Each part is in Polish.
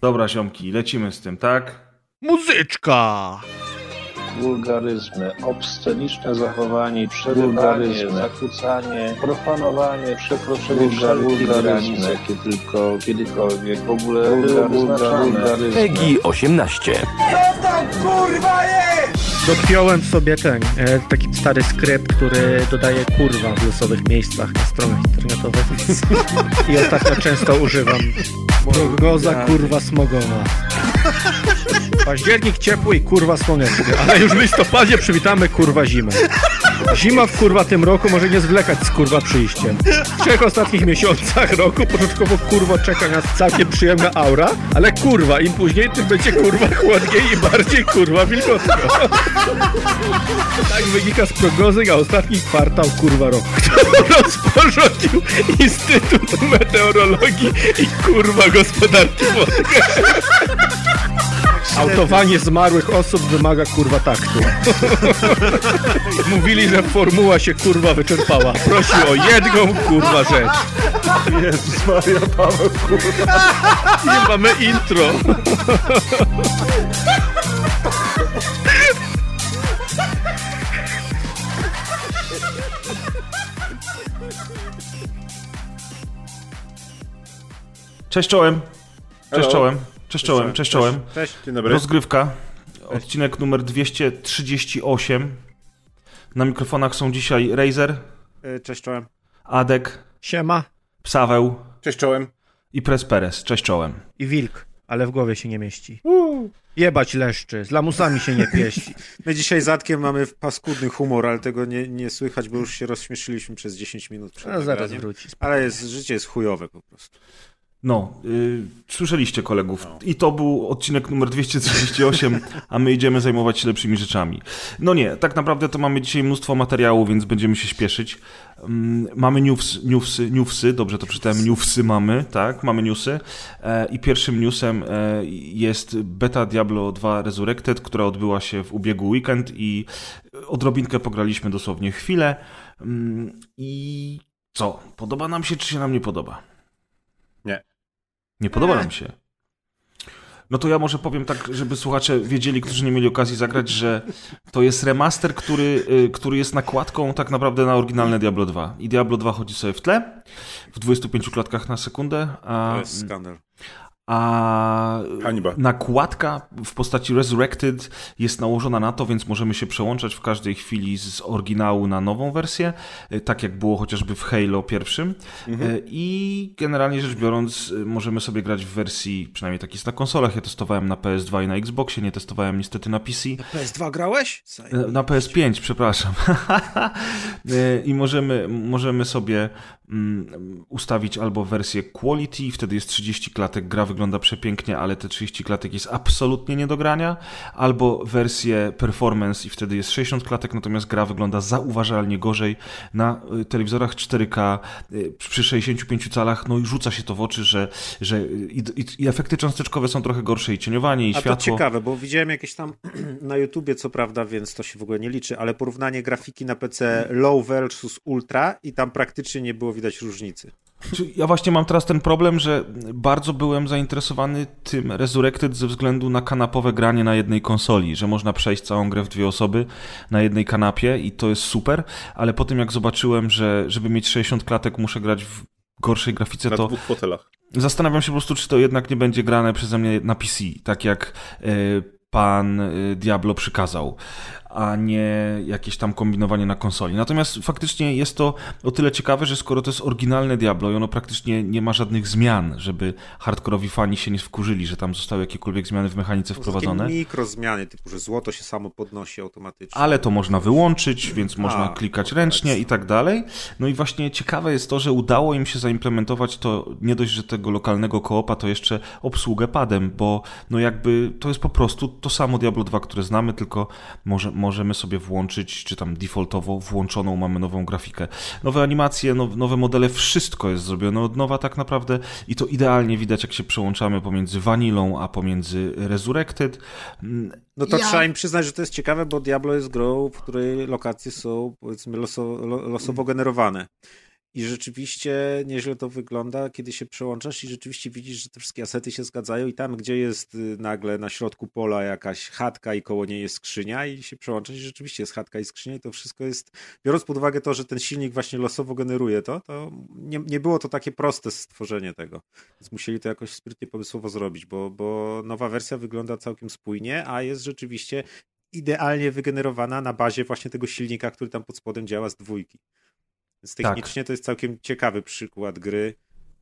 Dobra, ziomki, lecimy z tym, tak? Muzyczka! wulgaryzmy, obsceniczne zachowanie, przerywanie, zakłócanie, profanowanie, przekroczenie wszelkich granic, jakie tylko kiedykolwiek w ogóle były wyznaczane. PEGI 18. Dopiąłem sobie ten, e, taki stary skrypt, który dodaje kurwa w losowych miejscach na stronach internetowych. I ostatnio często używam. Prognoza kurwa smogowa. Październik ciepły i kurwa słoneczny, ale już w listopadzie przywitamy kurwa zimę. Zima w kurwa tym roku może nie zwlekać z kurwa przyjściem. W trzech ostatnich miesiącach roku początkowo kurwa czeka nas całkiem przyjemna aura, ale kurwa im później tym będzie kurwa chłodniej i bardziej kurwa wilgotno. Tak wynika z prognozy na ostatni kwartał kurwa roku, którą rozporządził Instytut Meteorologii i kurwa Gospodarki Wodnej. Autowanie zmarłych osób wymaga kurwa taktu. Mówili, że formuła się kurwa wyczerpała. Prosił o jedną kurwa rzecz. Jezus Maria, Paweł, kurwa. Nie mamy intro. Cześć czołem. Cześć Hello. czołem. Cześć czołem, cześć czołem. Cześć, dzień dobry. Rozgrywka. Odcinek numer 238. Na mikrofonach są dzisiaj Razer, E, Cześć czołem. Adek, Siema Psaweł Cześć czołem. i Pres Perez. Cześć czołem. i wilk, ale w głowie się nie mieści. Jebać leszczy, z lamusami się nie pieści. My dzisiaj z Adkiem mamy paskudny humor, ale tego nie, nie słychać, bo już się rozśmieszyliśmy przez 10 minut przed A zaraz wróci. Ale jest, życie jest chujowe po prostu. No, y, słyszeliście kolegów. I to był odcinek numer 238, a my idziemy zajmować się lepszymi rzeczami. No nie, tak naprawdę to mamy dzisiaj mnóstwo materiału, więc będziemy się śpieszyć. Mm, Mamy news, newsy, newsy, dobrze to przeczytałem, newsy mamy, tak, mamy newsy. E, I pierwszym newsem e, jest beta Diablo 2 Resurrected, która odbyła się w ubiegły weekend i odrobinkę pograliśmy dosłownie chwilę. Mm, I co, podoba nam się, czy się nam nie podoba? Nie. Podoba nam się. No to ja może powiem tak, żeby słuchacze wiedzieli, którzy nie mieli okazji zagrać, że to jest remaster, który, y, który jest nakładką tak naprawdę na oryginalne Diablo 2. I Diablo 2 chodzi sobie w tle, w 25 klatkach na sekundę, a, To jest skandal. A Hańba. nakładka w postaci Resurrected jest nałożona na to, więc możemy się przełączać w każdej chwili z oryginału na nową wersję, y, tak jak było chociażby w Halo pierwszym. Y, I generalnie rzecz biorąc, y, możemy sobie grać w wersji, przynajmniej tak jest na konsolach. Ja testowałem na PS2 i na Xboxie, nie testowałem niestety na PC. PS2 grałeś? E, Na PS5, przepraszam. E, I możemy, możemy sobie ustawić albo wersję quality, wtedy jest 30 klatek, gra wygląda przepięknie, ale te 30 klatek jest absolutnie nie do grania, albo wersję performance i wtedy jest 60 klatek, natomiast gra wygląda zauważalnie gorzej. Na y, telewizorach 4K y, przy 65 calach, no i rzuca się to w oczy, że, że i, i, efekty cząsteczkowe są trochę gorsze i cieniowanie i A światło. to ciekawe, bo widziałem jakieś tam na YouTubie, co prawda, więc to się w ogóle nie liczy, ale porównanie grafiki na PC low versus ultra i tam praktycznie nie było widać różnicy. Ja właśnie mam teraz ten problem, że bardzo byłem zainteresowany tym Resurrected ze względu na kanapowe granie na jednej konsoli, że można przejść całą grę w dwie osoby na jednej kanapie i to jest super, ale po tym jak zobaczyłem, że żeby mieć 60 klatek muszę grać w gorszej grafice, Na to dwóch fotelach. zastanawiam się po prostu, czy to jednak nie będzie grane przeze mnie na PC, tak jak e, pan e, Diablo przykazał, a nie jakieś tam kombinowanie na konsoli. Natomiast faktycznie jest to o tyle ciekawe, że skoro to jest oryginalne Diablo i ono praktycznie nie ma żadnych zmian, żeby hardkorowi fani się nie wkurzyli, że tam zostały jakiekolwiek zmiany w mechanice To wprowadzone. takie mikro zmiany, typu, że złoto się samo podnosi automatycznie. Ale to można wyłączyć, więc można A, klikać tak. ręcznie i tak dalej. No i właśnie ciekawe jest to, że udało im się zaimplementować to nie dość, że tego lokalnego koopa, to jeszcze obsługę padem, bo no jakby to jest po prostu to samo Diablo 2, które znamy, tylko może, możemy sobie włączyć, czy tam defaultowo włączoną mamy nową grafikę. Nowe animacje, now, nowe modele, wszystko jest zrobione od nowa tak naprawdę i to idealnie widać, jak się przełączamy pomiędzy Vanillą, a pomiędzy Resurrected. No to Ja- trzeba im przyznać, że to jest ciekawe, bo Diablo jest grą, w której lokacje są powiedzmy loso, lo, losowo generowane. I rzeczywiście nieźle to wygląda, kiedy się przełączasz i rzeczywiście widzisz, że te wszystkie asety się zgadzają i tam, gdzie jest y, nagle na środku pola jakaś chatka i koło niej jest skrzynia i się przełączasz i rzeczywiście jest chatka i skrzynia i to wszystko jest, biorąc pod uwagę to, że ten silnik właśnie losowo generuje to, to nie, nie było to takie proste stworzenie tego. Więc musieli to jakoś sprytnie pomysłowo zrobić, bo, bo nowa wersja wygląda całkiem spójnie, a jest rzeczywiście idealnie wygenerowana na bazie właśnie tego silnika, który tam pod spodem działa z dwójki. Więc Tak. technicznie to jest całkiem ciekawy przykład gry,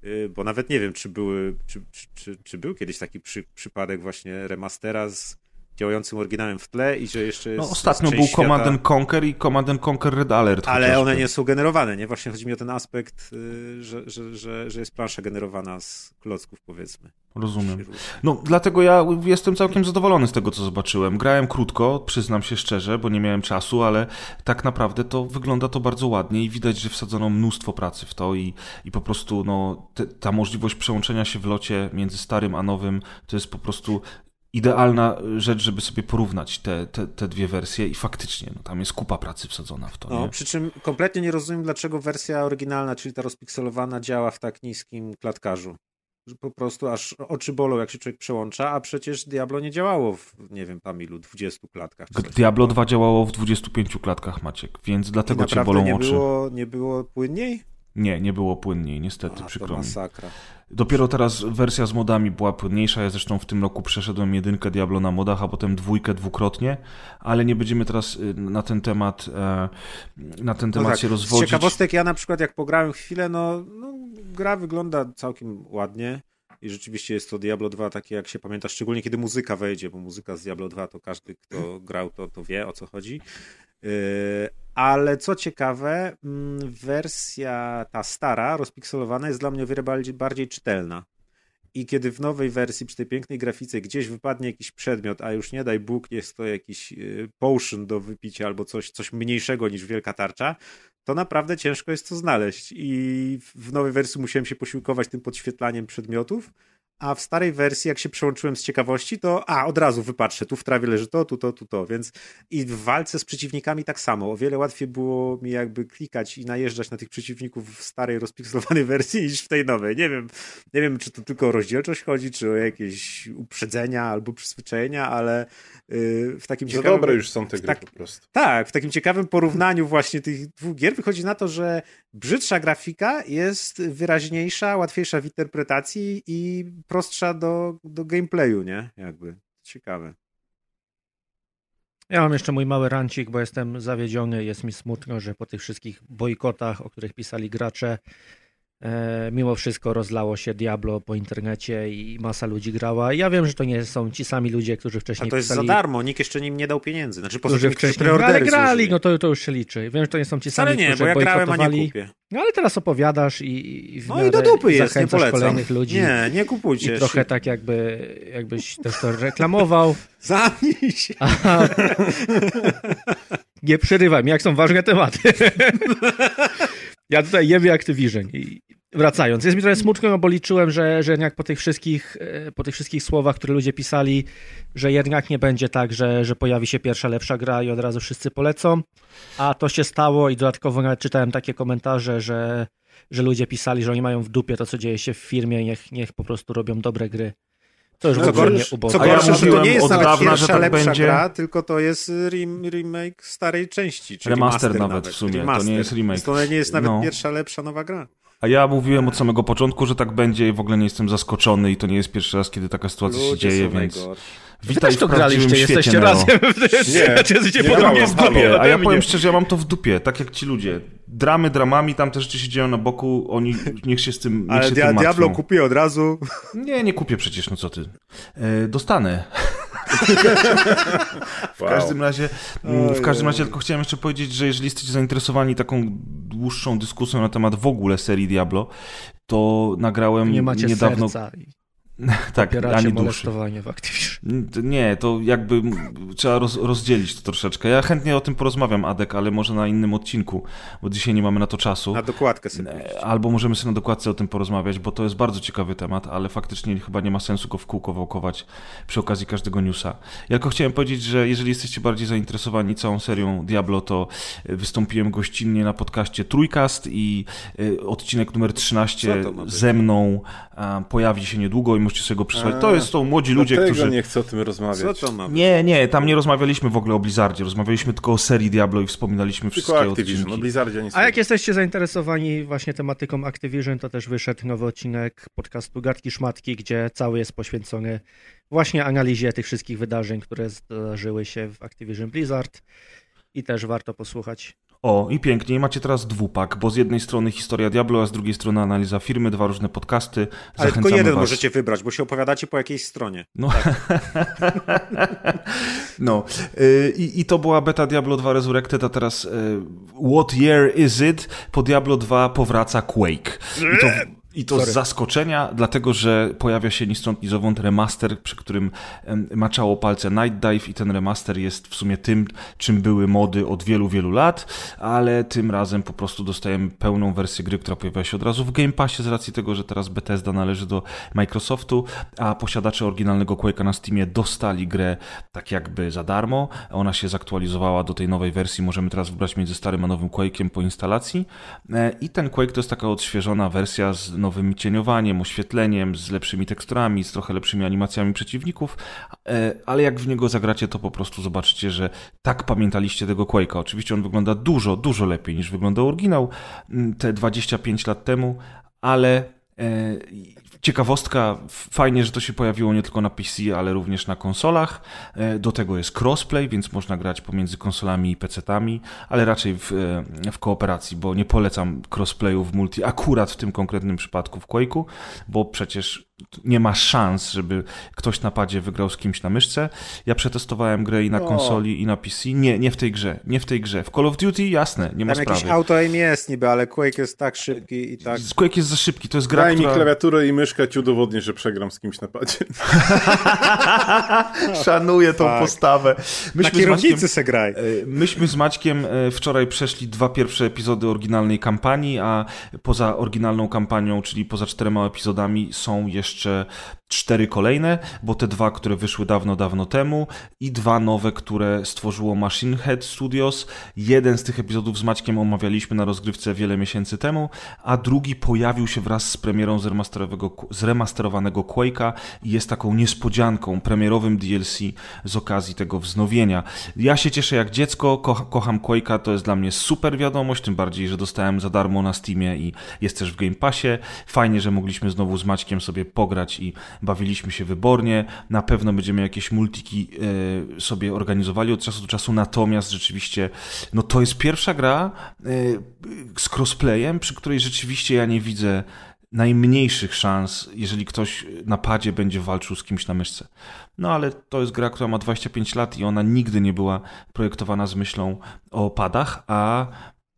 y, bo nawet nie wiem, czy, były, czy, czy, czy, czy był kiedyś taki przy, przypadek właśnie remastera z działającym oryginałem w tle i że jeszcze jest No, ostatnio był świata, Command and Conquer i Command and Conquer Red Alert. ale one nie są generowane, nie? Właśnie chodzi mi o ten aspekt, y, że, że, że, że jest plansza generowana z klocków, powiedzmy. Rozumiem. No, dlatego ja jestem całkiem zadowolony z tego, co zobaczyłem. Grałem krótko, przyznam się szczerze, bo nie miałem czasu, ale tak naprawdę to wygląda to bardzo ładnie i widać, że wsadzono mnóstwo pracy w to i, i po prostu no, te, ta możliwość przełączenia się w locie między starym a nowym to jest po prostu idealna rzecz, żeby sobie porównać te, te, te dwie wersje i faktycznie no, tam jest kupa pracy wsadzona w to. No, nie? przy czym kompletnie nie rozumiem, dlaczego wersja oryginalna, czyli ta rozpikselowana, działa w tak niskim klatkarzu. Po prostu aż oczy bolą, jak się człowiek przełącza, a przecież Diablo nie działało w, nie wiem, tam ilu, 20 klatkach. Diablo takiego. 2 działało w 25 klatkach, Maciek, więc dlatego cię bolą nie oczy. było, nie było płynniej? Nie, nie było płynniej, niestety, A, to przykro mi. masakra. Dopiero teraz wersja z modami była płynniejsza. Ja zresztą w tym roku przeszedłem jedynkę Diablo na modach, a potem dwójkę dwukrotnie, ale nie będziemy teraz y, na ten temat, e, na ten temat No tak, się Z rozwodzić. ciekawostek ja na przykład jak pograłem chwilę, no, no gra wygląda całkiem ładnie i rzeczywiście jest to Diablo 2 takie jak się pamięta, szczególnie kiedy muzyka wejdzie, bo muzyka z Diablo 2 to każdy kto grał to, to wie o co chodzi. Yy, ale co ciekawe, mm, wersja ta stara, rozpikselowana jest dla mnie o wiele bardziej, bardziej czytelna. I kiedy w nowej wersji, przy tej pięknej grafice, gdzieś wypadnie jakiś przedmiot, a już nie daj Bóg, jest to jakiś y, potion do wypicia albo coś, coś mniejszego niż wielka tarcza, to naprawdę ciężko jest to znaleźć. I w nowej wersji musiałem się posiłkować tym podświetlaniem przedmiotów, a w starej wersji, jak się przełączyłem z ciekawości, to a, od razu wypatrzę, tu w trawie leży to, tu to, tu to, więc i w walce z przeciwnikami tak samo. O wiele łatwiej było mi jakby klikać i najeżdżać na tych przeciwników w starej, rozpikselowanej wersji niż w tej nowej. Nie wiem, nie wiem, czy to tylko o rozdzielczość chodzi, czy o jakieś uprzedzenia albo przyzwyczajenia, ale yy, w takim Za ciekawym... dobre już są te gry tak- po prostu. Tak, w takim ciekawym porównaniu właśnie tych dwóch gier wychodzi na to, że brzydsza grafika jest wyraźniejsza, łatwiejsza w interpretacji i prostsza do, do gameplayu, nie? Jakby. Ciekawe. Ja mam jeszcze mój mały rancik, bo jestem zawiedziony. Jest mi smutno, że po tych wszystkich bojkotach, o których pisali gracze, mimo wszystko rozlało się Diablo po internecie i masa ludzi grała. Ja wiem, że to nie są ci sami ludzie, którzy A wcześniej to jest za pisali, darmo, nikt jeszcze nim nie dał pieniędzy. Znaczy poza którzy wcześniej no, ale grali, złożyli. no to, to już się liczy. Wiem, że to nie są ci sami, nie, którzy bo ja grałem, a nie kupię. No ale teraz opowiadasz i, i w No i do dupy jest, nie polecam. kolejnych ludzi. Nie, nie I kupujcie. trochę tak jakby, jakbyś też to reklamował. Zamknij się. Aha. Nie przerywaj mi, jak są ważne tematy. Ja tutaj jebie Activision. I wracając, jest mi trochę smutno, no bo liczyłem, że, że jednak po tych wszystkich e, po tych wszystkich słowach, które ludzie pisali, że jednak nie będzie tak, że, że pojawi się pierwsza lepsza gra i od razu wszyscy polecą. A to się stało i dodatkowo nawet czytałem takie komentarze, że, że ludzie pisali, że oni mają w dupie to, co dzieje się w firmie, niech, niech po prostu robią dobre gry. To już No w ogóle gorsze- nie ubodze. Co A ja gorsze, że to nie jest nawet dawna, pierwsza tak lepsza będzie. gra, tylko to jest rem, remake starej części. Czyli Remaster remaster nawet w sumie, to nie jest remake. To nie jest nawet No. pierwsza lepsza nowa gra. A ja mówiłem od samego początku, że tak będzie i w ogóle nie jestem zaskoczony i to nie jest pierwszy raz, kiedy taka sytuacja się Ludzie dzieje, są więc najgorsi. Wy witaj też to graliście, jesteście Neo. razem. Nie, jesteście nie podobnie grałem, w dupie. halo. A ja powiem szczerze, ja mam to w dupie, tak jak ci ludzie. Dramy dramami, tam te rzeczy się dzieją na boku, oni niech się z tym, niech Ale się dia tym Diablo kupię od razu. Nie, nie kupię przecież, no co ty. E, dostanę. W Wow. każdym razie, mm, w każdym razie tylko chciałem jeszcze powiedzieć, że jeżeli jesteście zainteresowani taką dłuższą dyskusją na temat w ogóle serii Diablo, to nagrałem Nie niedawno serca. tak, ani duszy. molestowanie w Activision. Nie, to jakby trzeba roz, rozdzielić to troszeczkę. Ja chętnie o tym porozmawiam, Adek, ale może na innym odcinku, bo dzisiaj nie mamy na to czasu. Na dokładkę sobie. powiedzieć. Albo możemy sobie na dokładce o tym porozmawiać, bo to jest bardzo ciekawy temat, ale faktycznie chyba nie ma sensu go w kółko wałkować przy okazji każdego newsa. Ja tylko chciałem powiedzieć, że jeżeli jesteście bardziej zainteresowani całą serią Diablo, to y, wystąpiłem gościnnie na podcaście Trójkast i y, odcinek numer 13 Co to ma być? ze mną pojawi się niedługo i możecie sobie go przysłać. To jest są młodzi ludzie, którzy... nie chcę o tym rozmawiać. Co to ma być? Nie, nie, tam nie rozmawialiśmy w ogóle o Blizzardzie, rozmawialiśmy tylko o serii Diablo i wspominaliśmy wszystkie Tylko Activision, odcinki. o Blizzardzie nie A jak jesteście zainteresowani właśnie tematyką Activision, to też wyszedł nowy odcinek podcastu Gadki Szmatki, gdzie cały jest poświęcony właśnie analizie tych wszystkich wydarzeń, które zdarzyły się w Activision Blizzard i też warto posłuchać. O, i pięknie, I macie teraz dwupak, bo z jednej strony historia Diablo, a z drugiej strony analiza firmy, dwa różne podcasty. Ale tylko jeden was. możecie wybrać, bo się opowiadacie po jakiejś stronie. No, no. y, I, i to była beta Diablo 2 Resurrected, a teraz y, What Year Is It? Po Diablo 2 powraca Quake. I to, i to z Sorry. zaskoczenia, dlatego że pojawia się ni stąd ni zowąd remaster, przy którym maczało palce Night Dive i ten remaster jest w sumie tym, czym były mody od wielu, wielu lat, ale tym razem po prostu dostajemy pełną wersję gry, która pojawia się od razu w Game Passie z racji tego, że teraz Bethesda należy do Microsoftu, a posiadacze oryginalnego Quake'a na Steamie dostali grę tak jakby za darmo. Ona się zaktualizowała do tej nowej wersji. Możemy teraz wybrać między starym a nowym Quake'iem po instalacji. E, I ten Quake to jest taka odświeżona wersja z nowym cieniowaniem, oświetleniem, z lepszymi teksturami, z trochę lepszymi animacjami przeciwników, E, ale jak w niego zagracie, to po prostu zobaczycie, że tak pamiętaliście tego Quake'a. Oczywiście on wygląda dużo, dużo lepiej niż wyglądał oryginał te 25 lat temu, ale e, ciekawostka, fajnie, że to się pojawiło nie tylko na PC, ale również na konsolach. E, Do tego jest crossplay, więc można grać pomiędzy konsolami i PC-tami, ale raczej w, e, w kooperacji, bo nie polecam crossplayu w multi akurat w tym konkretnym przypadku w Quake'u, bo przecież nie ma szans, żeby ktoś na padzie wygrał z kimś na myszce. Ja przetestowałem grę i na konsoli, i na PC. Nie, nie w tej grze. Nie w tej grze. W Call of Duty jasne, nie ma Tam jakiś sprawy. auto aim jest niby, ale Quake jest tak szybki i tak... Quake jest za szybki. To jest gra, Daj mi która... klawiaturę i myszkę, ci udowodnię, że przegram z kimś na padzie. Szanuję tą Tak. postawę. Na Myśmy z kierownicy Maćkiem, se graj. e, myśmy z Maćkiem e, wczoraj przeszli dwa pierwsze epizody oryginalnej kampanii, a poza oryginalną kampanią, czyli poza czterema epizodami są jeszcze cztery kolejne, bo te dwa, które wyszły dawno, dawno temu i dwa nowe, które stworzyło Machine Head Studios. Jeden z tych epizodów z Maćkiem omawialiśmy na rozgrywce wiele miesięcy temu, a drugi pojawił się wraz z premierą zremasterowanego Quake'a i jest taką niespodzianką, premierowym DLC z okazji tego wznowienia. Ja się cieszę jak dziecko, ko kocham Quake'a, to jest dla mnie super wiadomość, tym bardziej, że dostałem za darmo na Steamie i jest też w Game Passie. Fajnie, że mogliśmy znowu z Maćkiem sobie pograć i bawiliśmy się wybornie. Na pewno będziemy jakieś multiki e, sobie organizowali od czasu do czasu, natomiast rzeczywiście, no to jest pierwsza gra e, z crossplayem, przy której rzeczywiście ja nie widzę najmniejszych szans, jeżeli ktoś na padzie będzie walczył z kimś na myszce. No ale to jest gra, która ma 25 lat i ona nigdy nie była projektowana z myślą o padach, a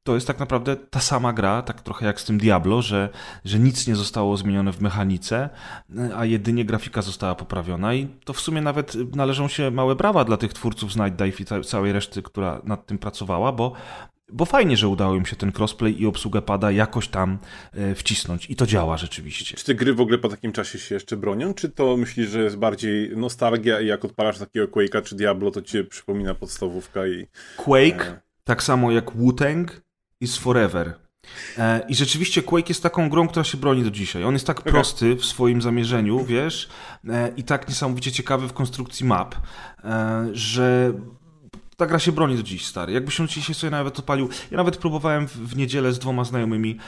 to jest tak naprawdę ta sama gra, tak trochę jak z tym Diablo, że, że nic nie zostało zmienione w mechanice, a jedynie grafika została poprawiona i to w sumie nawet należą się małe brawa dla tych twórców z Night Dive i ca- całej reszty, która nad tym pracowała, bo bo fajnie, że udało im się ten crossplay i obsługę pada jakoś tam e, wcisnąć. I to działa rzeczywiście. Czy te gry w ogóle po takim czasie się jeszcze bronią? Czy to myślisz, że jest bardziej nostalgia i jak odpalasz takiego Quake'a czy Diablo, to ci się przypomina podstawówka i... Quake, E. tak samo jak Wu-Tang, is forever. E, I rzeczywiście Quake jest taką grą, która się broni do dzisiaj. On jest tak prosty w swoim zamierzeniu, wiesz, e, i tak niesamowicie ciekawy w konstrukcji map, e, że ta gra się broni do dziś, stary. Jakbyś się dzisiaj sobie nawet odpalił. Ja nawet próbowałem w, w niedzielę z dwoma znajomymi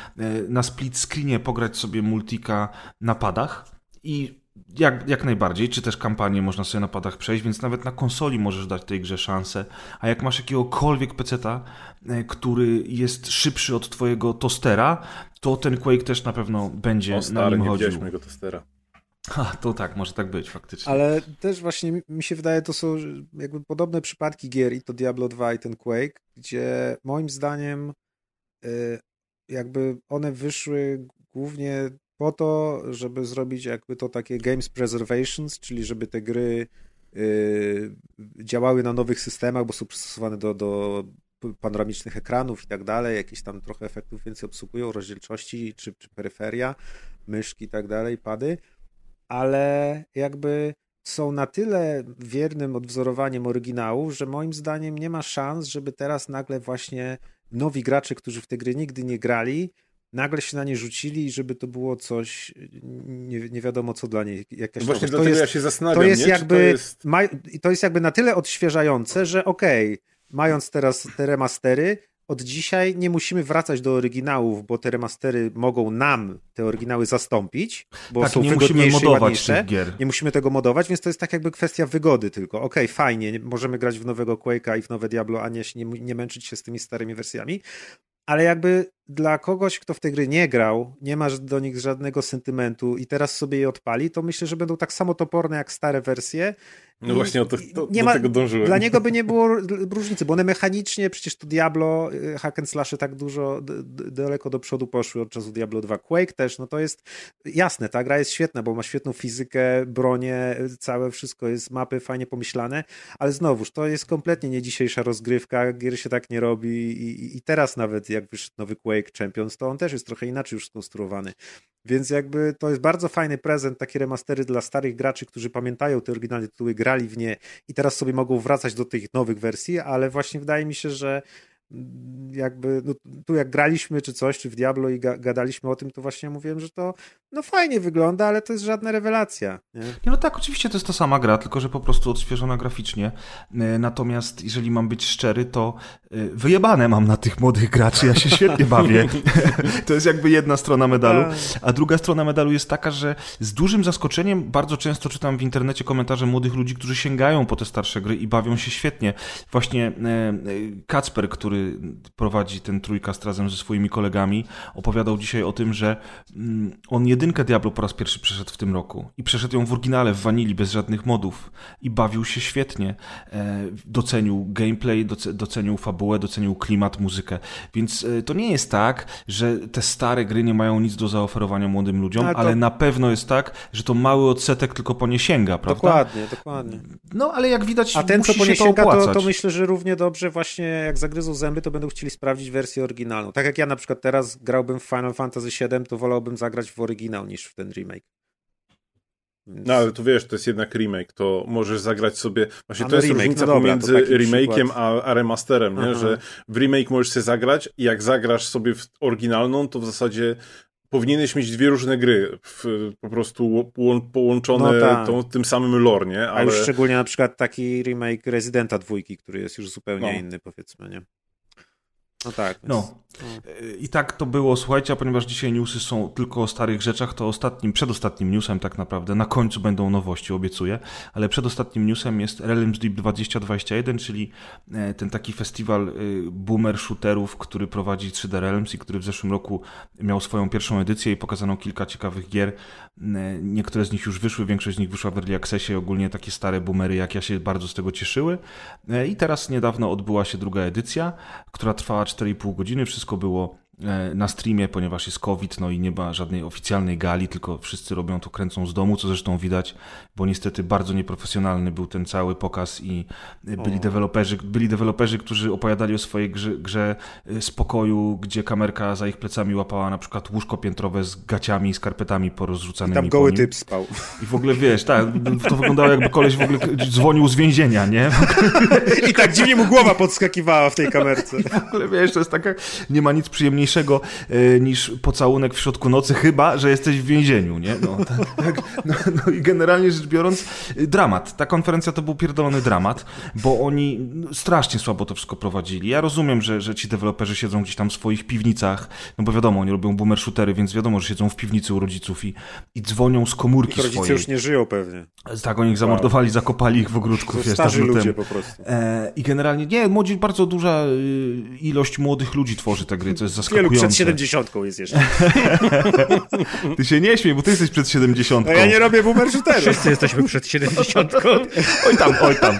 na split screenie pograć sobie multika na padach i jak, jak najbardziej, czy też kampanię można sobie na padach przejść, więc nawet na konsoli możesz dać tej grze szansę. A jak masz jakiegokolwiek peceta, e, który jest szybszy od twojego tostera, to ten Quake też na pewno będzie O na stary, nim nie chodził. mojego testera. Ha, to tak, może tak być faktycznie. Ale też właśnie mi- mi się wydaje, to są jakby podobne przypadki gier i to Diablo 2 i ten Quake, gdzie moim zdaniem y, jakby one wyszły głównie po to, żeby zrobić jakby to takie games preservations, czyli żeby te gry y, działały na nowych systemach, bo są przystosowane do, do panoramicznych ekranów i tak dalej, jakieś tam trochę efektów więcej obsługują, rozdzielczości czy, czy peryferia, myszki i tak dalej, pady, ale jakby są na tyle wiernym odwzorowaniem oryginałów, że moim zdaniem nie ma szans, żeby teraz nagle właśnie nowi gracze, którzy w te gry nigdy nie grali, nagle się na nie rzucili i żeby to było coś nie, nie wiadomo co dla niej. Jakaś no właśnie to jest, ja się zastanawiam, to jest nie? jakby to jest... Ma, to jest jakby na tyle odświeżające, że okej, okay, mając teraz te remastery, od dzisiaj nie musimy wracać do oryginałów, bo te remastery mogą nam te oryginały zastąpić, bo tak, są nie wygodniejsze musimy modować ładniejsze. tych gier. Nie musimy tego modować, więc to jest tak jakby kwestia wygody tylko. Okej, okay, fajnie, możemy grać w nowego Quake'a i w nowe Diablo, a nie, nie, nie męczyć się z tymi starymi wersjami, ale jakby dla kogoś, kto w te gry nie grał, nie ma do nich żadnego sentymentu i teraz sobie je odpali, to myślę, że będą tak samo toporne jak stare wersje. No właśnie o to, to, nie do ma, tego dążyłem. Dla niego by nie było różnicy, bo one mechanicznie, przecież to Diablo, y, hack and slashy tak dużo, daleko do przodu poszły od czasu Diablo 2. Quake też, no to jest jasne, ta gra jest świetna, bo ma świetną fizykę, bronię, całe wszystko jest, mapy fajnie pomyślane, ale znowuż, to jest kompletnie nie dzisiejsza rozgrywka, gier się tak nie robi i, i teraz nawet jak wyszedł nowy Quake Champions, to on też jest trochę inaczej już skonstruowany. Więc jakby to jest bardzo fajny prezent, takie remastery dla starych graczy, którzy pamiętają te oryginalne tytuły, grali w nie i teraz sobie mogą wracać do tych nowych wersji, ale właśnie wydaje mi się, że jakby no, tu jak graliśmy czy coś, czy w Diablo i ga gadaliśmy o tym, to właśnie mówiłem, że to no fajnie wygląda, ale to jest żadna rewelacja. Nie? no tak, oczywiście to jest ta sama gra, tylko że po prostu odświeżona graficznie. E, natomiast jeżeli mam być szczery, to e, wyjebane mam na tych młodych graczy, ja się świetnie bawię. to jest jakby jedna strona medalu. Tak. A druga strona medalu jest taka, że z dużym zaskoczeniem bardzo często czytam w internecie komentarze młodych ludzi, którzy sięgają po te starsze gry i bawią się świetnie. Właśnie e, Kacper, który prowadzi ten trójkast razem ze swoimi kolegami, opowiadał dzisiaj o tym, że mm, on jedynkę Diablo po raz pierwszy przeszedł w tym roku i przeszedł ją w oryginale, w wanili, bez żadnych modów i bawił się świetnie. E, docenił gameplay, docenił fabułę, docenił klimat, muzykę. Więc e, to nie jest tak, że te stare gry nie mają nic do zaoferowania młodym ludziom, ale, to... ale na pewno jest tak, że to mały odsetek tylko po nie sięga, prawda? Dokładnie, dokładnie. No, ale jak widać, A ten, co po nie sięga, to, to, to myślę, że równie dobrze właśnie jak zagryzą zęby to będą chcieli sprawdzić wersję oryginalną. Tak jak ja na przykład teraz grałbym w Final Fantasy VII, to wolałbym zagrać w oryginał niż w ten remake. Więc... No ale to wiesz, to jest jednak remake, to możesz zagrać sobie. Właśnie a to jest remake, różnica no dobra, pomiędzy remake'iem a, a, remasterem, nie? że w remake możesz sobie zagrać i jak zagrasz sobie w oryginalną, to w zasadzie powinieneś mieć dwie różne gry, w, po prostu połączone no tak. tą, tym samym lore, nie? Ale... A już szczególnie na przykład taki remake Residenta dwójki, który jest już zupełnie no. inny, powiedzmy, nie? No tak. No. I tak to było, słuchajcie, a ponieważ dzisiaj newsy są tylko o starych rzeczach, to ostatnim, przedostatnim newsem tak naprawdę, na końcu będą nowości, obiecuję, ale przedostatnim newsem jest Realms Deep 2021, czyli e, ten taki festiwal e, boomer shooterów, który prowadzi 3D Realms i który w zeszłym roku miał swoją pierwszą edycję i pokazano kilka ciekawych gier. E, niektóre z nich już wyszły, większość z nich wyszła w Early Accessie, ogólnie takie stare boomery jak ja się bardzo z tego cieszyły. I teraz niedawno odbyła się druga edycja, która trwała 4,5 godziny, wszystko było na streamie, ponieważ jest COVID, no i nie ma żadnej oficjalnej gali, tylko wszyscy robią to, kręcą z domu, co zresztą widać, bo niestety bardzo nieprofesjonalny był ten cały pokaz i byli deweloperzy, byli deweloperzy, którzy opowiadali o swojej grze, grze spokoju, gdzie kamerka za ich plecami łapała na przykład łóżko piętrowe z gaciami i skarpetami porozrzucanymi. I tam goły typ spał. I w ogóle wiesz, tak, to wyglądało jakby koleś w ogóle dzwonił z więzienia, nie? I tak dziwnie mu głowa podskakiwała w tej kamerce. I w ogóle wiesz, to jest taka, nie ma nic przyjemniejszego ważniejszego e, niż pocałunek w środku nocy, chyba, że jesteś w więzieniu, nie? No, tak, no, no, i generalnie rzecz biorąc, e, dramat. Ta konferencja to był pierdolony dramat, bo oni no, strasznie słabo to wszystko prowadzili. Ja rozumiem, że, że ci deweloperzy siedzą gdzieś tam w swoich piwnicach, no bo wiadomo, oni robią boomer shootery, więc wiadomo, że siedzą w piwnicy u rodziców i, i dzwonią z komórki ich rodzice już nie żyją pewnie. Tak, oni ich zamordowali, zakopali ich w ogródku. To wiesz, starzy ludzie po prostu. E, I generalnie, nie, młodzi, bardzo duża y, ilość młodych ludzi tworzy te gry, co jest zaskakujące wielu przed 70 jest jeszcze. ty się nie śmiej, bo ty jesteś przed 70. No ja nie robię boomer shooterów. Wszyscy jesteśmy przed 70. oj tam, oj tam.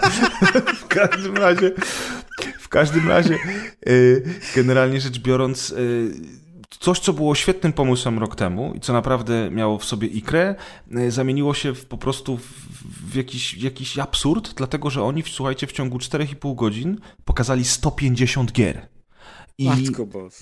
W każdym razie, w każdym razie, y, generalnie rzecz biorąc, y, coś, co było świetnym pomysłem rok temu i co naprawdę miało w sobie ikrę, e, zamieniło się w, po prostu w, w jakiś, jakiś absurd, dlatego że oni, słuchajcie, w ciągu 4,5 godzin pokazali 150 gier. I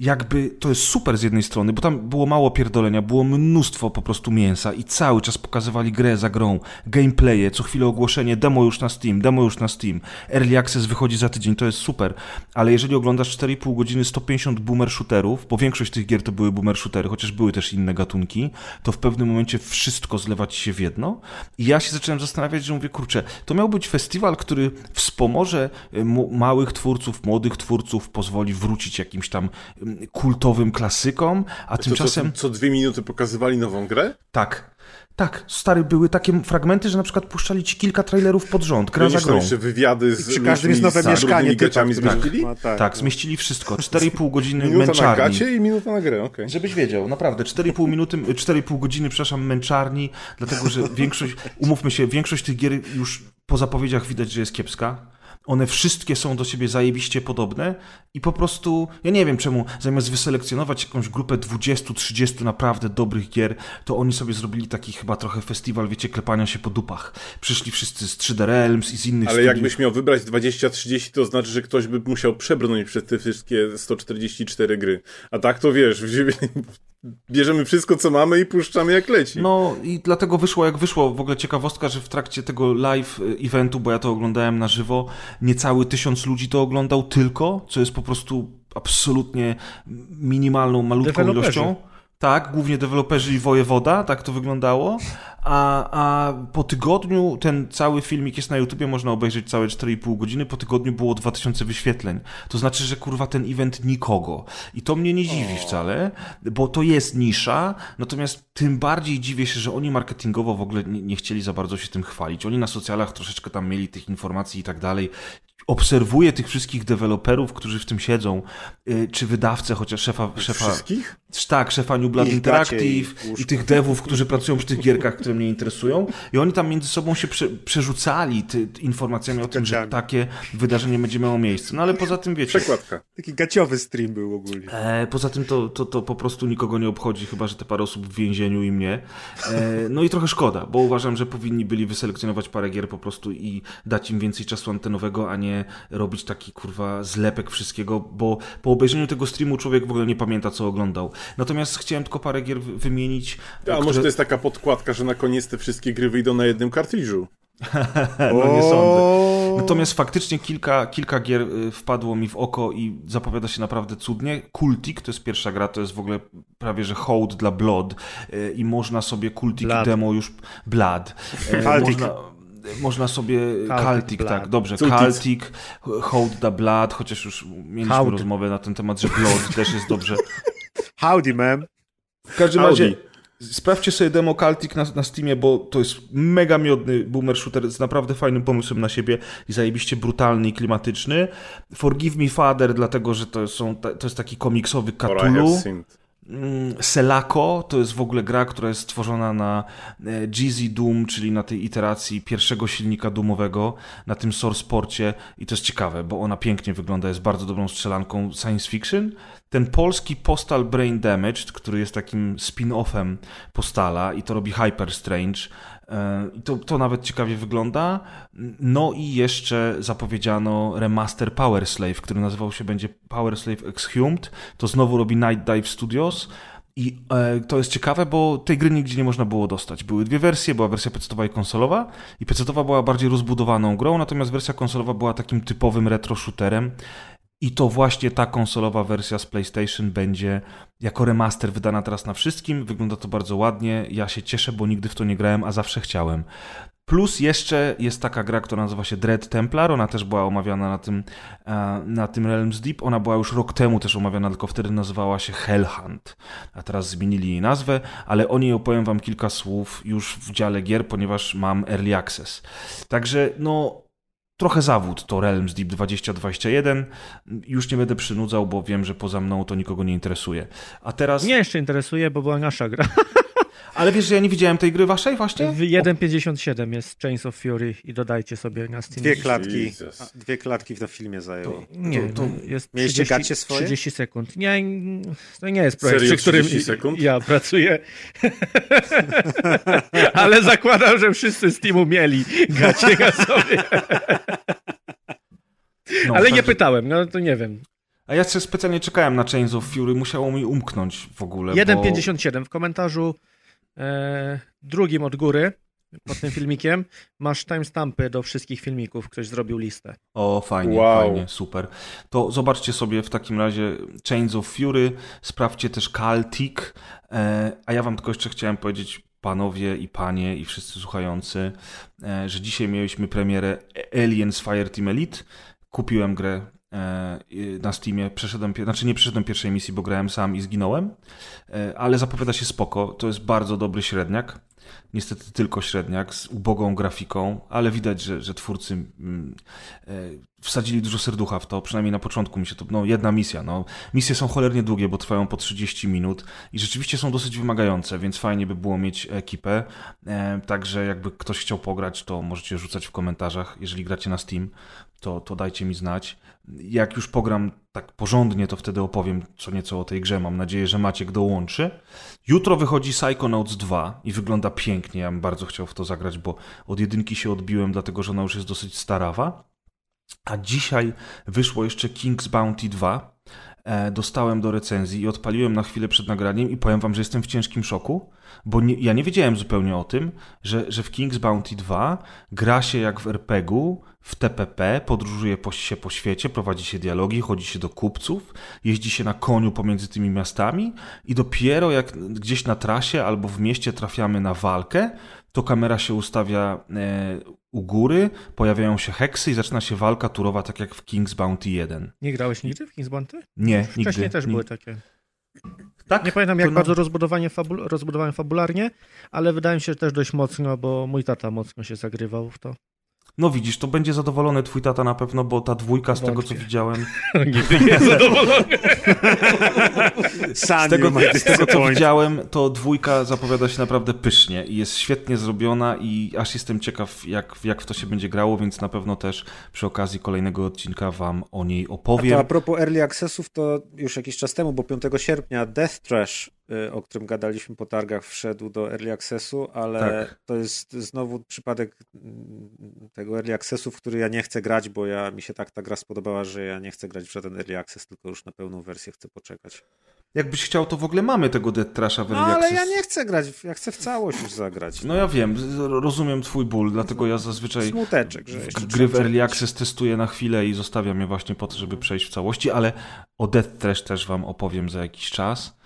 jakby to jest super z jednej strony, bo tam było mało pierdolenia, było mnóstwo po prostu mięsa i cały czas pokazywali grę za grą, gameplaye, co chwilę ogłoszenie, demo już na Steam, demo już na Steam, Early Access wychodzi za tydzień, to jest super, ale jeżeli oglądasz 4,5 godziny 150 boomer shooterów, bo większość tych gier to były boomer shootery, chociaż były też inne gatunki, to w pewnym momencie wszystko zlewa ci się w jedno. I ja się zacząłem zastanawiać, że mówię, kurczę, to miał być festiwal, który wspomoże y, małych twórców, młodych twórców, pozwoli wrócić jakimś tam mm, kultowym klasykom, a to tymczasem... Co, co dwie minuty pokazywali nową grę? Tak. Tak, stary, były takie fragmenty, że na przykład puszczali ci kilka trailerów pod rząd, gra za grą. jeszcze wywiady z przy każdym jest nowe mieszkanie. Graczami zmieścili? Tak, tak, tak no. zmieścili wszystko. 4,5 godziny minuta męczarni. Minuta na gacie i minuta na grę, okej. Okay. Żebyś wiedział, naprawdę, 4,5 minuty, 4,5 godziny, przepraszam, męczarni, dlatego, że większość, umówmy się, większość tych gier już po zapowiedziach widać, że jest kiepska one wszystkie są do siebie zajebiście podobne i po prostu, ja nie wiem czemu, zamiast wyselekcjonować jakąś grupę 20-30 naprawdę dobrych gier, to oni sobie zrobili taki chyba trochę festiwal, wiecie, klepania się po dupach. Przyszli wszyscy z 3D Realms i z innych Ale studiów. jakbyś miał wybrać 20-30, to znaczy, że ktoś by musiał przebrnąć przez te wszystkie 144 gry. A tak to wiesz, bierzemy wszystko, co mamy i puszczamy jak leci. No i dlatego wyszło jak wyszło. W ogóle ciekawostka, że w trakcie tego live eventu, bo ja to oglądałem na żywo, niecały tysiąc ludzi to oglądał tylko, co jest po prostu absolutnie minimalną, malutką ilością. Tak, głównie deweloperzy i wojewoda, tak to wyglądało. A, a po tygodniu ten cały filmik jest na YouTubie, można obejrzeć całe 4,5 godziny. Po tygodniu było 2000 wyświetleń. To znaczy, że kurwa ten event nikogo. I to mnie nie dziwi wcale, bo to jest nisza. Natomiast tym bardziej dziwię się, że oni marketingowo w ogóle nie, nie chcieli za bardzo się tym chwalić. Oni na socjalach troszeczkę tam mieli tych informacji i tak dalej obserwuję tych wszystkich deweloperów, którzy w tym siedzą, y, czy wydawcę, chociaż szefa... szefa wszystkich? Tak, szefa New Blood Interactive i, i, tych devów, którzy pracują przy tych gierkach, które mnie interesują. I oni tam między sobą się prze, przerzucali ty, informacjami o tym, że takie wydarzenie będzie miało miejsce. No ale poza tym, wiecie... Przekładka. Taki gaciowy stream był ogólnie. E, poza tym to, to, to po prostu nikogo nie obchodzi, chyba, że te parę osób w więzieniu i mnie. E, no i trochę szkoda, bo uważam, że powinni byli wyselekcjonować parę gier po prostu i dać im więcej czasu antenowego, a nie robić taki kurwa zlepek wszystkiego, bo po obejrzeniu tego streamu człowiek w ogóle nie pamięta, co oglądał. Natomiast chciałem tylko parę gier wymienić. A które... może to jest taka podkładka, że na koniec te wszystkie gry wyjdą na jednym kartridżu? no nie sądzę. Natomiast faktycznie kilka, kilka gier y, wpadło mi w oko i zapowiada się naprawdę cudnie. Kultik to jest pierwsza gra, to jest w ogóle prawie że hołd dla Blood y, i można sobie Kultik demo już... Blood. Y, można, można sobie Celtic, tak, dobrze, Celtic, Hold the Blood, chociaż już mieliśmy Howdy. rozmowę na ten temat, że Blood też jest dobrze. Howdy, man. W każdym Howdy. razie sprawdźcie sobie demo Celtic na, na Steamie, bo to jest mega miodny boomer shooter z naprawdę fajnym pomysłem na siebie i zajebiście brutalny i klimatyczny. Forgive Me Father, dlatego, że to, są, to jest taki komiksowy Cthulhu. Mm, Selako to jest w ogóle gra, która jest stworzona na Jeezy Doom, czyli na tej iteracji pierwszego silnika Doomowego, na tym Source Porcie i to jest ciekawe, bo ona pięknie wygląda, jest bardzo dobrą strzelanką science fiction. Ten polski Postal Brain Damaged, który jest takim spin-offem Postala i to robi Hyper Strange, to, to nawet ciekawie wygląda. No i jeszcze zapowiedziano remaster Power Slave, który nazywał się będzie Power Slave Exhumed. To znowu robi Night Dive Studios. I e, to jest ciekawe, bo tej gry nigdzie nie można było dostać. Były dwie wersje, była wersja pecetowa i konsolowa. I pecetowa była bardziej rozbudowaną grą, natomiast wersja konsolowa była takim typowym retro shooterem. I to właśnie ta konsolowa wersja z PlayStation będzie jako remaster wydana teraz na wszystkim. Wygląda to bardzo ładnie. Ja się cieszę, bo nigdy w to nie grałem, a zawsze chciałem. Plus jeszcze jest taka gra, która nazywa się Dread Templar. Ona też była omawiana na tym, e, na tym Realms Deep. Ona była już rok temu też omawiana, tylko wtedy nazywała się Hellhunt. A teraz zmienili jej nazwę, ale o niej opowiem wam kilka słów już w dziale gier, ponieważ mam Early Access. Także no trochę zawód to Realms Deep 2021. Już nie będę przynudzał, bo wiem, że poza mną to nikogo nie interesuje. A teraz... Nie jeszcze interesuje, bo była nasza gra. Ale wiesz, że ja nie widziałem tej gry waszej właśnie? W 1.57 jest Chains of Fury i dodajcie sobie na Steam. Dwie klatki, dwie klatki w filmie zajęło. To, nie, to, to jest Mieliście 30, gacie swoje? 30 sekund. Nie, to nie jest projekt, Serio, przy którym sekund? ja pracuję. Ale zakładam, że wszyscy z teamu mieli gacie sobie. No, Ale nie pytałem, no to nie wiem. A ja specjalnie czekałem na Chains of Fury, musiało mi umknąć w ogóle. 1.57 bo... w komentarzu e, drugim od góry pod tym filmikiem masz timestampy do wszystkich filmików. Ktoś zrobił listę. O, fajnie, wow. fajnie, super. To zobaczcie sobie w takim razie Chains of Fury, sprawdźcie też Caltic, e, a ja wam tylko jeszcze chciałem powiedzieć panowie i panie i wszyscy słuchający, e, że dzisiaj mieliśmy premierę Aliens Fireteam Elite. Kupiłem grę na Steamie. Przeszedłem, znaczy nie przeszedłem pierwszej misji, bo grałem sam i zginąłem, e, ale zapowiada się spoko. To jest bardzo dobry średniak. Niestety tylko średniak z ubogą grafiką, ale widać, że, że twórcy mm, e, wsadzili dużo serducha w to, przynajmniej na początku mi się to, no jedna misja, no. Misje są cholernie długie, bo trwają po 30 minut i rzeczywiście są dosyć wymagające, więc fajnie by było mieć ekipę, także jakby ktoś chciał pograć, to możecie rzucać w komentarzach, jeżeli gracie na Steam, to, to dajcie mi znać. Jak już pogram tak porządnie, to wtedy opowiem co nieco o tej grze. Mam nadzieję, że Maciek dołączy. Jutro wychodzi Psychonauts 2 i wygląda pięknie. Ja bym bardzo chciał w to zagrać, bo od jedynki się odbiłem, dlatego że ona już jest dosyć starawa. A dzisiaj wyszło jeszcze King's Bounty 2. E, dostałem do recenzji i odpaliłem na chwilę przed nagraniem i powiem wam, że jestem w ciężkim szoku, bo nie, ja nie wiedziałem zupełnie o tym, że, że w King's Bounty 2 gra się jak w RPG-u, w TPP, podróżuje po, się po świecie, prowadzi się dialogi, chodzi się do kupców, jeździ się na koniu pomiędzy tymi miastami i dopiero jak gdzieś na trasie albo w mieście trafiamy na walkę, to kamera się ustawia e, u góry, pojawiają się heksy i zaczyna się walka turowa, tak jak w King's Bounty 1. Nie grałeś nigdy w King's Bounty? Nie, Wcześniej nigdy. Wcześniej też były takie. Tak? Nie pamiętam jak no... bardzo rozbudowanie fabul rozbudowałem fabularnie, ale wydaje mi się, że też dość mocno, bo mój tata mocno się zagrywał w to. No widzisz, to będzie zadowolony twój tata na pewno, bo ta dwójka z Wątpię. tego, co widziałem... Nigdy nie jest zadowolony. z tego, z tego, co widziałem, to dwójka zapowiada się naprawdę pysznie i jest świetnie zrobiona i aż jestem ciekaw, jak, jak w to się będzie grało, więc na pewno też przy okazji kolejnego odcinka wam o niej opowiem. A, to a propos Early Accessów, to już jakiś czas temu, bo 5 sierpnia Death Trash o którym gadaliśmy po targach, wszedł do Early Accessu, ale tak. to jest znowu przypadek mm, tego Early Accessu, w który ja nie chcę grać, bo ja, mi się tak ta gra spodobała, że ja nie chcę grać w żaden Early Access, tylko już na pełną wersję chcę poczekać. Jakbyś chciał, to w ogóle mamy tego Dead Trasha w Early No ale Access. ja nie chcę grać, ja chcę w całość już zagrać. No ja wiem, rozumiem twój ból, dlatego ja zazwyczaj Smuteczek, że gry w Early Access testuję na chwilę i zostawiam je właśnie po to, żeby przejść w całości, ale o Death Trash też wam opowiem za jakiś czas.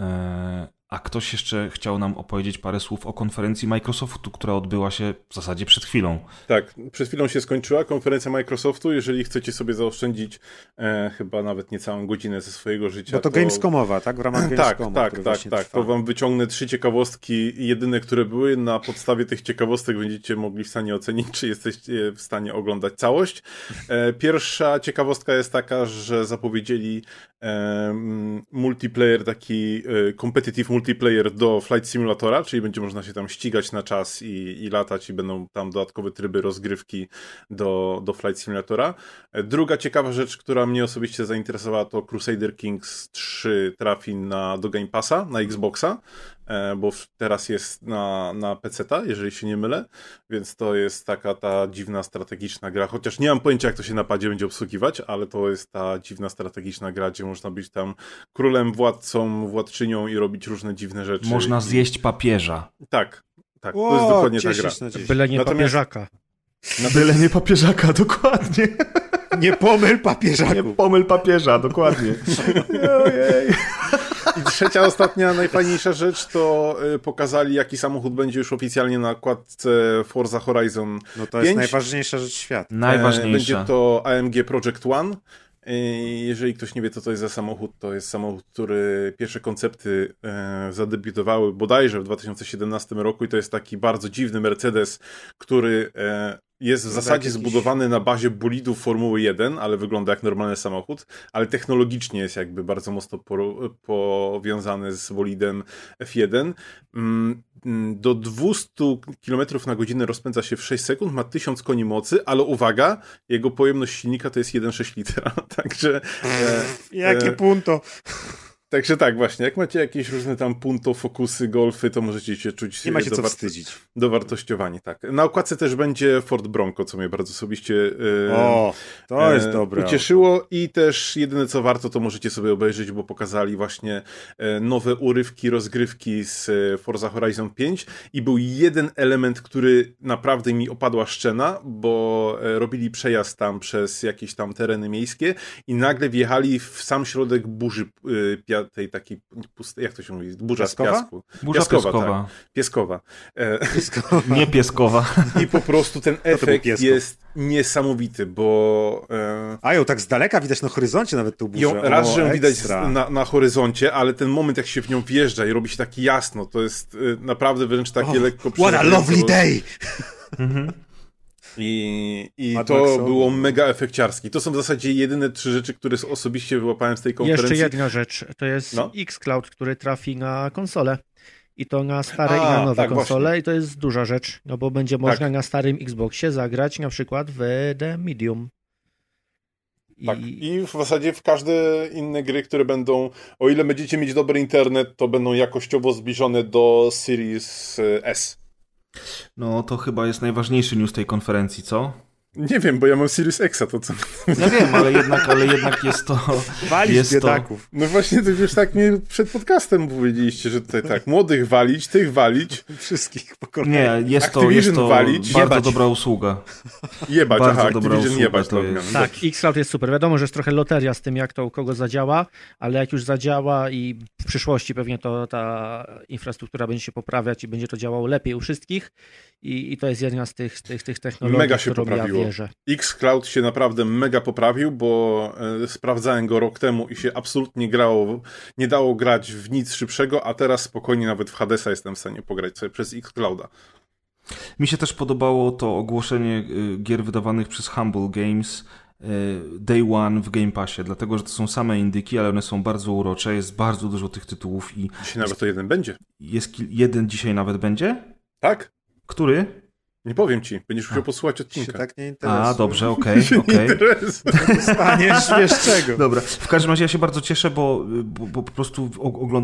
Eee, a ktoś jeszcze chciał nam opowiedzieć parę słów o konferencji Microsoftu, która odbyła się w zasadzie przed chwilą. Tak, przed chwilą się skończyła konferencja Microsoftu. Jeżeli chcecie sobie zaoszczędzić e, chyba nawet niecałą godzinę ze swojego życia. Bo to, to... Gamescomowa, tak? W ramach Gamescomu. Tak, tak, tak, tak. To wam wyciągnę trzy ciekawostki, jedyne, które były. Na podstawie tych ciekawostek będziecie mogli w stanie ocenić, czy jesteście w stanie oglądać całość. E, pierwsza ciekawostka jest taka, że zapowiedzieli e, multiplayer, taki e, competitive multiplayer do Flight Simulatora, czyli będzie można się tam ścigać na czas i, i latać i będą tam dodatkowe tryby rozgrywki do, do Flight Simulatora. Druga ciekawa rzecz, która mnie osobiście zainteresowała to Crusader Kings 3 trafi na, do Game Passa, na Xboxa. E, bo teraz jest na, na PC-ta, jeżeli się nie mylę, więc to jest taka ta dziwna strategiczna gra, chociaż nie mam pojęcia jak to się na padzie będzie obsługiwać, ale to jest ta dziwna strategiczna gra, gdzie można być tam królem, władcą, władczynią i robić różne dziwne rzeczy. Można zjeść papieża. Tak, tak, o, to jest dokładnie ta gra. Byle nie Natomiast... papieżaka. Na byle nie papieżaka, dokładnie. Nie pomyl papieżaku. Nie pomyl papieża, dokładnie. Ojej. I trzecia, ostatnia, najfajniejsza rzecz to y, pokazali, jaki samochód będzie już oficjalnie na okładce Forza Horizon No to 5. jest najważniejsza rzecz świata. Najważniejsza. E, będzie to AMG Project One. E, jeżeli ktoś nie wie, co to jest za samochód, to jest samochód, który pierwsze koncepty e, zadebiutowały bodajże w 2017 roku i to jest taki bardzo dziwny Mercedes, który jest w zasadzie jakiś... zbudowany na bazie bolidów Formuły 1, ale wygląda jak normalny samochód, ale technologicznie jest jakby bardzo mocno po, powiązany z bolidem F1. Mm, do 200 km na godzinę rozpędza się w 6 sekund, ma 1000 koni mocy, ale uwaga, jego pojemność silnika to jest 1,6 litra, także... E, Jakie punto! Także tak, właśnie, jak macie jakieś różne tam punto, fokusy, golfy, to możecie się czuć Nie macie co wstydzić. Dowartościowani, tak. Na okładce też będzie Ford Bronco, co mnie bardzo osobiście e, o, to jest e, dobre ucieszyło i też jedyne co warto, to możecie sobie obejrzeć, bo pokazali właśnie e, nowe urywki, rozgrywki z Forza Horizon 5 i był jeden element, który naprawdę mi opadła szczena, bo robili przejazd tam przez jakieś tam tereny miejskie i nagle wjechali w sam środek burzy e, tej takiej pustej, jak to się mówi, burza Piaskowa? z piasku. Burza piaskowa. Pieskowa. Tak. Pieskowa. E, pieskowa. Nie pieskowa. I po prostu ten efekt jest niesamowity, bo... E... A ją tak z daleka widać na horyzoncie nawet tą burzę. Ją, raz, że ją widać na, na horyzoncie, ale ten moment jak się w nią wjeżdża i robi się tak jasno, to jest e, naprawdę wręcz takie oh, lekko... What a lovely day! Mhm. I, i to było mega efekciarski. To są w zasadzie jedyne trzy rzeczy, które osobiście wyłapałem z tej konferencji. Jeszcze jedna rzecz, to jest no? Xcloud, który trafi na konsolę. I to na stare A, i na nowe tak, konsole właśnie. i to jest duża rzecz, no bo będzie można tak. na starym Xboxie zagrać na przykład w The Medium. I... Tak, i w zasadzie w każde inne gry, które będą, o ile będziecie mieć dobry internet, to będą jakościowo zbliżone do Series S. No to chyba jest najważniejszy news tej konferencji, co? Nie wiem, bo ja mam Sirius Exa, to co? Ja wiem, ale jednak, ale jednak jest to... Walić jest biedaków. To... No właśnie, to już tak mnie przed podcastem powiedzieliście, że tutaj tak, młodych walić, tych walić. Wszystkich pokonać. Nie, jest to, jest to walić, bardzo jebać. dobra usługa. Jebać, bardzo aha, dobra usługa jebać. To jest. Tak, Xcloud jest super. Wiadomo, że jest trochę loteria z tym, jak to u kogo zadziała, ale jak już zadziała i w przyszłości pewnie to ta infrastruktura będzie się poprawiać i będzie to działało lepiej u wszystkich i, i to jest jedna z tych, z tych, tych technologii, Mega się poprawiło. Ja wierzę. Xcloud się naprawdę mega poprawił, bo e, sprawdzałem go rok temu i się absolutnie grało, nie dało grać w nic szybszego, a teraz spokojnie nawet w Hadesa jestem w stanie pograć sobie przez Xclouda. Mi się też podobało to ogłoszenie y, gier wydawanych przez Humble Games y, Day One w Game Passie, dlatego że to są same indyki, ale one są bardzo urocze, jest bardzo dużo tych tytułów i... Dzisiaj nawet to jeden będzie. Jest jeden dzisiaj nawet będzie? Tak. Który? Nie powiem ci, będziesz musiał posłuchać odcinka. Się tak nie interesuje. A, dobrze, okej, okay, okej. Okay. Staniesz, wiesz czego. Dobra, w każdym razie ja się bardzo cieszę, bo, bo, bo, po prostu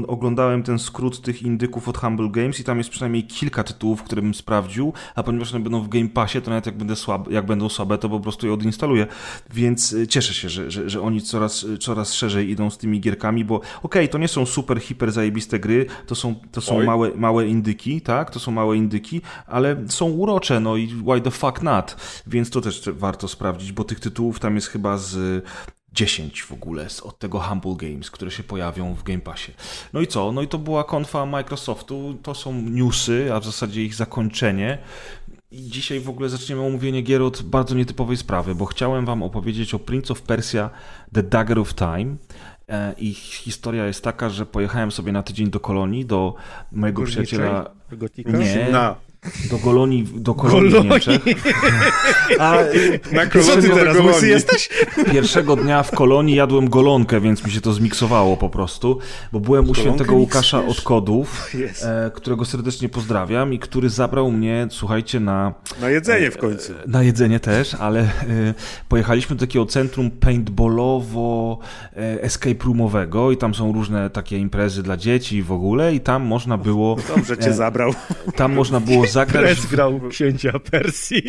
oglądałem ten skrót tych indyków od Humble Games i tam jest przynajmniej kilka tytułów, które bym sprawdził, a ponieważ one będą w Game Passie, to nawet jak, będę słab, jak będą słabe, to po prostu je odinstaluję. Więc y, cieszę się, że, że, że oni coraz, coraz szerzej idą z tymi gierkami, bo okej, okay, to nie są super, hiper zajebiste gry, to są, to są małe, małe indyki, tak? To są małe indyki, ale są urocze no i why the fuck not? Więc to też warto sprawdzić, bo tych tytułów tam jest chyba z 10 w ogóle od tego Humble Games, które się pojawią w Game Passie. No i co? No i to była konfa Microsoftu, to są newsy, a w zasadzie ich zakończenie. I dzisiaj w ogóle zaczniemy omówienie gier od bardzo nietypowej sprawy, bo chciałem wam opowiedzieć o Prince of Persia The Dagger of Time. E, I historia jest taka, że pojechałem sobie na tydzień do kolonii, do mojego Górniczej? przyjaciela. Nie, na do Golonii, do Kolonii w Niemczech. A na Co ty teraz, łysy jesteś? Pierwszego dnia w Kolonii jadłem golonkę, więc mi się to zmiksowało po prostu, bo byłem u świętego Łukasza od Kodów, e, którego serdecznie pozdrawiam i który zabrał mnie, słuchajcie, na... Na jedzenie w końcu. E, na jedzenie też, ale e, pojechaliśmy do takiego centrum paintballowo escape roomowego i tam są różne takie imprezy dla dzieci w ogóle i tam można było... Dobrze cię zabrał. Tam można było zagrać... Pres grał księcia Persji.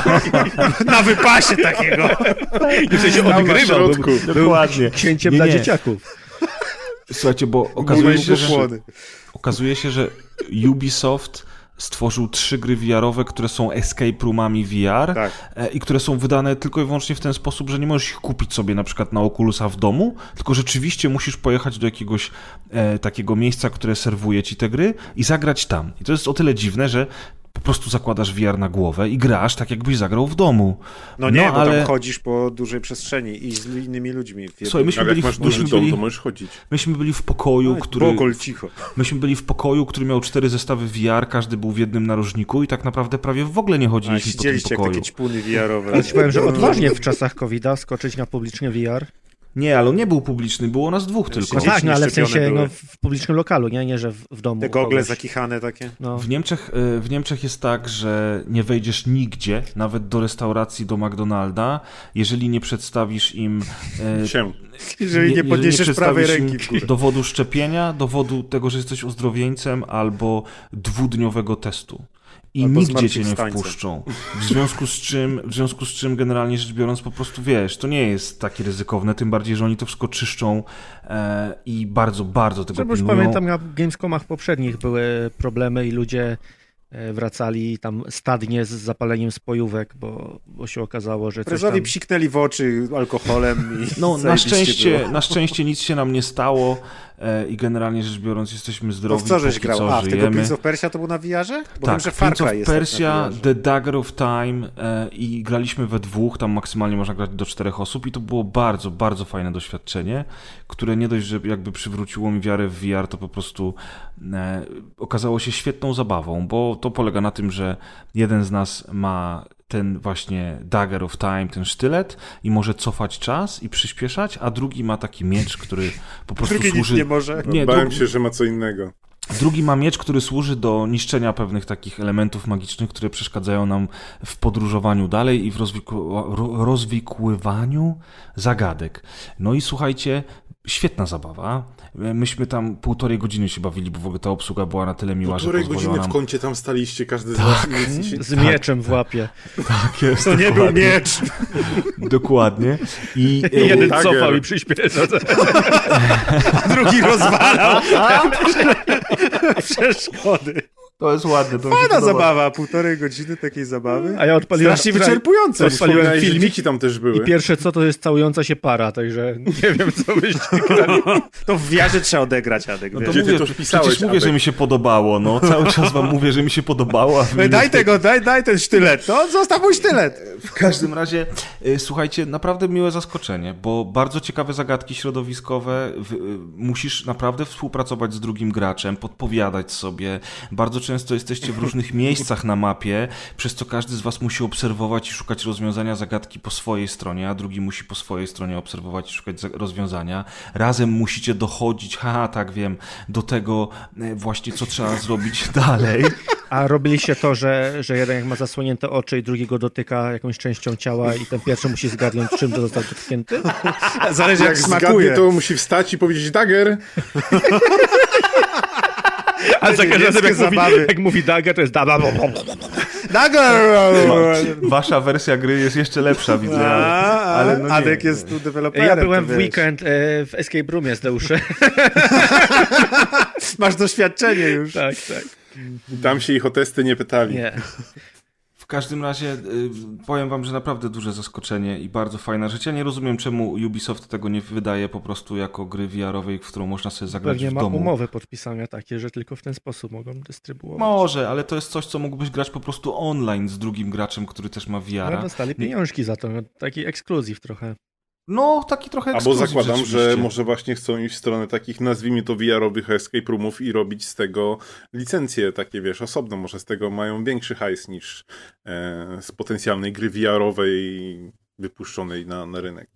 Na wypasie takiego. Jeszcze się odgrywał. Dokładnie. Księciem nie, dla nie. dzieciaków. Słuchajcie, bo okazuje się, że, okazuje się, że Ubisoft stworzył trzy gry VR-owe, które są escape roomami VR tak. E, i które są wydane tylko i wyłącznie w ten sposób, że nie możesz ich kupić sobie na przykład na Oculusa w domu, tylko rzeczywiście musisz pojechać do jakiegoś e, takiego miejsca, które serwuje ci te gry i zagrać tam. I to jest o tyle dziwne, że po prostu zakładasz VR na głowę i grasz tak, jakbyś zagrał w domu. No nie, no, bo ale... tam chodzisz po dużej przestrzeni i z innymi ludźmi. Słuchaj, myśmy byli, jak masz duży dom, to możesz chodzić. Myśmy byli w pokoju, no, który... Bogol, cicho. Myśmy byli w pokoju, który miał cztery zestawy VR, każdy był w jednym narożniku i tak naprawdę prawie w ogóle nie chodziliśmy A, po tym pokoju. jak takie ćpuny VR-owe. Ale ci powiem, że odważnie w czasach COVID-a skoczyć na publicznie VR. Nie, ale on nie był publiczny, było nas dwóch tylko. No tak, no, ale w sensie no, w publicznym lokalu, nie, nie że w, w domu. Te gogle zakichane takie. No. W, Niemczech, e, w Niemczech jest tak, że nie wejdziesz nigdzie, nawet do restauracji, do McDonalda, jeżeli nie przedstawisz im... E, Się. Jeżeli nie, nie podniesiesz nie prawej ręki w górę. Dowodu szczepienia, dowodu tego, że jesteś uzdrowieńcem albo dwudniowego testu i Albo nigdzie cię nie wpuszczą. W związku z czym, w związku z czym generalnie rzecz biorąc po prostu wiesz, to nie jest takie ryzykowne, tym bardziej, że oni to wszystko czyszczą e, i bardzo, bardzo tego Żebyś pilnują. pamiętam, na Gamescomach poprzednich były problemy i ludzie E, wracali tam stadnie z zapaleniem spojówek, bo, bo się okazało, że Prezowi coś tam... psiknęli w oczy alkoholem i No, na szczęście, na szczęście nic się nam nie stało i generalnie rzecz biorąc jesteśmy zdrowi, to w co żeś grał? Co, A, w tego Prince of Persia to był na VR-ze? Bo tak, wiem, że Far Cry of Persia, The Dagger of Time e, i graliśmy we dwóch, tam maksymalnie można grać do czterech osób i to było bardzo, bardzo fajne doświadczenie, które nie dość, że jakby przywróciło mi wiarę w VR, to po prostu e, okazało się świetną zabawą, bo to polega na tym, że jeden z nas ma ten właśnie Dagger of Time, ten sztylet i może cofać czas i przyspieszać, a drugi ma taki miecz, który po prostu drugi służy... nie może. Nie, Bałem się, że ma co innego. Drugi ma miecz, który służy do niszczenia pewnych takich elementów magicznych, które przeszkadzają nam w podróżowaniu dalej i w rozwikływaniu zagadek. No i słuchajcie, świetna zabawa. Myśmy tam półtorej godziny się bawili, bo w ogóle ta obsługa była na tyle miła, półtorej że Półtorej godziny nam... w kącie tam staliście, każdy z tak, was. Z tak, mieczem w łapie. Tak jest. To dokładnie. nie był miecz. Dokładnie. I, Jeden tak, cofał i przyspieszał. Drugi rozwalał. Przeszkody. To jest ładne. To Fajna zabawa, półtorej godziny takiej zabawy. A ja odpaliłem... Strasznie wyczerpujące. Odpaliłem filmiki tam też były. I pierwsze co, to jest całująca się para, także nie wiem, co byście grali. to w wiarze trzeba odegrać, Adek. No to Gdzie mówię, to przecież mówię, Adek. że mi się podobało, no. Cały czas wam mówię, że mi się podobało. Daj tego, daj, daj ten sztylet, no. Zostaw mój sztylet. W każdym razie, y, słuchajcie, naprawdę miłe zaskoczenie, bo bardzo ciekawe zagadki środowiskowe. Y, musisz naprawdę współpracować z drugim graczem, podpowiadać sobie. Bardzo często jesteście w różnych miejscach na mapie, przez co każdy z was musi obserwować i szukać rozwiązania zagadki po swojej stronie, a drugi musi po swojej stronie obserwować i szukać rozwiązania. Razem musicie dochodzić, haha, tak wiem, do tego e, właśnie, co trzeba zrobić dalej. A robiliście to, że, że jeden jak ma zasłonięte oczy i drugiego dotyka jakąś częścią ciała i ten pierwszy musi zgadnąć, czym to został dotknięty? Zależy jak, jak smakuje. Zgadnie, to musi wstać i powiedzieć dagger. A za każdym razem jak mówi, jak mówi Dagger, to jest Dagger. Dagger! Wasza wersja gry jest jeszcze lepsza, widzę. Ale, ale no Adek jest tu deweloperem. Ja byłem w weekend e, w Escape Roomie z Deusze. Masz doświadczenie już. Tak, tak. Tam się ich o testy nie pytali. Nie. W każdym razie y, powiem wam, że naprawdę duże zaskoczenie i bardzo fajna rzecz. Ja nie rozumiem, czemu Ubisoft tego nie wydaje po prostu jako gry VR-owej, w którą można sobie zagrać Pewnie w ma domu. umowy podpisania takie, że tylko w ten sposób mogą dystrybuować. Może, ale to jest coś, co mógłbyś grać po prostu online z drugim graczem, który też ma VR. Ale dostali pieniążki za to, no, taki ekskluzyw trochę. No, taki trochę Albo zakładam, że może właśnie chcą iść w stronę takich, nazwijmy to VR-owych escape roomów i robić z tego licencje takie, wiesz, osobno. Może z tego mają większy hajs niż e, z potencjalnej gry VR-owej wypuszczonej na, na rynek.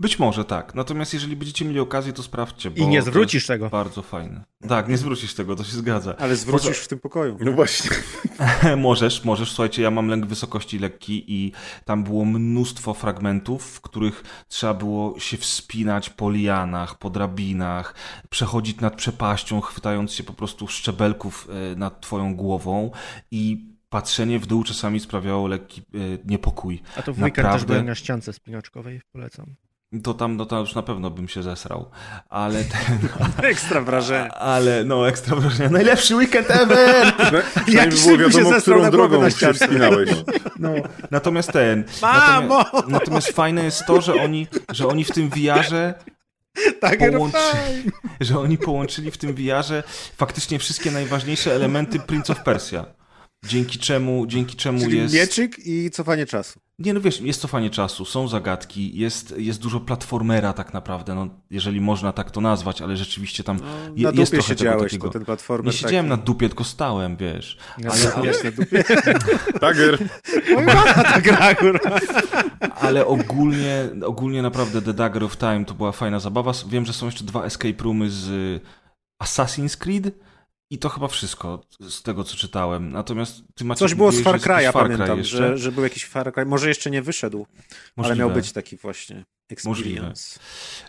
Być może tak. Natomiast jeżeli będziecie mieli okazję, to sprawdźcie. I nie zwrócisz tego. Bardzo fajne. Tak, nie zwrócisz tego, to się zgadza. Ale zwrócisz Poza... w tym pokoju. No właśnie. możesz, możesz. Słuchajcie, ja mam lęk wysokości lekki i tam było mnóstwo fragmentów, w których trzeba było się wspinać po lianach, po drabinach, przechodzić nad przepaścią, chwytając się po prostu szczebelków e, nad twoją głową i patrzenie w dół czasami sprawiało lekki e, niepokój. A to w weekend Naprawdę... też byłem na ściance spinaczkowej, polecam. To tam, no to już na pewno bym się zesrał, ale ten... ekstra wrażenie. Ale, no, ekstra wrażenie. Najlepszy weekend ever! No, Jak by było wiadomo, się którą drogą się wspinałeś. No, natomiast ten... Mamo! Natomiast, natomiast fajne jest to, że oni, że oni w tym VR-ze tak, połączyli, że oni połączyli w tym VR-ze faktycznie wszystkie najważniejsze elementy Prince of Persia dzięki czemu, dzięki czemu Czyli jest... mieczyk i cofanie czasu. Nie, no wiesz, jest cofanie czasu, są zagadki, jest, jest dużo platformera tak naprawdę, no, jeżeli można tak to nazwać, ale rzeczywiście tam no, je, na jest dupie trochę siedziałeś, tego takiego... ten platformer Nie siedziałem taki... na dupie, tylko stałem, wiesz. Ale, ale... na dupie. Tager. Ta gra, Ale ogólnie, ogólnie naprawdę The Dagger of Time to była fajna zabawa. Wiem, że są jeszcze dwa escape roomy z Assassin's Creed, i to chyba wszystko z tego, co czytałem. Natomiast ty macie Coś było z Far Cry'a, Far pamiętam, że, że był jakiś Far Cry. Może jeszcze nie wyszedł, Możliwe. ale miał być taki właśnie experience. Możliwe.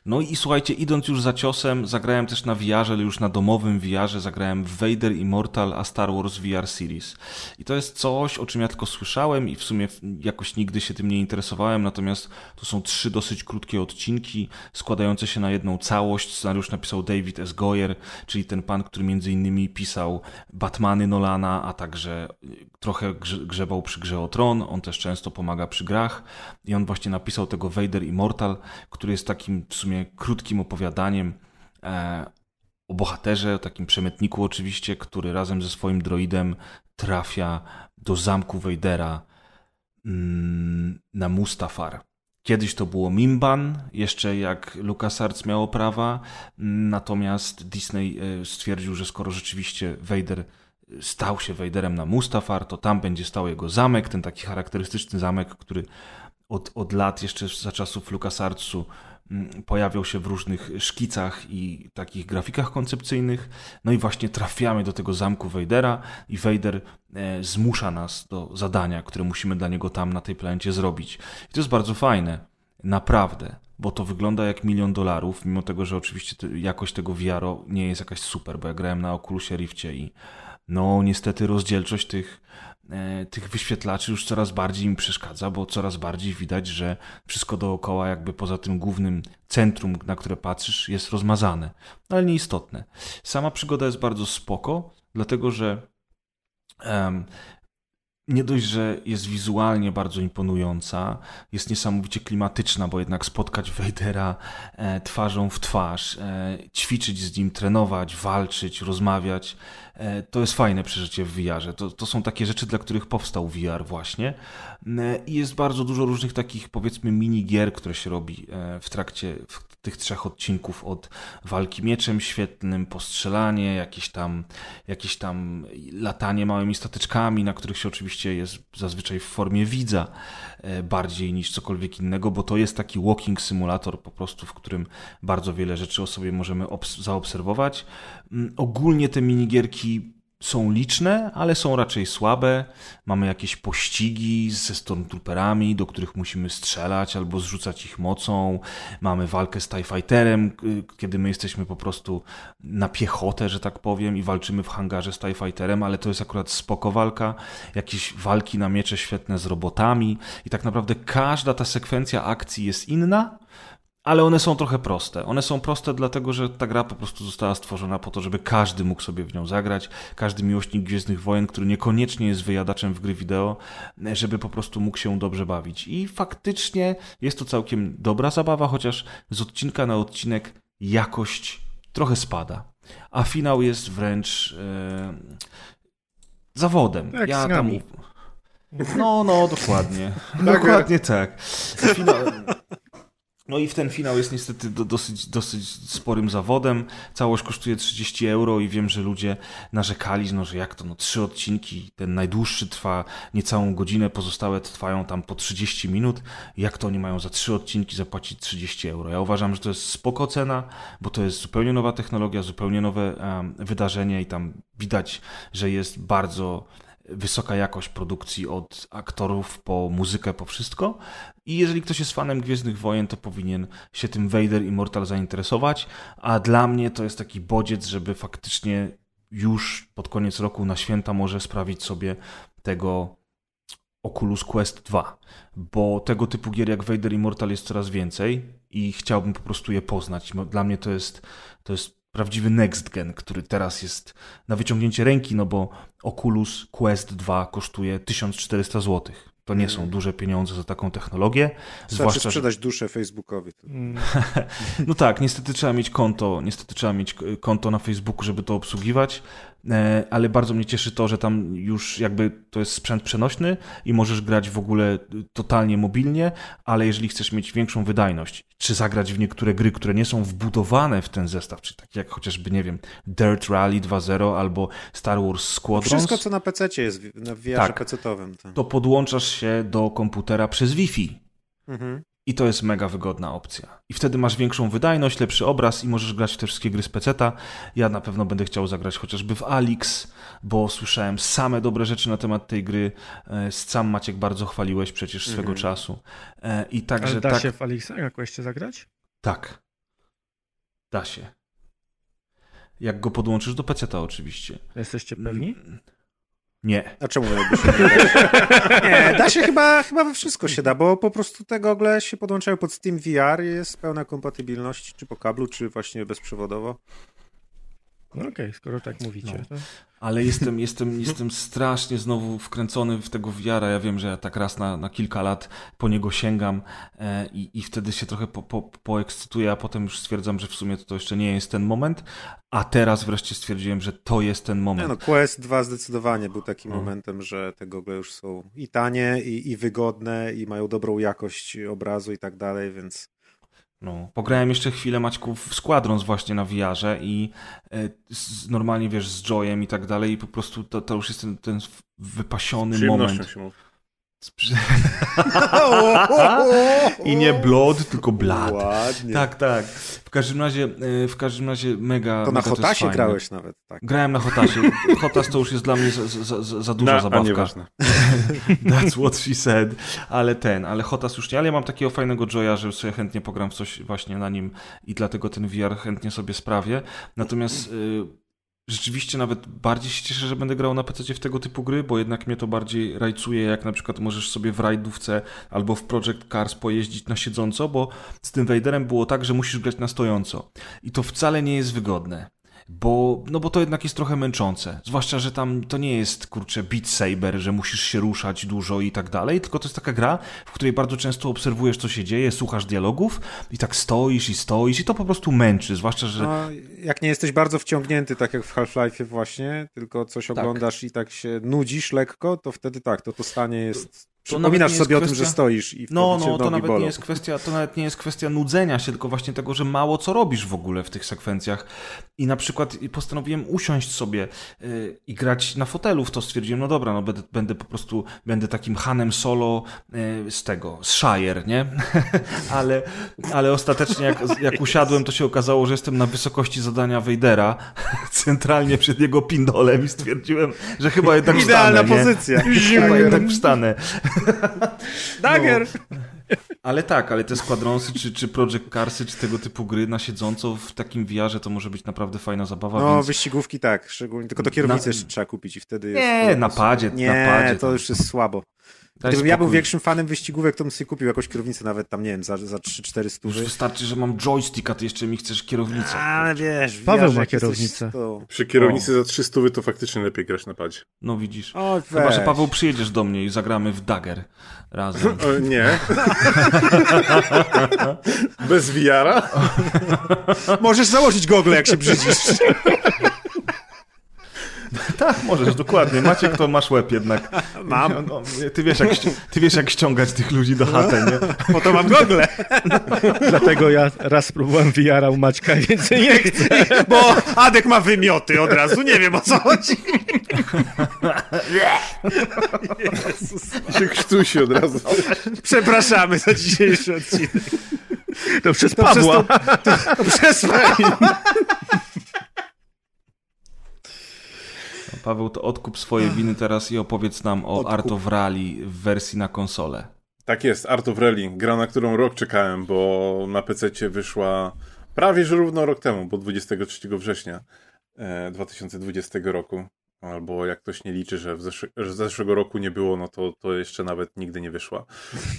No i słuchajcie, idąc już za ciosem, zagrałem też na VR-ze, już na domowym VR-ze zagrałem Vader Immortal a Star Wars VR Series. I to jest coś, o czym ja tylko słyszałem i w sumie jakoś nigdy się tym nie interesowałem, natomiast to są trzy dosyć krótkie odcinki składające się na jedną całość. Scenariusz napisał David S. Goyer, czyli ten pan, który między innymi pisał Batmany Nolana, a także trochę grzebał przy grze o Tron. On też często pomaga przy grach i on właśnie napisał tego Vader Immortal, który jest takim w sumie krótkim opowiadaniem e, o bohaterze, o takim przemytniku oczywiście, który razem ze swoim droidem trafia do zamku Vadera mm, na Mustafar. Kiedyś to było Mimban, jeszcze jak LucasArts miało prawa, natomiast Disney e, stwierdził, że skoro rzeczywiście Vader stał się Vaderem na Mustafar, to tam będzie stał jego zamek, ten taki charakterystyczny zamek, który od, od lat, jeszcze za czasów LucasArtsu, mm, pojawiał się w różnych szkicach i takich grafikach koncepcyjnych. No i właśnie trafiamy do tego zamku Vadera i Vader e, zmusza nas do zadania, które musimy dla niego tam na tej planecie zrobić. I to jest bardzo fajne, naprawdę, bo to wygląda jak milion dolarów, mimo tego, że oczywiście jakość tego VR nie jest jakaś super, bo ja grałem na Oculusie Rifcie i no niestety rozdzielczość tych, tych wyświetlaczy już coraz bardziej mi przeszkadza, bo coraz bardziej widać, że wszystko dookoła, jakby poza tym głównym centrum, na które patrzysz, jest rozmazane. Ale nieistotne. Sama przygoda jest bardzo spoko, dlatego że um, nie dość, że jest wizualnie bardzo imponująca, jest niesamowicie klimatyczna, bo jednak spotkać Vadera e, twarzą w twarz, e, ćwiczyć z nim, trenować, walczyć, rozmawiać, e, to jest fajne przeżycie w VR-ze. To, to są takie rzeczy, dla których powstał VR właśnie. I jest bardzo dużo różnych takich, powiedzmy, mini gier, które się robi w trakcie, w tych trzech odcinków od walki mieczem świetnym, postrzelanie, jakieś tam, jakieś tam latanie małymi stateczkami, na których się oczywiście jest zazwyczaj w formie widza e, bardziej niż cokolwiek innego, bo to jest taki walking simulator po prostu, w którym bardzo wiele rzeczy o sobie możemy zaobserwować. Mm, ogólnie te minigierki są liczne, ale są raczej słabe. Mamy jakieś pościgi ze stormtrooperami, do których musimy strzelać albo zrzucać ich mocą. Mamy walkę z TIE Fighterem, kiedy my jesteśmy po prostu na piechotę, że tak powiem, i walczymy w hangarze z TIE Fighterem, ale to jest akurat spoko walka. Jakieś walki na miecze świetne z robotami i tak naprawdę każda ta sekwencja akcji jest inna, ale one są trochę proste. One są proste dlatego, że ta gra po prostu została stworzona po to, żeby każdy mógł sobie w nią zagrać, każdy miłośnik Gwiezdnych Wojen, który niekoniecznie jest wyjadaczem w gry wideo, żeby po prostu mógł się dobrze bawić. I faktycznie jest to całkiem dobra zabawa, chociaż z odcinka na odcinek jakość trochę spada. A finał jest wręcz e, zawodem. Jak ja tam... No, no, dokładnie. dokładnie tak. Finał... No i w ten finał jest niestety do, dosyć, dosyć sporym zawodem. Całość kosztuje 30 euro i wiem, że ludzie narzekali, no, że jak to, no trzy odcinki, ten najdłuższy trwa niecałą godzinę, pozostałe trwają tam po 30 minut. Jak to oni mają za trzy odcinki zapłacić 30 euro? Ja uważam, że to jest spoko cena, bo to jest zupełnie nowa technologia, zupełnie nowe um, wydarzenie i tam widać, że jest bardzo wysoka jakość produkcji od aktorów po muzykę, po wszystko. I jeżeli ktoś jest fanem Gwiezdnych Wojen, to powinien się tym Vader Immortal zainteresować. A dla mnie to jest taki bodziec, żeby faktycznie już pod koniec roku na święta może sprawić sobie tego Oculus Quest 2, bo tego typu gier jak Vader Immortal jest coraz więcej i chciałbym po prostu je poznać. Dla mnie to jest, to jest prawdziwy next gen, który teraz jest na wyciągnięcie ręki, no bo Oculus Quest 2 kosztuje 1400 zł. To nie są mm. duże pieniądze za taką technologię. Trzeba zwłaszcza sprzedać że... duszę Facebookowi. No tak, niestety trzeba mieć konto, niestety trzeba mieć konto na Facebooku, żeby to obsługiwać. E, ale bardzo mnie cieszy to, że tam już jakby to jest sprzęt przenośny i możesz grać w ogóle totalnie mobilnie, ale jeżeli chcesz mieć większą wydajność, czy zagrać w niektóre gry, które nie są wbudowane w ten zestaw, czy takie jak chociażby, nie wiem, Dirt Rally 2.0 albo Star Wars Squadrons. Wszystko, co na PC jest, na VR tak, PC-owym. To. to podłączasz się do komputera przez Wi-Fi. Mhm. I to jest mega wygodna opcja. I wtedy masz większą wydajność, lepszy obraz i możesz grać w te wszystkie gry z peceta. Ja na pewno będę chciał zagrać chociażby w Alix, bo słyszałem same dobre rzeczy na temat tej gry. E, sam Maciek bardzo chwaliłeś przecież swego mm -hmm. czasu. E, I także Ale da tak... się w Alixa jakoś zagrać? Tak. Da się. Jak go podłączysz do peceta oczywiście. Jesteście pewni? Nie. A czemu miałby się nie Nie, da się chyba, chyba we wszystko się da, bo po prostu te gogle się podłączają pod Steam VR i jest pełna kompatybilność, czy po kablu, czy właśnie bezprzewodowo. No okej, okay, skoro tak mówicie. No. Ale jestem, jestem, jestem strasznie znowu wkręcony w tego wiara. Ja wiem, że ja tak raz na, na kilka lat po niego sięgam e, i, i wtedy się trochę po, po, poekscytuję, a potem już stwierdzam, że w sumie to, to jeszcze nie jest ten moment. A teraz wreszcie stwierdziłem, że to jest ten moment. Nie no, Quest 2 zdecydowanie był takim no. momentem, że te gogle już są i tanie, i, i wygodne, i mają dobrą jakość obrazu i tak dalej, więc no, pograłem jeszcze chwilę Maćków w Squadrons właśnie na VR-ze i e, z, normalnie wiesz, z Joyem i tak dalej i po prostu to, to już jest ten, ten wypasiony moment. Się mówi. I nie blood, tylko. Ładnie. Tak, tak. W każdym razie, e, w każdym razie mega. To na mega Hotasie to grałeś nawet, tak. Grałem na Hotasie. Hotas to już jest dla mnie za, za, za, za duża na, zabawka. That's what she said. Ale ten, ale Hotas już nie. Ale ja mam takiego fajnego Joya, że sobie chętnie pogram w coś właśnie na nim i dlatego ten VR chętnie sobie sprawię. Natomiast. Yy, rzeczywiście nawet bardziej się cieszę, że będę grał na PC w tego typu gry, bo jednak mnie to bardziej rajcuje, jak na przykład możesz sobie w rajdówce albo w Project Cars pojeździć na siedząco, bo z tym Vaderem było tak, że musisz grać na stojąco. I to wcale nie jest wygodne bo, no bo to jednak jest trochę męczące. Zwłaszcza, że tam to nie jest, kurczę, Beat Saber, że musisz się ruszać dużo i tak dalej, tylko to jest taka gra, w której bardzo często obserwujesz, co się dzieje, słuchasz dialogów i tak stoisz i stoisz i to po prostu męczy, zwłaszcza, że... No, jak nie jesteś bardzo wciągnięty, tak jak w Half-Life właśnie, tylko coś tak. oglądasz i tak się nudzisz lekko, to wtedy tak, to to stanie jest Przypominasz sobie kwestia... o tym, że stoisz i No, no, to nawet, nie jest kwestia, to nawet nie jest kwestia nudzenia się, tylko właśnie tego, że mało co robisz w ogóle w tych sekwencjach. I na przykład postanowiłem usiąść sobie yy, i grać na fotelu w to. Stwierdziłem, no dobra, no będę, będę po prostu, będę takim Hanem Solo yy, z tego, z Shire, nie? ale, ale ostatecznie jak, jak usiadłem, to się okazało, że jestem na wysokości zadania Wejdera, centralnie przed jego pindolem i stwierdziłem, że chyba jednak Idealna wstanę. Idealna pozycja. chyba jednak wstanę. Dagger! No. Ale tak, ale te Squadronsy, czy, czy Project Carsy, czy tego typu gry na siedząco w takim wiarze to może być naprawdę fajna zabawa. No, więc... wyścigówki tak, szczególnie, tylko to kierownicę na... trzeba kupić i wtedy jest... Nie, na padzie, nie, na padzie. to już jest słabo. Daj Gdybym spokój. ja był większym fanem wyścigówek, to bym sobie kupił jakąś kierownicę nawet tam, nie wiem, za, za 3-4 stówy. wystarczy, że mam joystick, a ty jeszcze mi chcesz kierownicę. Ale wiesz, Paweł ma kierownicę. To... Przy kierownicy o. za 3 stówy to faktycznie lepiej grać na padzie. No widzisz. O, Chyba, że Paweł przyjedziesz do mnie i zagramy w Dagger razem. O, nie. Bez wiara? Możesz założyć gogle, jak się brzydzisz. tak, możesz, dokładnie. Maciek, to masz łeb jednak. Mam. No, no, ty, wiesz, jak, ty wiesz, jak ściągać tych ludzi do chaty, nie? Po to mam gogle. Dlatego ja raz spróbowałem VR u Maćka, więc nie chcę. Bo Adek ma wymioty od razu, nie wiem o co chodzi. Jezus. się krztusi od razu. Przepraszamy za dzisiejszy odcinek. To przez Pawła. To, to, to przez Paweł, to odkup swoje winy teraz i opowiedz nam o odkup. Art of Rally w wersji na konsolę. Tak jest, Art of Rally, gra, na którą rok czekałem, bo na PC wyszła prawie że równo rok temu, bo 23 września 2020 e, roku albo jak ktoś nie liczy, że, w zesz że zeszłego roku nie było, no to, to jeszcze nawet nigdy nie wyszła.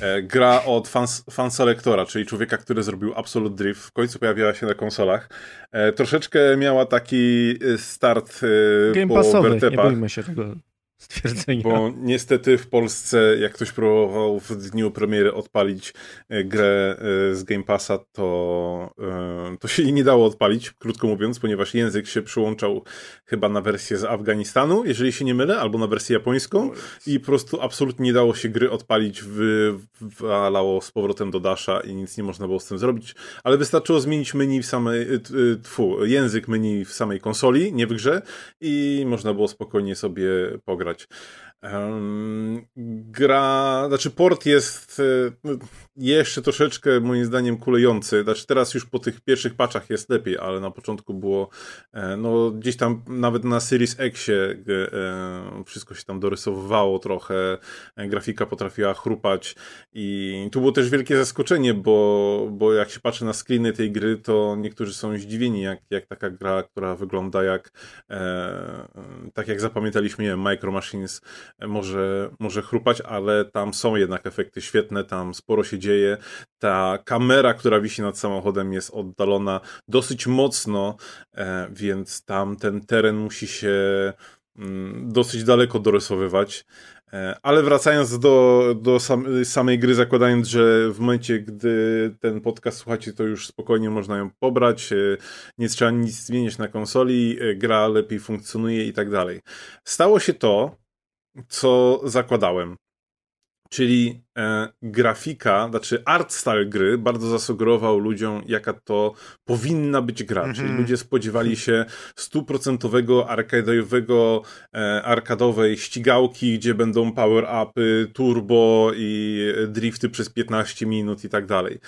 E, gra od fans, fanselectora, czyli człowieka, który zrobił Absolute Drift, w końcu pojawiła się na konsolach. E, troszeczkę miała taki e, start e, Game po passowy, nie bójmy się tego. Stwierdzenia. Bo niestety w Polsce, jak ktoś próbował w dniu premiery odpalić e, grę e, z Game Passa, to, e, to się jej nie dało odpalić, krótko mówiąc, ponieważ język się przyłączał chyba na wersję z Afganistanu, jeżeli się nie mylę, albo na wersję japońską i po prostu absolutnie nie dało się gry odpalić, walało z powrotem do Dasha i nic nie można było z tym zrobić, ale wystarczyło zmienić menu w samej, tfu, język menu w samej konsoli, nie w grze i można było spokojnie sobie pograć gra, znaczy port jest e, jeszcze troszeczkę moim zdaniem kulejący. Znaczy teraz już po tych pierwszych patchach jest lepiej, ale na początku było e, no gdzieś tam nawet na Series Xie e, wszystko się tam dorysowywało trochę, grafika potrafiła chrupać i tu było też wielkie zaskoczenie, bo, bo jak się patrzy na screeny tej gry, to niektórzy są zdziwieni, jak, jak taka gra, która wygląda jak tak jak zapamiętaliśmy, nie wiem, Micro Machines może, może chrupać, ale tam są jednak efekty świetne, tam sporo się dzieje. Ta kamera, która wisi nad samochodem jest oddalona dosyć mocno, e, więc tam ten teren musi się mm, dosyć daleko dorysowywać. E, ale wracając do, do sam, samej gry, zakładając, że w momencie, gdy ten podcast słuchacie, to już spokojnie można ją pobrać, e, nie trzeba nic zmieniać na konsoli, gra lepiej funkcjonuje i tak dalej. Stało się to, co zakładałem. Czyli e, grafika, znaczy art style gry bardzo zasugerował ludziom, jaka to powinna być gra. Mm -hmm. Czyli ludzie spodziewali się stuprocentowego arcade'owego, e, arkadowej ścigałki, gdzie będą power-upy, turbo i drifty przez 15 minut i tak dalej.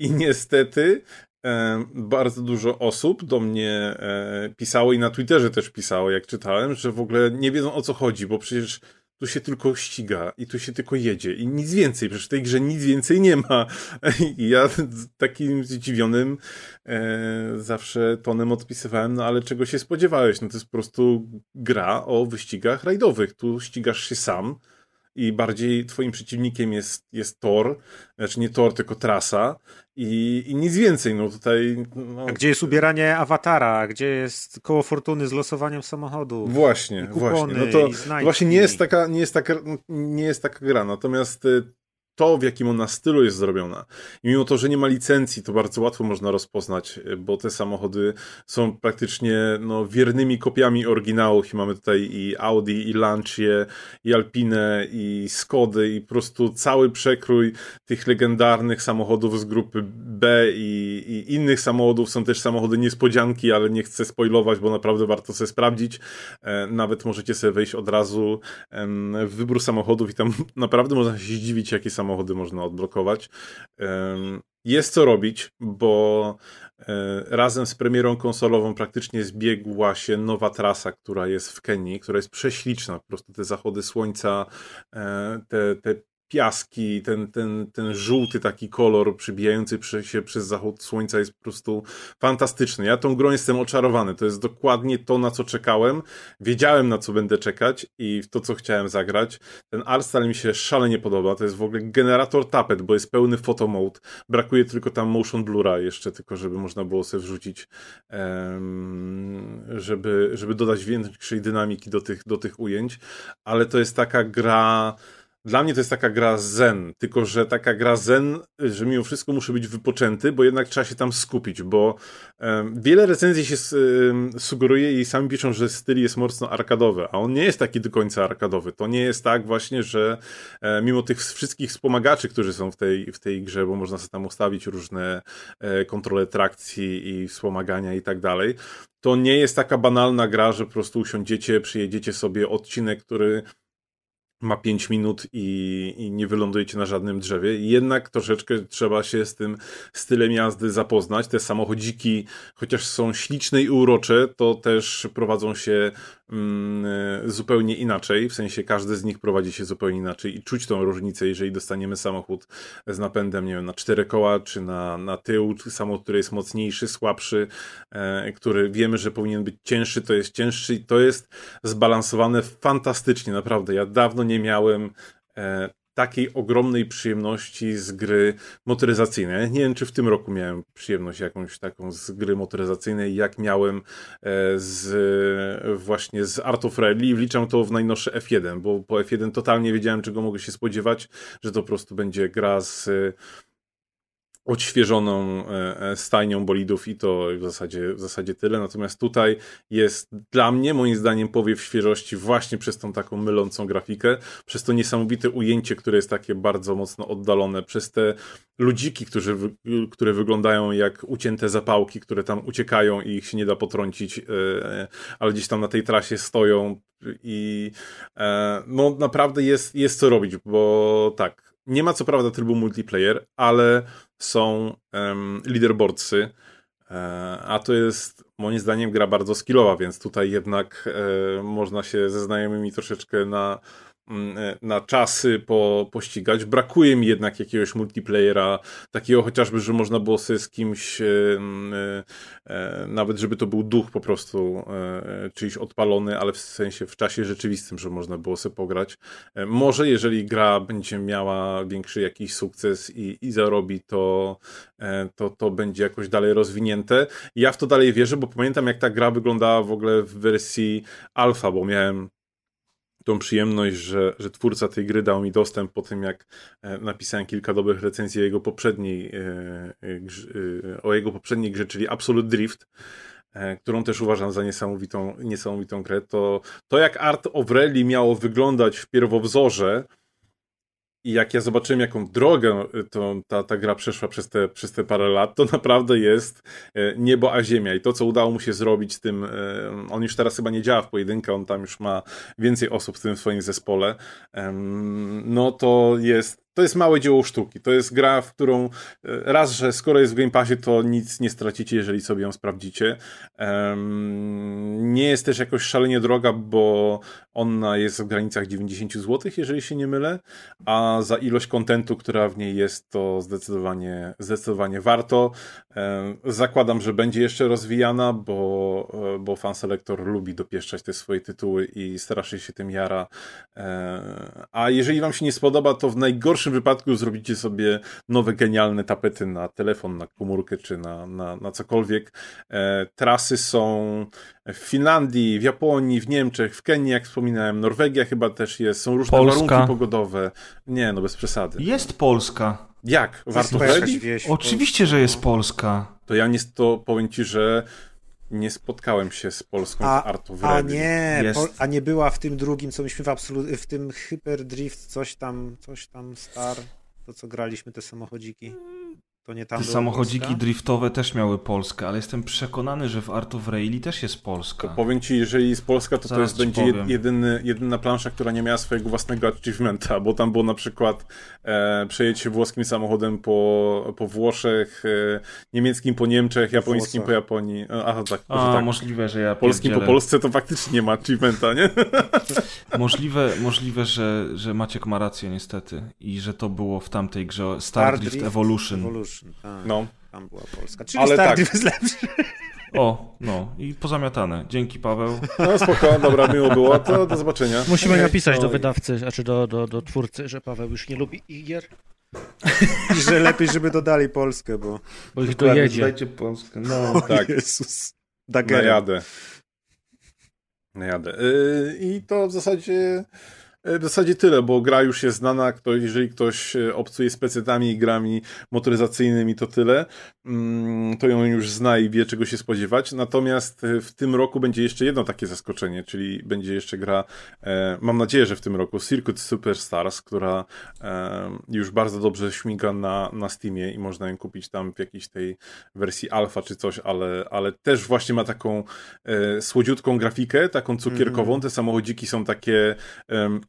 I niestety e, bardzo dużo osób do mnie e, pisało i na Twitterze też pisało, jak czytałem, że w ogóle nie wiedzą o co chodzi, bo przecież tu się tylko ściga i tu się tylko jedzie i nic więcej, przecież w tej grze nic więcej nie ma. I ja takim zdziwionym e, zawsze tonem odpisywałem, no ale czego się spodziewałeś? No to jest po prostu gra o wyścigach rajdowych. Tu ścigasz się sam i bardziej twoim przeciwnikiem jest, jest tor, znaczy nie tor, tylko trasa i, i nic więcej, no tutaj... No... A gdzie jest ubieranie awatara, gdzie jest koło fortuny z losowaniem samochodu? Właśnie, właśnie. No to właśnie nie jest, taka, nie, jest taka, nie jest taka gra, natomiast y, to, w jakim ona stylu jest zrobiona. I mimo to, że nie ma licencji, to bardzo łatwo można rozpoznać, bo te samochody są praktycznie no, wiernymi kopiami oryginałów i mamy tutaj i Audi, i Lancia, i Alpine, i Skody, i po prostu cały przekrój tych legendarnych samochodów z grupy B i, i innych samochodów. Są też samochody niespodzianki, ale nie chcę spoilować, bo naprawdę warto sobie sprawdzić. E, nawet możecie sobie wejść od razu w wybór samochodów i tam naprawdę można się zdziwić, jakie samochody samochody można odblokować. Jest co robić, bo e, razem z premierą konsolową praktycznie zbiegła się nowa trasa, która jest w Kenii, która jest prześliczna. Po prostu te zachody słońca, e, te, te piaski, ten, ten, ten żółty taki kolor przybijający się przez zachód słońca jest po prostu fantastyczny. Ja tą grą jestem oczarowany. To jest dokładnie to, na co czekałem. Wiedziałem, na co będę czekać i w to, co chciałem zagrać. Ten artstyle mi się szalenie podoba. To jest w ogóle generator tapet, bo jest pełny photomode. Brakuje tylko tam motion blura jeszcze, tylko żeby można było sobie wrzucić, żeby, żeby dodać większej dynamiki do tych, do tych ujęć. Ale to jest taka gra dla mnie to jest taka gra zen, tylko że taka gra zen, że mimo wszystko muszę być wypoczęty, bo jednak trzeba się tam skupić, bo um, wiele recenzji się um, sugeruje i sami piszą, że styl jest mocno arkadowy, a on nie jest taki do końca arkadowy. To nie jest tak właśnie, że e, mimo tych wszystkich wspomagaczy, którzy są w tej, w tej grze, bo można sobie tam ustawić różne e, kontrole trakcji i wspomagania i tak dalej, to nie jest taka banalna gra, że po prostu usiądziecie, przyjedziecie sobie odcinek, który ma 5 minut i, i, nie wylądujecie na żadnym drzewie. Jednak troszeczkę trzeba się z tym stylem jazdy zapoznać. Te samochodziki, chociaż są śliczne i urocze, to też prowadzą się zupełnie inaczej. W sensie każdy z nich prowadzi się zupełnie inaczej i czuć tą różnicę, jeżeli dostaniemy samochód z napędem, nie wiem, na cztery koła, czy na, na tył, samochód, który jest mocniejszy, słabszy, e, który wiemy, że powinien być cięższy, to jest cięższy i to jest zbalansowane fantastycznie, naprawdę. Ja dawno nie miałem e, takiej ogromnej przyjemności z gry motoryzacyjnej. Nie wiem, czy w tym roku miałem przyjemność jakąś taką z gry motoryzacyjnej, jak miałem e, z właśnie z Art of Rally. Wliczam to w najnowsze F1, bo po F1 totalnie wiedziałem, czego mogę się spodziewać, że to po prostu będzie gra z odświeżoną e, e, stajnią bolidów i to w zasadzie, w zasadzie tyle. Natomiast tutaj jest dla mnie, moim zdaniem, powiew świeżości właśnie przez tą taką mylącą grafikę, przez to niesamowite ujęcie, które jest takie bardzo mocno oddalone, przez te ludziki, którzy, które wyglądają jak ucięte zapałki, które tam uciekają i ich się nie da potrącić, e, ale gdzieś tam na tej trasie stoją i no naprawdę jest, jest co robić, bo tak, nie ma co prawda trybu multiplayer, ale są um, leaderboardsy, e, a to jest moim zdaniem gra bardzo skillowa, więc tutaj jednak e, można się ze znajomymi troszeczkę na na czasy po, pościgać. Brakuje mi jednak jakiegoś multiplayera, takiego chociażby, że można było sobie z kimś, e, e, nawet żeby to był duch po prostu czyjś odpalony, ale w sensie w czasie rzeczywistym, że można było sobie pograć. Może jeżeli gra będzie miała większy jakiś sukces i, i zarobi, to, to to będzie jakoś dalej rozwinięte. Ja w to dalej wierzę, bo pamiętam jak ta gra wyglądała w ogóle w wersji alfa, bo miałem tą przyjemność, że, że twórca tej gry dał mi dostęp po tym, jak e, napisałem kilka dobrych recenzji jego poprzedniej, e, e, o jego poprzedniej grze, czyli Absolute Drift którą też uważam za niesamowitą, niesamowitą grę, to, to jak Art of Rally miało wyglądać w pierwowzorze, i jak ja zobaczyłem, jaką drogę y, to, ta, ta gra przeszła przez te, przez te parę lat, to naprawdę jest e, niebo a ziemia. I to, co udało mu się zrobić z tym, e, on już teraz chyba nie działa w pojedynkę, on tam już ma więcej osób w tym swoim zespole, no to jest to jest małe dzieło sztuki. To jest gra, w którą e, raz, że skoro jest w Game Passie, to nic nie stracicie, jeżeli sobie ją sprawdzicie. Um, nie jest też jakoś szalenie droga, bo ona jest w granicach 90 zł, jeżeli się nie mylę, a za ilość kontentu, która w niej jest, to zdecydowanie, zdecydowanie warto. Um, zakładam, że będzie jeszcze rozwijana, bo, e, bo fan selektor lubi dopieszczać te swoje tytuły i strasznie się tym jara. Um, a jeżeli wam się nie spodoba, to w najgorszym wypadku zrobicie sobie nowe genialne tapety na telefon, na komórkę czy na, na, na cokolwiek. E, trasy są w Finlandii, w Japonii, w Niemczech, w Kenii, jak wspominałem, Norwegia chyba też jest, są różne Polska. warunki pogodowe. Nie, no bez przesady. Jest Polska. Jak? Warto Oczywiście, że jest Polska. To ja nie, to powiem ci, że nie spotkałem się z polską a, Art of A nie, a nie była w tym drugim, co myśmy w, absolut, w tym Hyperdrift, coś tam, coś tam Star, to co graliśmy, te samochodziki. To nie tam Te samochodziki Polska? driftowe też miały Polskę, ale jestem przekonany, że w Art of Rally też jest Polska. To powiem ci, jeżeli jest Polska, to Zaraz to jest, będzie jedyny, jedyna plansza, która nie miała swojego własnego achievementa, bo tam było na przykład e, przejeść się włoskim samochodem po, po Włoszech, e, niemieckim po Niemczech, japońskim po Japonii. E, aha, tak. A, tak. możliwe, że ja Polskim pierdzielę. po Polsce to faktycznie nie ma achievementa, nie? możliwe, możliwe że, że Maciek ma rację niestety i że to było w tamtej grze Star, Star Drift, Drift Evolution. Evolution tak. No. Tam była Polska. Czyli Ale Star tak. jest lepszy. O, no i pozamiatane. Dzięki Paweł. No spoko, dobra, miło było, to do zobaczenia. Musimy okay. napisać no do wydawcy, znaczy do, do, do twórcy, że Paweł już nie lubi igier. I że lepiej, żeby dodali Polskę, bo... Bo ich dojedzie. Dajcie Polskę, no. tak. Jezus. Najadę. Najadę. Yy, I to w zasadzie w zasadzie tyle, bo gra już jest znana, kto, jeżeli ktoś e, obcuje z pecetami i grami motoryzacyjnymi, to tyle, mm, to ją już zna i wie, czego się spodziewać. Natomiast e, w tym roku będzie jeszcze jedno takie zaskoczenie, czyli będzie jeszcze gra, mam nadzieję, że w tym roku, Circuit Superstars, która już bardzo dobrze śmiga na, na Steamie i można ją kupić tam w jakiejś tej wersji alfa czy coś, ale, ale też właśnie ma taką słodziutką grafikę, taką cukierkową. Mm. Te samochodziki są takie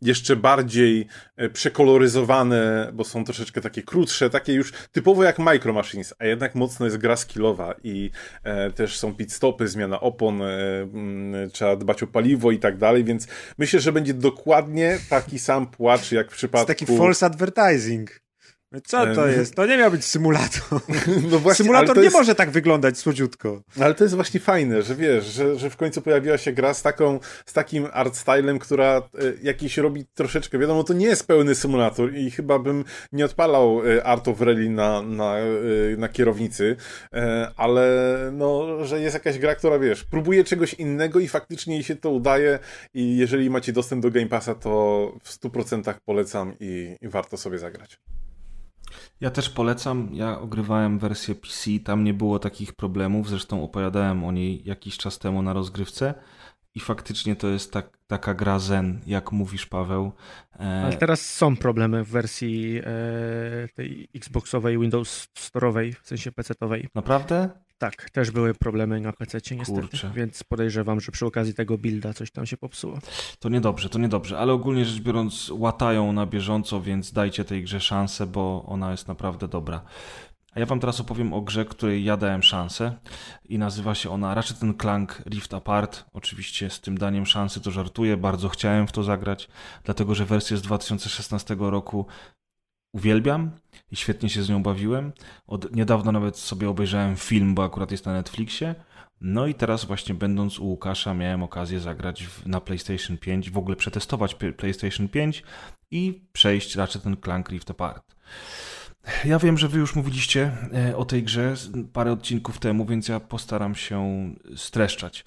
jeszcze bardziej e, przekoloryzowane, bo są troszeczkę takie krótsze, takie już typowo jak Micro Machines, a jednak mocno jest gra skillowa i e, też są pit stopy, zmiana opon, e, m, mm, trzeba dbać o paliwo i tak dalej, więc myślę, że będzie dokładnie taki sam płacz jak w przypadku... To taki false advertising. Co to jest? To nie miał być symulator. No właśnie, symulator nie jest... może tak wyglądać słodziutko. Ale to jest właśnie fajne, że wiesz, że, że w końcu pojawiła się gra z taką, z takim art stylem, która e, jakiś robi troszeczkę, wiadomo, to nie jest pełny symulator i chyba bym nie odpalał e, Art of Rally na, na, e, na kierownicy, ale no, że jest jakaś gra, która wiesz, próbuje czegoś innego i faktycznie jej się to udaje i jeżeli macie dostęp do Game Passa, to w 100% polecam i, i warto sobie zagrać. Ja też polecam. Ja ogrywałem wersję PC, tam nie było takich problemów. Zresztą opowiadałem o niej jakiś czas temu na rozgrywce. I faktycznie to jest tak, taka gra zen, jak mówisz, Paweł. E... Ale teraz są problemy w wersji e, tej Xboxowej, Windows Store'owej, w sensie PC-owej. Naprawdę? Tak, też były problemy na PC niestety, Kurczę. więc podejrzewam, że przy okazji tego builda coś tam się popsuło. To niedobrze, to niedobrze, ale ogólnie rzecz biorąc łatają na bieżąco, więc dajcie tej grze szansę, bo ona jest naprawdę dobra. A ja wam teraz opowiem o grze, której ja dałem szansę i nazywa się ona Ratchet Clank Rift Apart. Oczywiście z tym daniem szansy to żartuję, bardzo chciałem w to zagrać, dlatego że wersję z 2016 roku uwielbiam i świetnie się z nią bawiłem. Od niedawno nawet sobie obejrzałem film, bo akurat jest na Netflixie. No i teraz właśnie będąc u Łukasza miałem okazję zagrać w, na PlayStation 5, w ogóle przetestować PlayStation 5 i przejść raczej ten Clank Rift Apart. Ja wiem, że wy już mówiliście e, o tej grze parę odcinków temu, więc ja postaram się streszczać.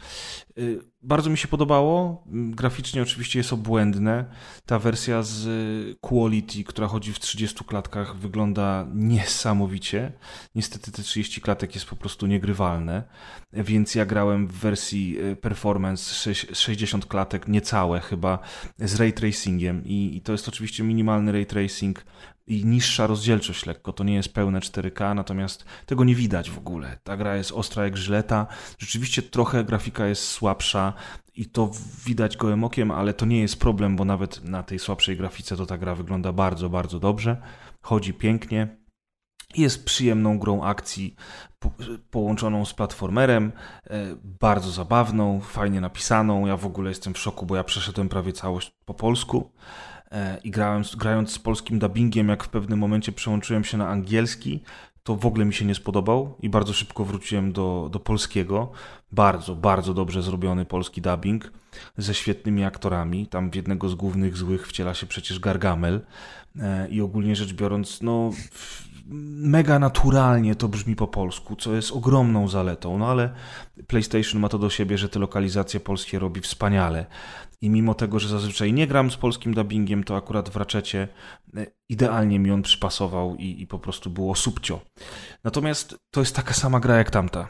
E, bardzo mi się podobało. Graficznie oczywiście jest obłędne. Ta wersja z Quality, która chodzi w 30 klatkach, wygląda niesamowicie. Niestety te 30 klatek jest po prostu niegrywalne, więc ja grałem w wersji e, Performance 60 klatek, niecałe chyba, z ray tracingiem i, to jest oczywiście minimalny ray tracing i niższa rozdzielczość lekko. To nie jest pełne 4K, natomiast tego nie widać w ogóle. Ta gra jest ostra jak żyleta. Rzeczywiście trochę grafika jest słabsza i to widać gołym okiem, ale to nie jest problem, bo nawet na tej słabszej grafice to ta gra wygląda bardzo, bardzo dobrze. Chodzi pięknie. Jest przyjemną grą akcji połączoną z platformerem, e, bardzo zabawną, fajnie napisaną. Ja w ogóle jestem w szoku, bo ja przeszedłem prawie całość po polsku. E, i grałem, grając z polskim dubbingiem, jak w pewnym momencie przełączyłem się na angielski, to w ogóle mi się nie spodobał i bardzo szybko wróciłem do, do polskiego. Bardzo, bardzo dobrze zrobiony polski dubbing ze świetnymi aktorami. Tam w jednego z głównych złych wciela się przecież Gargamel e, i ogólnie rzecz biorąc, no mega naturalnie to brzmi po polsku, co jest ogromną zaletą, no ale PlayStation ma to do siebie, że te lokalizacje polskie robi wspaniale. I mimo tego, że zazwyczaj nie gram z polskim dubbingiem, to akurat w raczecie e, idealnie mi on przypasował i, i po prostu było subcio. Natomiast to jest taka sama gra jak tamta.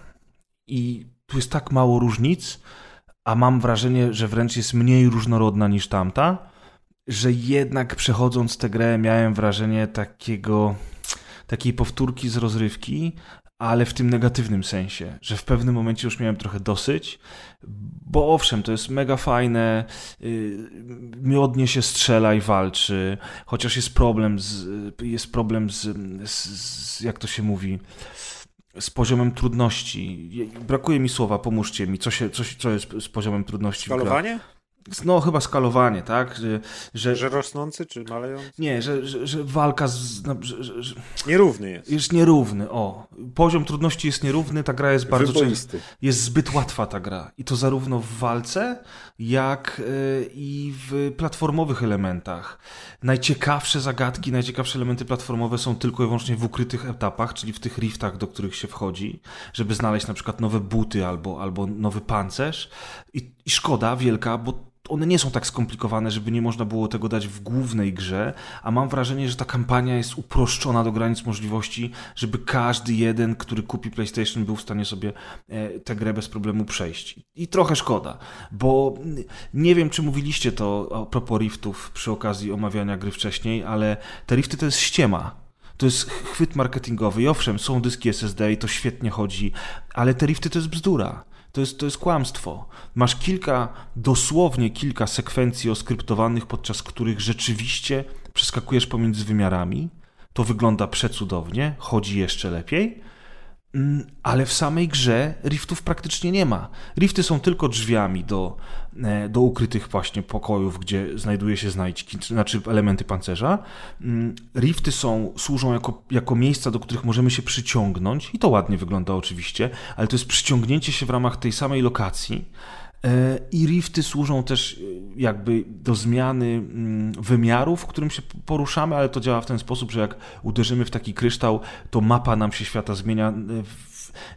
I tu jest tak mało różnic, a mam wrażenie, że wręcz jest mniej różnorodna niż tamta, że jednak przechodząc tę grę miałem wrażenie takiego takiej powtórki z rozrywki, ale w tym negatywnym sensie, że w pewnym momencie już miałem trochę dosyć, bo owszem, to jest mega fajne, yy, miodnie się strzela i walczy, chociaż jest problem z, jest problem z, z, z jak to się mówi, z poziomem trudności. Brakuje mi słowa, pomóżcie mi, co, się, co, co jest z poziomem trudności. Skalowanie? No, chyba skalowanie, tak? Że, że, że rosnący czy malejący? Nie, że, że, że walka z. No, że, że, nierówny jest. Jest nierówny, o. Poziom trudności jest nierówny, ta gra jest bardzo często. Jest zbyt łatwa ta gra. I to zarówno w walce, jak yy, i w platformowych elementach. Najciekawsze zagadki, najciekawsze elementy platformowe są tylko i wyłącznie w ukrytych etapach, czyli w tych riftach, do których się wchodzi, żeby znaleźć na przykład nowe buty albo, albo nowy pancerz. I, i szkoda wielka, bo one nie są tak skomplikowane, żeby nie można było tego dać w głównej grze, a mam wrażenie, że ta kampania jest uproszczona do granic możliwości, żeby każdy jeden, który kupi PlayStation, był w stanie sobie e, tę grę bez problemu przejść. I trochę szkoda, bo nie wiem, czy mówiliście to a propos riftów przy okazji omawiania gry wcześniej, ale te rifty to jest ściema. To jest chwyt marketingowy i owszem, są dyski SSD i to świetnie chodzi, ale te rifty to jest bzdura. To jest, to jest kłamstwo. Masz kilka, dosłownie kilka sekwencji oskryptowanych, podczas których rzeczywiście przeskakujesz pomiędzy wymiarami. To wygląda przecudownie, chodzi jeszcze lepiej, ale w samej grze riftów praktycznie nie ma. Rifty są tylko drzwiami do, e, do ukrytych właśnie pokojów, gdzie znajduje się znajdźki, znaczy elementy pancerza. Mm, rifty są, służą jako, jako miejsca, do których możemy się przyciągnąć i to ładnie wygląda oczywiście, ale to jest przyciągnięcie się w ramach tej samej lokacji. E, I rifty służą też e, jakby do zmiany mm, wymiaru, w którym się poruszamy, ale to działa w ten sposób, że jak uderzymy w taki kryształ, to mapa nam się świata zmienia e,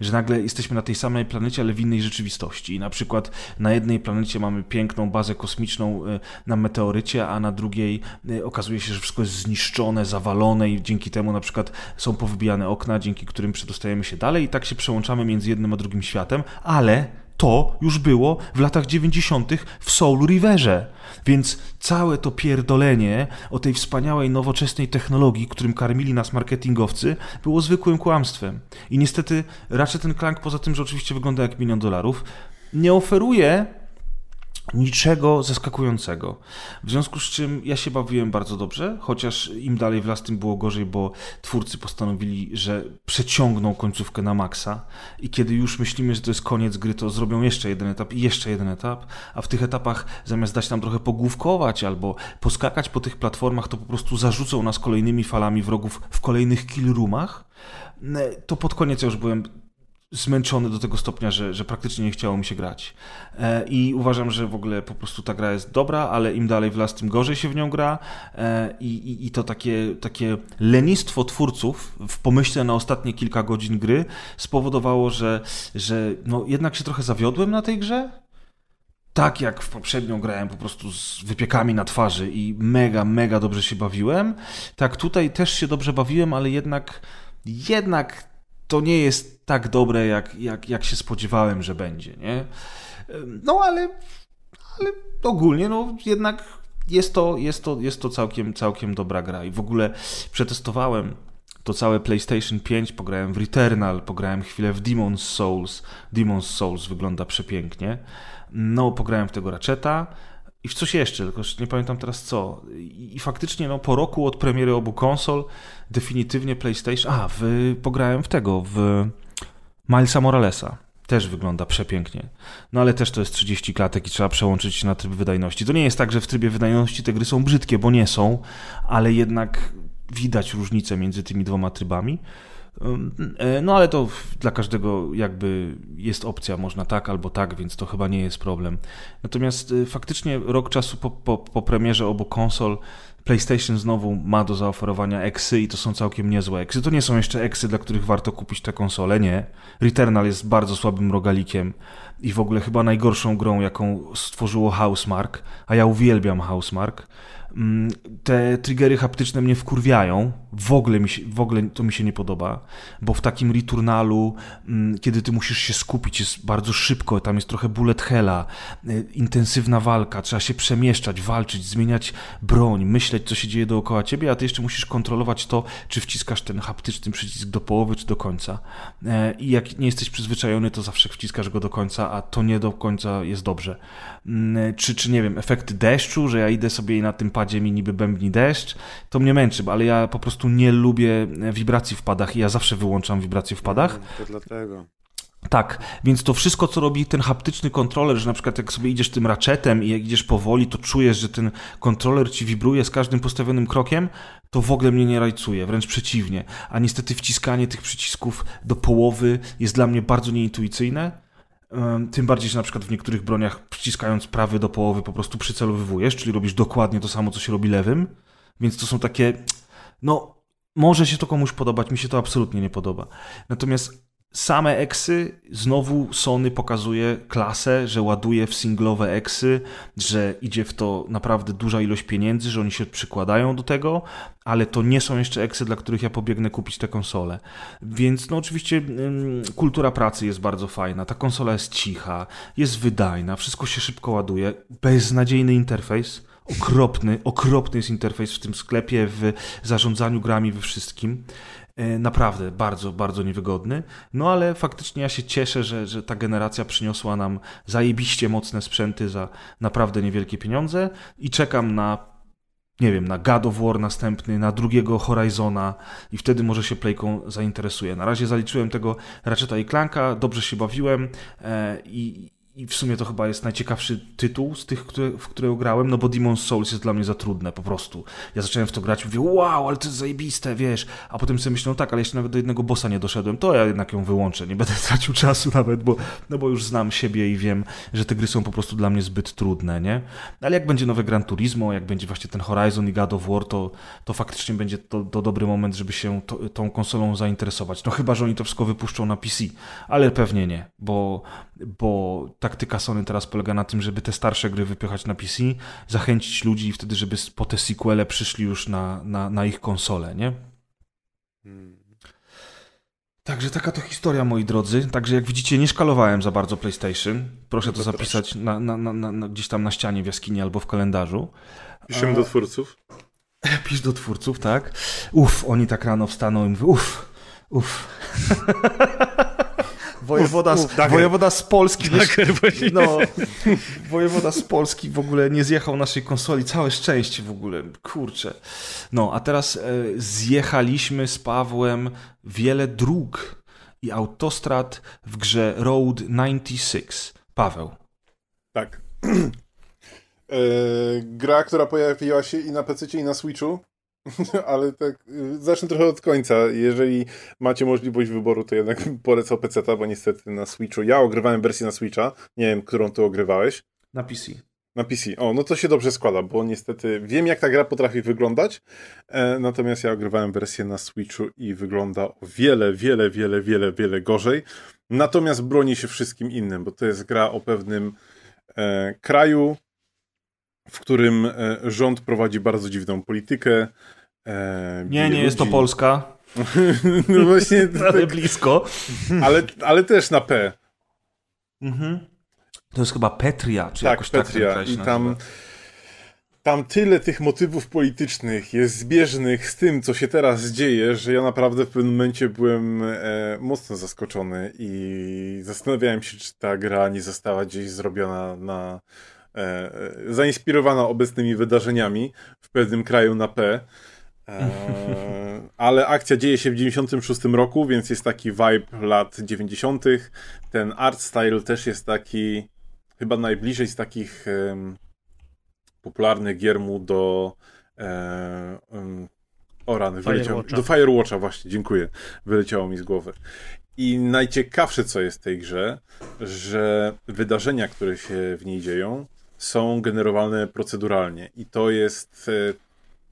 że nagle jesteśmy na tej samej planecie, ale w innej rzeczywistości. I na przykład na jednej planecie mamy piękną bazę kosmiczną na meteorycie, a na drugiej okazuje się, że wszystko jest zniszczone, zawalone i dzięki temu na przykład są powybijane okna, dzięki którym przedostajemy się dalej i tak się przełączamy między jednym a drugim światem, ale to już było w latach 90. w Soul Riverze. Więc całe to pierdolenie o tej wspaniałej, nowoczesnej technologii, którym karmili nas marketingowcy, było zwykłym kłamstwem. I niestety raczej ten Clank, poza tym, że oczywiście wygląda jak milion dolarów, nie oferuje niczego zaskakującego. W związku z czym ja się bawiłem bardzo dobrze, chociaż im dalej w las, tym było gorzej, bo twórcy postanowili, że przeciągną końcówkę na maksa. I kiedy już myślimy, że to jest koniec gry, to zrobią jeszcze jeden etap i jeszcze jeden etap, a w tych etapach zamiast dać nam trochę pogłówkować albo poskakać po tych platformach, to po prostu zarzucą nas kolejnymi falami wrogów w kolejnych kill roomach, to pod koniec ja już byłem zmęczony do tego stopnia, że, że praktycznie nie chciało mi się grać. E, I uważam, że w ogóle po prostu ta gra jest dobra, ale im dalej w las, tym gorzej się w nią gra. E, I, i, to takie, takie lenistwo twórców w pomyśle na ostatnie kilka godzin gry spowodowało, że, że no, jednak się trochę zawiodłem na tej grze. Tak jak w poprzednią grałem po prostu z wypiekami na twarzy i mega, mega dobrze się bawiłem, tak tutaj też się dobrze bawiłem, ale jednak, jednak to nie jest tak dobre, jak, jak, jak się spodziewałem, że będzie, nie? No ale, ale ogólnie, no jednak jest to, jest to, jest to całkiem, całkiem dobra gra i w ogóle przetestowałem to całe PlayStation 5, pograłem w Returnal, pograłem chwilę w Demon's Souls. Demon's Souls wygląda przepięknie. No, pograłem w tego Ratcheta, i w coś jeszcze, tylko nie pamiętam teraz co. I, faktycznie no, po roku od premiery obu konsol definitywnie PlayStation... A, w, pograłem w tego, w Milesa Moralesa. Też wygląda przepięknie. No ale też to jest 30 klatek i trzeba przełączyć się na tryb wydajności. To nie jest tak, że w trybie wydajności te gry są brzydkie, bo nie są, ale jednak widać różnicę między tymi dwoma trybami. E, no ale to dla każdego jakby jest opcja, można tak albo tak, więc to chyba nie jest problem. Natomiast y, faktycznie rok czasu po, po, po premierze obu konsol PlayStation znowu ma do zaoferowania eksy i to są całkiem niezłe eksy. To nie są jeszcze eksy, dla których warto kupić tę konsolę, nie. Returnal jest bardzo słabym rogalikiem i w ogóle chyba najgorszą grą, jaką stworzyło Housemark, a ja uwielbiam Housemark. Te triggery haptyczne mnie wkurwiają. W ogóle, mi się, w ogóle to mi się nie podoba, bo w takim returnalu, mm, kiedy ty musisz się skupić, jest bardzo szybko, tam jest trochę bullet hella, y, intensywna walka, trzeba się przemieszczać, walczyć, zmieniać broń, myśleć, co się dzieje dookoła ciebie, a ty jeszcze musisz kontrolować to, czy wciskasz ten haptyczny przycisk do połowy, czy do końca. E, I jak nie jesteś przyzwyczajony, to zawsze wciskasz go do końca, a to nie do końca jest dobrze. Mm, czy, czy nie wiem, efekty deszczu, że ja idę sobie na tym padzie mi niby bębni deszcz, to mnie męczy, ale ja po prostu nie lubię wibracji w padach i ja zawsze wyłączam wibracje w padach. No, to dlatego. Tak, więc to wszystko, co robi ten haptyczny kontroler, że na przykład jak sobie idziesz tym ratchetem i jak idziesz powoli, to czujesz, że ten kontroler ci wibruje z każdym postawionym krokiem, to w ogóle mnie nie rajcuje, wręcz przeciwnie. A niestety wciskanie tych przycisków do połowy jest dla mnie bardzo nieintuicyjne tym bardziej, że na przykład w niektórych broniach przyciskając prawy do połowy po prostu przycelowywujesz, czyli robisz dokładnie to samo, co się robi lewym. Więc to są takie, no, może się to komuś podobać, mi się to absolutnie nie podoba. Natomiast Same eksy, znowu Sony pokazuje klasę, że ładuje w singlowe eksy, że idzie w to naprawdę duża ilość pieniędzy, że oni się przykładają do tego, ale to nie są jeszcze eksy, dla których ja pobiegnę kupić tę konsolę. Więc no oczywiście ym, kultura pracy jest bardzo fajna, ta konsola jest cicha, jest wydajna, wszystko się szybko ładuje, beznadziejny interfejs, okropny, okropny jest interfejs w tym sklepie, w zarządzaniu grami, we wszystkim. E, naprawdę bardzo, bardzo niewygodny. No ale faktycznie ja się cieszę, że, że ta generacja przyniosła nam zajebiście mocne sprzęty za naprawdę niewielkie pieniądze i czekam na nie wiem, na God of War następny, na drugiego Horizona i wtedy może się Playką zainteresuje. Na razie zaliczyłem tego Ratcheta i Clanka, dobrze się bawiłem e, i, i w sumie to chyba jest najciekawszy tytuł z tych, które, w które grałem, no bo Demon's Souls jest dla mnie za trudne, po prostu. Ja zacząłem w to grać i mówię, wow, ale to jest zajebiste, wiesz. A potem sobie myślę, no tak, ale jeszcze nawet do jednego bossa nie doszedłem, to ja jednak ją wyłączę, nie będę tracił czasu nawet, bo, no bo już znam siebie i wiem, że te gry są po prostu dla mnie zbyt trudne, nie? Ale jak będzie nowe Gran Turismo, jak będzie właśnie ten Horizon i God of War, to, to faktycznie będzie to, to dobry moment, żeby się to, tą konsolą zainteresować. No chyba, że oni to wszystko wypuszczą na PC, ale pewnie nie, bo, bo taktyka Sony teraz polega na tym, żeby te starsze gry wypychać na PC, zachęcić ludzi i wtedy, żeby po te sequele przyszli już na, na, na ich konsole, nie? Hmm. Także taka to historia, moi drodzy. Także jak widzicie, nie szkalowałem za bardzo PlayStation. Proszę to, to zapisać na, na, na, na, gdzieś tam na ścianie w jaskini albo w kalendarzu. Piszemy A... do twórców. Pisz do twórców, tak. Uff, oni tak rano wstaną i mówią, uff, uff. Wojewoda, uf, uf, wojewoda z Polski. Dager, no, wojewoda z Polski w ogóle nie zjechał naszej konsoli. Całe szczęście w ogóle. Kurczę. No, a teraz e, zjechaliśmy z Pawłem wiele dróg i autostrad w grze Road 96. Paweł. Tak. e, gra, która pojawiła się i na PC, i na Switchu. ale tak, y, zacznę trochę od końca. Jeżeli macie możliwość wyboru, to jednak polecał PC, bo niestety na Switchu. Ja ogrywałem wersję na Switcha. Nie wiem, którą ty ogrywałeś. Na PC. Na PC. O, no to się dobrze składa, bo niestety wiem, jak ta gra potrafi wyglądać. E, natomiast ja ogrywałem wersję na Switchu i wygląda o wiele, wiele, wiele, wiele, wiele gorzej. Natomiast broni się wszystkim innym, bo to jest gra o pewnym e, kraju, w którym e, rząd prowadzi bardzo dziwną politykę. E, nie, nie ludzi. jest to Polska. no właśnie. ale tak, blisko. ale, ale też na P. Mhm. To jest chyba Petria, czy tak, jakoś Petria. tak I tam, tam tyle tych motywów politycznych jest zbieżnych z tym, co się teraz dzieje, że ja naprawdę w pewnym momencie byłem e, mocno zaskoczony i zastanawiałem się, czy ta gra nie została gdzieś zrobiona na E, zainspirowana obecnymi wydarzeniami w pewnym kraju na P. E, ale akcja dzieje się w 96 roku, więc jest taki vibe lat 90. Ten art style też jest taki chyba najbliżej z takich um, popularnych gier mu do um, o rany, wyleciał, do Firewatcha właśnie, dziękuję. Wyleciało mi z głowy. I najciekawsze co jest w tej grze, że wydarzenia, które się w niej dzieją, są generowane proceduralnie. I to jest e,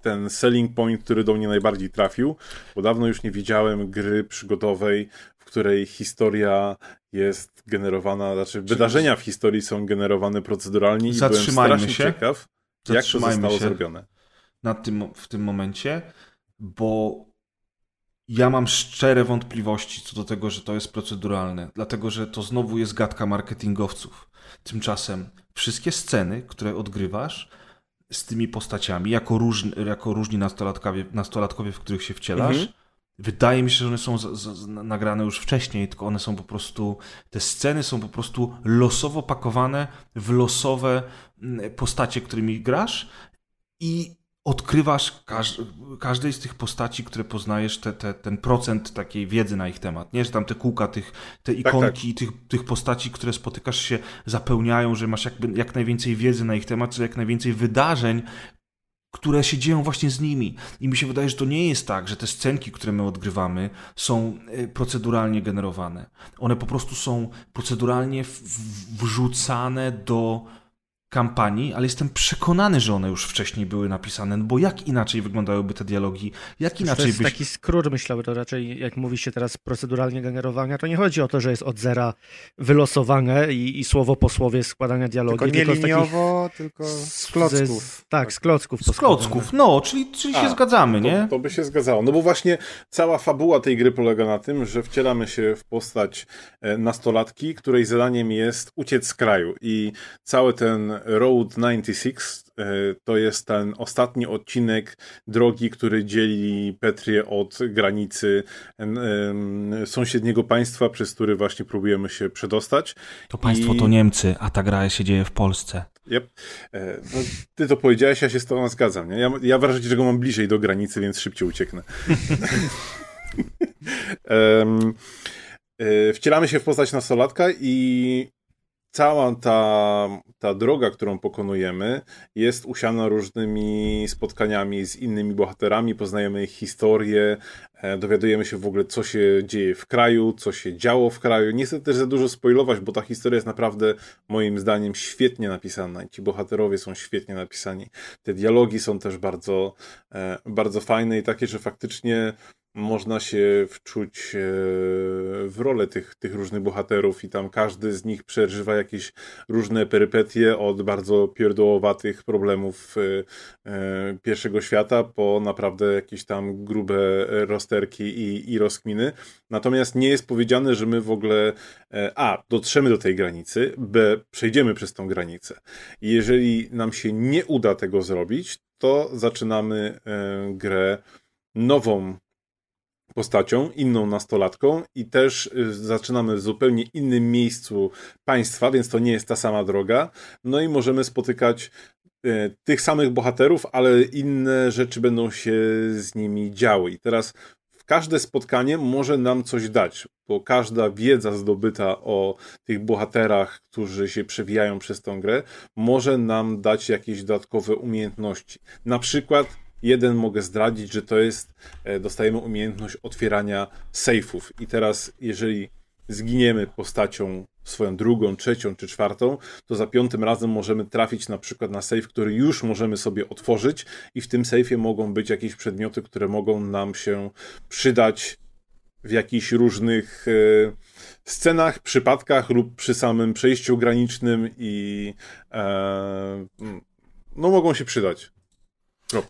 ten selling point, który do mnie najbardziej trafił, bo dawno już nie widziałem gry przygodowej, w której historia jest generowana, znaczy wydarzenia w historii są generowane proceduralnie i byłem strasznie się. ciekaw, jak to zostało zrobione. Na tym, w tym momencie, bo ja mam szczere wątpliwości co do tego, że to jest proceduralne, dlatego że to znowu jest gadka marketingowców. Tymczasem wszystkie sceny, które odgrywasz z tymi postaciami, jako, różni, jako różni nastolatkowie, nastolatkowie, w których się wcielasz, mhm. wydaje mi się, że one są z, z, nagrane już wcześniej, tylko one są po prostu, te sceny są po prostu losowo pakowane w losowe mm, postacie, którymi grasz i odkrywasz każ każdej z tych postaci, które poznajesz, te, te, ten procent takiej wiedzy na ich temat. Nie, że tam te kółka, tych, te ikonki, tak, tak. Tych, tych postaci, które spotykasz się, zapełniają, że masz jakby jak najwięcej wiedzy na ich temat, czy jak najwięcej wydarzeń, które się dzieją właśnie z nimi. I mi się wydaje, że to nie jest tak, że te scenki, które my odgrywamy, są e, proceduralnie generowane. One po prostu są proceduralnie wrzucane do kampanii, ale jestem przekonany, że one już wcześniej były napisane, no bo jak inaczej wyglądałyby te dialogi, jak inaczej To jest byś... taki skrót, myślę, to raczej jak mówi się teraz proceduralnie generowania, to nie chodzi o to, że jest od zera wylosowane i, i słowo po słowie składania dialogi. Tylko nie tylko liniowo, tylko z klocków. Z, tak, z klocków. Z klocków, no, czyli, czyli A, się zgadzamy, to, nie? To by się zgadzało, no bo właśnie cała fabuła tej gry polega na tym, że wcielamy się w postać e, nastolatki, której zadaniem jest uciec z kraju i cały ten Road 96 to jest ten ostatni odcinek drogi, który dzieli Petrię od granicy sąsiedniego państwa, przez który właśnie próbujemy się przedostać. To państwo I... to Niemcy, a ta gra się dzieje w Polsce. Yep. No, ty to powiedziałeś, ja się z tobą zgadzam. Nie? Ja, ja wrażenie, że go mam bliżej do granicy, więc szybciej ucieknę. um, wcielamy się w postać nastolatka i cała ta, ta droga, którą pokonujemy, jest usiana różnymi spotkaniami z innymi bohaterami, poznajemy ich historię, e, dowiadujemy się w ogóle, co się dzieje w kraju, co się działo w kraju. Nie chcę też za dużo spoilować, bo ta historia jest naprawdę, moim zdaniem, świetnie napisana ci bohaterowie są świetnie napisani. Te dialogi są też bardzo, e, bardzo fajne i takie, że faktycznie można się wczuć e, w rolę tych, tych różnych bohaterów i tam każdy z nich przeżywa jakieś różne perypetie od bardzo pierdołowatych problemów e, e, pierwszego świata po naprawdę jakieś tam grube rozterki i, i rozkminy. Natomiast nie jest powiedziane, że my w ogóle a, dotrzemy do tej granicy, b, przejdziemy przez tą granicę. I jeżeli nam się nie uda tego zrobić, to zaczynamy grę nową postacią, inną nastolatką i też y, zaczynamy w zupełnie innym miejscu państwa, więc to nie jest ta sama droga. No i możemy spotykać y, tych samych bohaterów, ale inne rzeczy będą się z nimi działy. I teraz każde spotkanie może nam coś dać, bo każda wiedza zdobyta o tych bohaterach, którzy się przewijają przez tą grę, może nam dać jakieś dodatkowe umiejętności. Na przykład Jeden mogę zdradzić, że to jest, e, dostajemy umiejętność otwierania sejfów. I teraz, jeżeli zginiemy postacią swoją drugą, trzecią czy czwartą, to za piątym razem możemy trafić na przykład na sejf, który już możemy sobie otworzyć i w tym sejfie mogą być jakieś przedmioty, które mogą nam się przydać w jakichś różnych e, scenach, przypadkach lub przy samym przejściu granicznym i e, no mogą się przydać.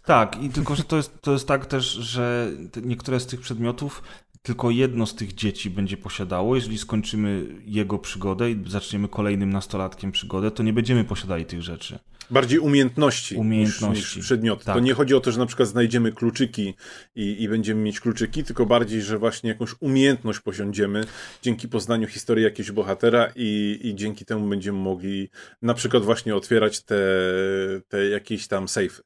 Tak, i tylko, że to jest, to jest tak też, że niektóre z tych przedmiotów tylko jedno z tych dzieci będzie posiadało. Jeżeli skończymy jego przygodę i zaczniemy kolejnym nastolatkiem przygodę, to nie będziemy posiadali tych rzeczy. Bardziej umiejętności, umiejętności. Niż, niż przedmioty. Tak. To nie chodzi o to, że na przykład znajdziemy kluczyki i, i będziemy mieć kluczyki, tylko bardziej, że właśnie jakąś umiejętność posiądziemy dzięki poznaniu historii jakiegoś bohatera i, i dzięki temu będziemy mogli na przykład właśnie otwierać te, te jakieś tam sejfy.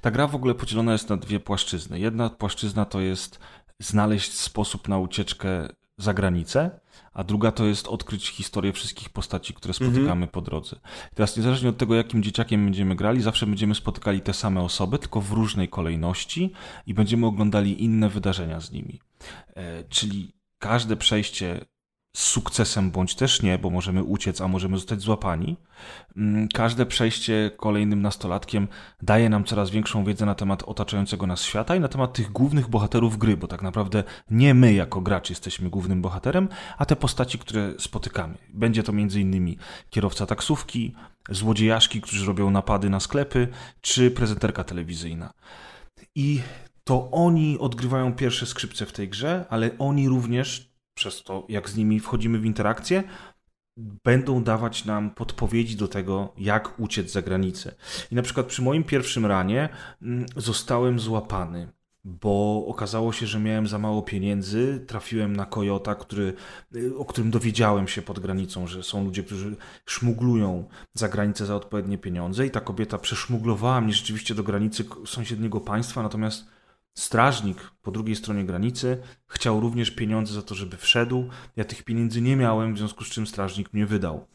Ta gra w ogóle podzielona jest na dwie płaszczyzny. Jedna płaszczyzna to jest znaleźć sposób na ucieczkę za granicę, a druga to jest odkryć historię wszystkich postaci, które mhm. spotykamy po drodze. teraz niezależnie od tego, jakim dzieciakiem będziemy grali, zawsze będziemy spotykali te same osoby, tylko w różnej kolejności i będziemy oglądali inne wydarzenia z nimi. E, czyli każde przejście z sukcesem bądź też nie, bo możemy uciec, a możemy zostać złapani. Mm, każde przejście kolejnym nastolatkiem daje nam coraz większą wiedzę na temat otaczającego nas świata i na temat tych głównych bohaterów gry, bo tak naprawdę nie my jako gracz jesteśmy głównym bohaterem, a te postaci, które spotykamy. Będzie to m.in. kierowca taksówki, złodziejaszki, którzy robią napady na sklepy, czy prezenterka telewizyjna. I to oni odgrywają pierwsze skrzypce w tej grze, ale oni również przez to, jak z nimi wchodzimy w interakcję, będą dawać nam podpowiedzi do tego, jak uciec za granicę. I na przykład przy moim pierwszym ranie mm, zostałem złapany, bo okazało się, że miałem za mało pieniędzy. Trafiłem na kojota, który, y, o którym dowiedziałem się pod granicą, że są ludzie, którzy szmuglują za granicę za odpowiednie pieniądze, i ta kobieta przeszmuglowała mnie rzeczywiście do granicy sąsiedniego państwa, natomiast Strażnik po drugiej stronie granicy chciał również pieniądze za to, żeby wszedł. Ja tych pieniędzy nie miałem, w związku z czym strażnik mnie wydał.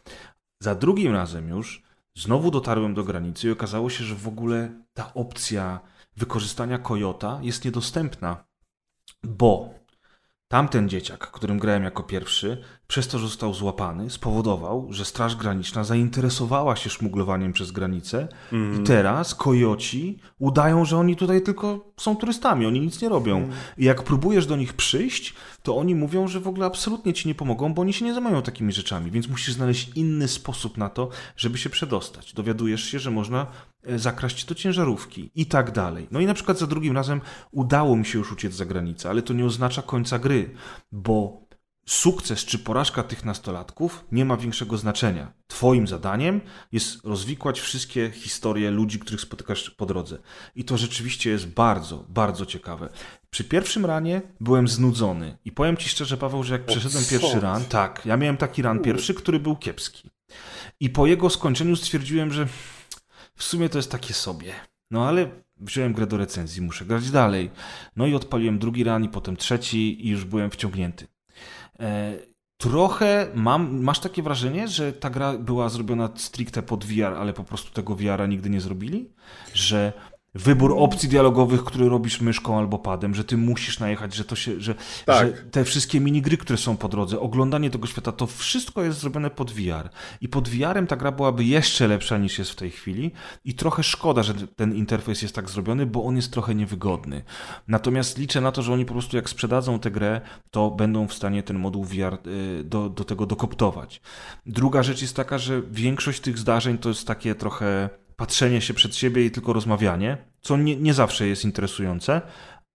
Za drugim razem już znowu dotarłem do granicy i okazało się, że w ogóle ta opcja wykorzystania kojota jest niedostępna, bo tamten dzieciak, którym grałem jako pierwszy, przez to, że został złapany, spowodował, że Straż Graniczna zainteresowała się szmuglowaniem przez granicę mm. i mhm. teraz kojoci udają, że oni tutaj tylko są turystami, oni nic nie robią. Mm. I jak próbujesz do nich przyjść, to oni mówią, że w ogóle absolutnie ci nie pomogą, bo oni się nie zajmują takimi rzeczami, więc musisz znaleźć inny sposób na to, żeby się przedostać. Dowiadujesz się, że można e, zakraść do ciężarówki i tak dalej. No i na przykład za drugim razem udało mi się już uciec za granicę, ale to nie oznacza końca gry, bo sukces czy porażka tych nastolatków nie ma większego znaczenia. Twoim zadaniem jest rozwikłać wszystkie historie ludzi, których spotykasz po drodze. I to rzeczywiście jest bardzo, bardzo ciekawe. Przy pierwszym ranie byłem znudzony i powiem ci szczerze, Paweł, że jak przeszedłem pierwszy ran, tak, ja miałem taki ran pierwszy, który był kiepski. I po jego skończeniu stwierdziłem, że w sumie to jest takie sobie. No ale wziąłem grę do recenzji, muszę grać dalej. No i odpaliłem drugi ran i potem trzeci i już byłem wciągnięty. E, trochę mam, masz takie wrażenie, że ta gra była zrobiona stricte pod VR, ale po prostu tego VR-a nigdy nie zrobili? Że wybór opcji dialogowych, który robisz myszką albo padem, że ty musisz najechać, że to się, że, tak. że te wszystkie minigry, które są po drodze, oglądanie tego świata, to wszystko jest zrobione pod VR. I pod VR-em ta gra byłaby jeszcze lepsza niż jest w tej chwili i trochę szkoda, że ten interfejs jest tak zrobiony, bo on jest trochę niewygodny. Natomiast liczę na to, że oni po prostu jak sprzedadzą tę grę, to będą w stanie ten moduł VR y, do, do tego dokoptować. Druga rzecz jest taka, że większość tych zdarzeń to jest takie trochę patrzenie się przed siebie i tylko rozmawianie, co nie, nie zawsze jest interesujące.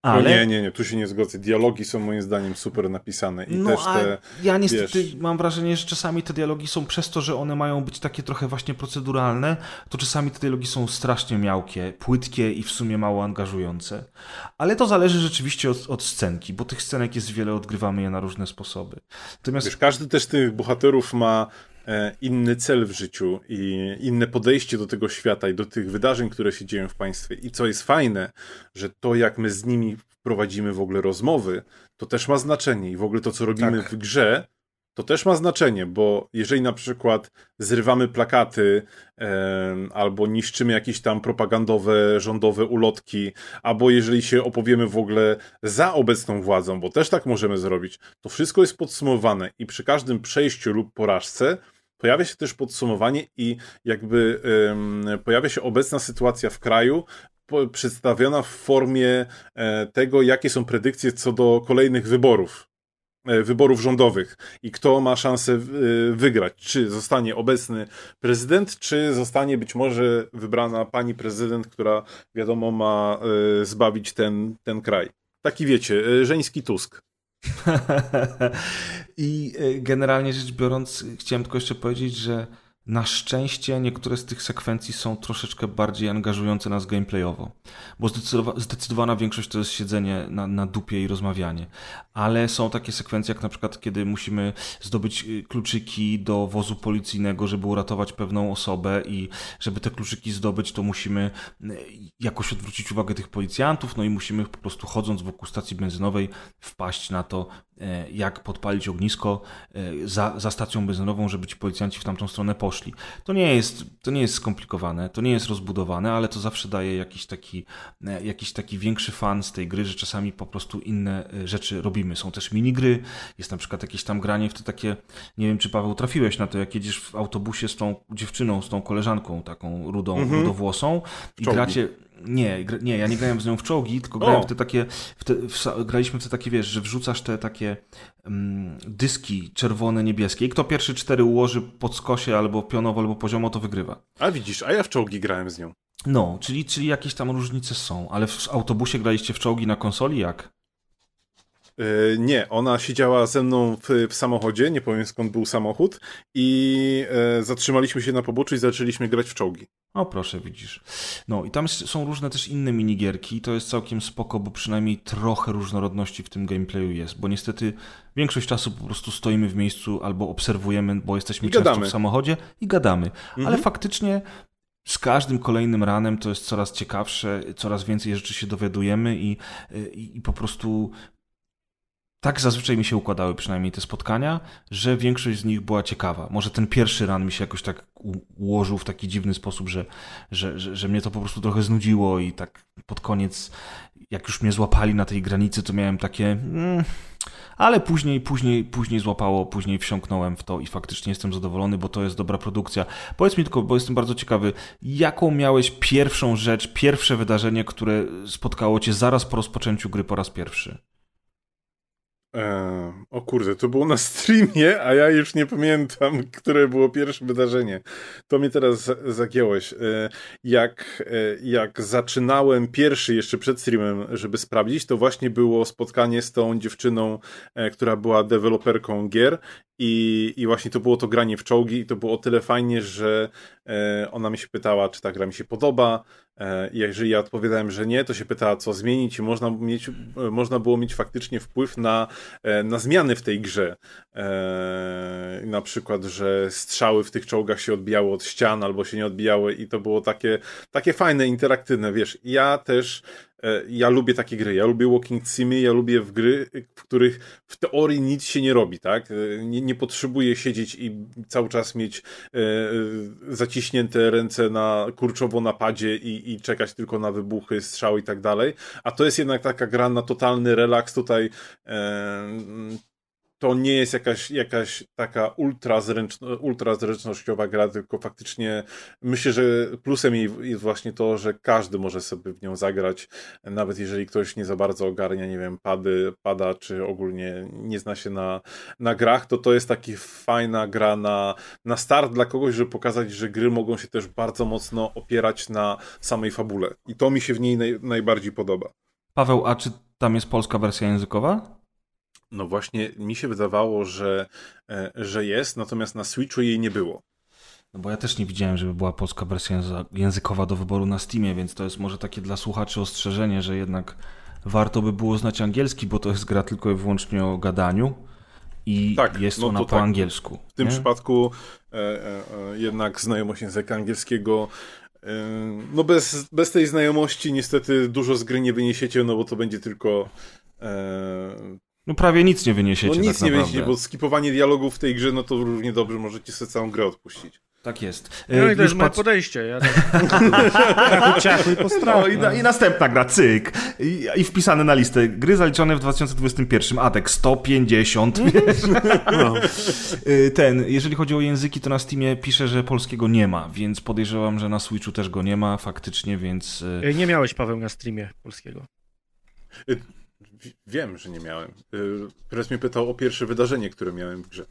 Ale... No nie, nie, nie, tu się nie zgodzę. Dialogi są moim zdaniem super napisane i no, też te. Ja niestety wiesz... mam wrażenie, że czasami te dialogi są przez to, że one mają być takie trochę właśnie proceduralne, to czasami te dialogi są strasznie miałkie, płytkie i w sumie mało angażujące. Ale to zależy rzeczywiście od, od scenki, bo tych scenek jest wiele, odgrywamy je na różne sposoby. Natomiast... Wiesz, każdy też tych bohaterów ma inny cel w życiu i inne podejście do tego świata i do tych wydarzeń, które się dzieją w państwie. I co jest fajne, że to jak my z nimi prowadzimy w ogóle rozmowy, to też ma znaczenie i w ogóle to, co robimy tak. w grze, to też ma znaczenie, bo jeżeli na przykład zrywamy plakaty e, albo niszczymy jakieś tam propagandowe, rządowe ulotki, albo jeżeli się opowiemy w ogóle za obecną władzą, bo też tak możemy zrobić, to wszystko jest podsumowane i przy każdym przejściu lub porażce pojawia się też podsumowanie i jakby e, pojawia się obecna sytuacja w kraju, przedstawiona w formie e, tego, jakie są predykcje co do kolejnych wyborów. E, wyborów rządowych i kto ma szansę e, wygrać. Czy zostanie obecny prezydent, czy zostanie być może wybrana pani prezydent, która wiadomo ma zbawić ten, ten kraj. Taki wiecie, żeński Tusk. I generalnie rzecz biorąc, chciałem tylko jeszcze powiedzieć, że na szczęście niektóre z tych sekwencji są troszeczkę bardziej angażujące nas gameplayowo, bo zdecydowana większość to jest siedzenie na, na dupie i rozmawianie, ale są takie sekwencje jak na przykład kiedy musimy zdobyć y, kluczyki do wozu policyjnego, żeby uratować pewną osobę i żeby te kluczyki zdobyć to musimy y, jakoś odwrócić uwagę tych policjantów, no i musimy po prostu chodząc wokół stacji benzynowej wpaść na to, E, jak podpalić ognisko za, za stacją benzynową, żeby ci policjanci w tamtą stronę poszli. To nie jest, to nie jest skomplikowane, to nie jest rozbudowane, ale to zawsze daje jakiś taki, e, jakiś taki większy fan z tej gry, że czasami po prostu inne rzeczy robimy. Są też minigry, jest na przykład jakieś tam granie w te takie, nie wiem czy Paweł trafiłeś na to, jak jedziesz w autobusie z tą dziewczyną, z tą koleżanką taką rudą, mhm. rudowłosą i gracie nie, nie, ja nie grałem z nią w czołgi, tylko grałem o. w te takie, w te, w, graliśmy w te takie, wiesz, że wrzucasz te takie um, dyski czerwone, niebieskie i kto pierwszy cztery ułoży pod skosie albo pionowo, albo poziomo, to wygrywa. A widzisz, a ja w czołgi grałem z nią. No, czyli, czyli jakieś tam różnice są, ale w autobusie graliście w czołgi na konsoli jak? E, nie, ona siedziała ze mną w, w, samochodzie, nie powiem skąd był samochód, i e, zatrzymaliśmy się na poboczu i zaczęliśmy grać w czołgi. O, proszę, widzisz. No i tam są różne też inne minigierki, to jest całkiem spoko, bo przynajmniej trochę różnorodności w tym gameplayu jest, bo niestety większość czasu po prostu stoimy w miejscu albo obserwujemy, bo jesteśmy często w samochodzie i gadamy. Mhm. Ale faktycznie z każdym kolejnym ranem to jest coraz ciekawsze, coraz więcej rzeczy się dowiadujemy i, i, i po prostu tak zazwyczaj mi się układały przynajmniej te spotkania, że większość z nich była ciekawa. Może ten pierwszy ran mi się jakoś tak ułożył w taki dziwny sposób, że, że, że, że mnie to po prostu trochę znudziło i tak pod koniec, jak już mnie złapali na tej granicy, to miałem takie... Mm, ale później, później, później złapało, później wsiąknąłem w to i faktycznie jestem zadowolony, bo to jest dobra produkcja. Powiedz mi tylko, bo jestem bardzo ciekawy, jaką miałeś pierwszą rzecz, pierwsze wydarzenie, które spotkało cię zaraz po rozpoczęciu gry po raz pierwszy? E, o kurde, to było na streamie, a ja już nie pamiętam, które było pierwsze wydarzenie. To mnie teraz zagiąłeś. E, jak, e, jak zaczynałem pierwszy jeszcze przed streamem, żeby sprawdzić, to właśnie było spotkanie z tą dziewczyną, która była deweloperką gier i, I właśnie to było to granie w czołgi i to było o tyle fajnie, że ona mi się pytała, czy ta gra mi się podoba. E, jeżeli ja odpowiadałem, że nie, to się pytała, co zmienić i można, mieć, e, można było mieć faktycznie wpływ na, e, na zmiany w tej grze. Na przykład, że strzały w tych czołgach się odbijały od ścian albo się nie odbijały i to było takie, takie fajne, interaktywne, wiesz. Ja też ja lubię takie gry, ja lubię walking simy, ja lubię w gry, w których w teorii nic się nie robi, tak? E, nie, nie potrzebuję siedzieć i cały czas mieć e, zaciśnięte ręce na kurczowo napadzie i, i czekać tylko na wybuchy, strzały i tak dalej, a to jest jednak taka gra na totalny relaks. Tutaj e, to nie jest jakaś, jakaś taka ultra, zręczno, ultra zręcznościowa gra, tylko faktycznie myślę, że plusem jej jest właśnie to, że każdy może sobie w nią zagrać, nawet jeżeli ktoś nie za bardzo ogarnia, nie wiem, pady, pada, czy ogólnie nie zna się na, na grach, to to jest taki fajna gra na, na start dla kogoś, żeby pokazać, że gry mogą się też bardzo mocno opierać na samej fabule. I to mi się w niej naj, najbardziej podoba. Paweł, a czy tam jest polska wersja językowa? No właśnie, mi się wydawało, że, e, że jest, natomiast na Switchu jej nie było. No bo ja też nie widziałem, żeby była polska wersja językowa do wyboru na Steamie, więc to jest może takie dla słuchaczy ostrzeżenie, że jednak warto by było znać angielski, bo to jest gra tylko i wyłącznie o gadaniu i tak, jest no ona po tak. angielsku. W tym nie? przypadku e, e, e, jednak znajomość języka angielskiego e, no bez, bez tej znajomości niestety dużo z gry nie wyniesiecie, no bo to będzie tylko no prawie nic nie wyniesiecie. No nic tak nie wyniesiecie, bo skipowanie dialogów w tej grze, no to równie dobrze możecie sobie całą grę odpuścić. Tak jest. No i to jest moje podejście. Ja tak... i no, i, na, I następna gra, cyk. I, I, wpisane na listę. Gry zaliczone w 2021. Atek 150. no. Y, ten, jeżeli chodzi o języki, to na Steamie pisze, że polskiego nie ma, więc podejrzewam, że na Switchu też go nie ma faktycznie, więc... Y, nie miałeś, Paweł, na streamie polskiego. Wiem, że nie miałem. Teraz mnie pytał o pierwsze wydarzenie, które miałem w grze.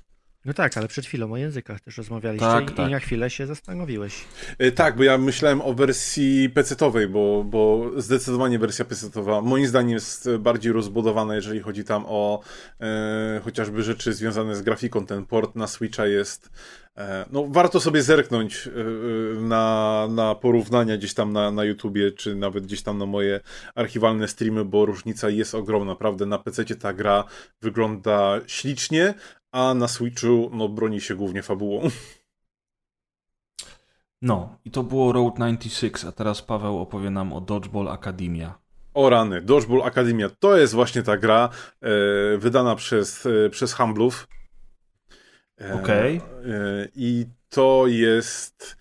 No tak, ale przed chwilą o językach też rozmawialiście tak, i, tak. i na chwilę się zastanowiłeś. Y, tak, bo ja myślałem o wersji PC-owej, bo, bo zdecydowanie wersja PC-owa moim zdaniem jest bardziej rozbudowana, jeżeli chodzi tam o e, chociażby rzeczy związane z grafiką. Ten port na Switcha jest E, no, warto sobie zerknąć e, e, na, na porównania gdzieś tam na, na YouTubie, czy nawet gdzieś tam na moje archiwalne streamy, bo różnica jest ogromna. Naprawdę na PC ta gra wygląda ślicznie, a na Switchu no, broni się głównie fabułą. No, i to było Road 96, a teraz Paweł opowie nam o Dodgeball Academia. O rany, Dodgeball Academia to jest właśnie ta gra e, wydana przez, e, przez Humblów. E, Okej. Okay. E, I to jest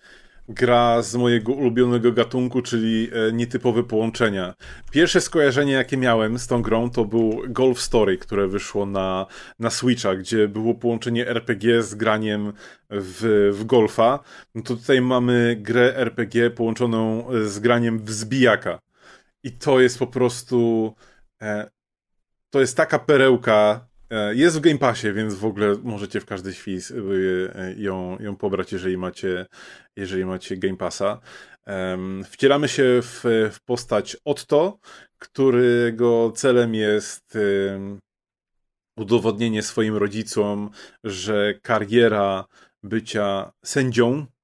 gra z mojego ulubionego gatunku, czyli e, nietypowe połączenia. Pierwsze skojarzenie, jakie miałem z tą grą, to był Golf Story, które wyszło na, na Switcha, gdzie było połączenie RPG z graniem w, w golfa. No to tutaj mamy grę RPG połączoną z graniem w zbijaka. I to jest po prostu... To jest taka perełka E, jest w Game Passie, więc w ogóle możecie w każdej chwili e, ją, ją pobrać, jeżeli macie, jeżeli macie Game Passa. Wcielamy się w, w postać Otto, którego celem jest udowodnienie swoim rodzicom, że kariera bycia sędzią E,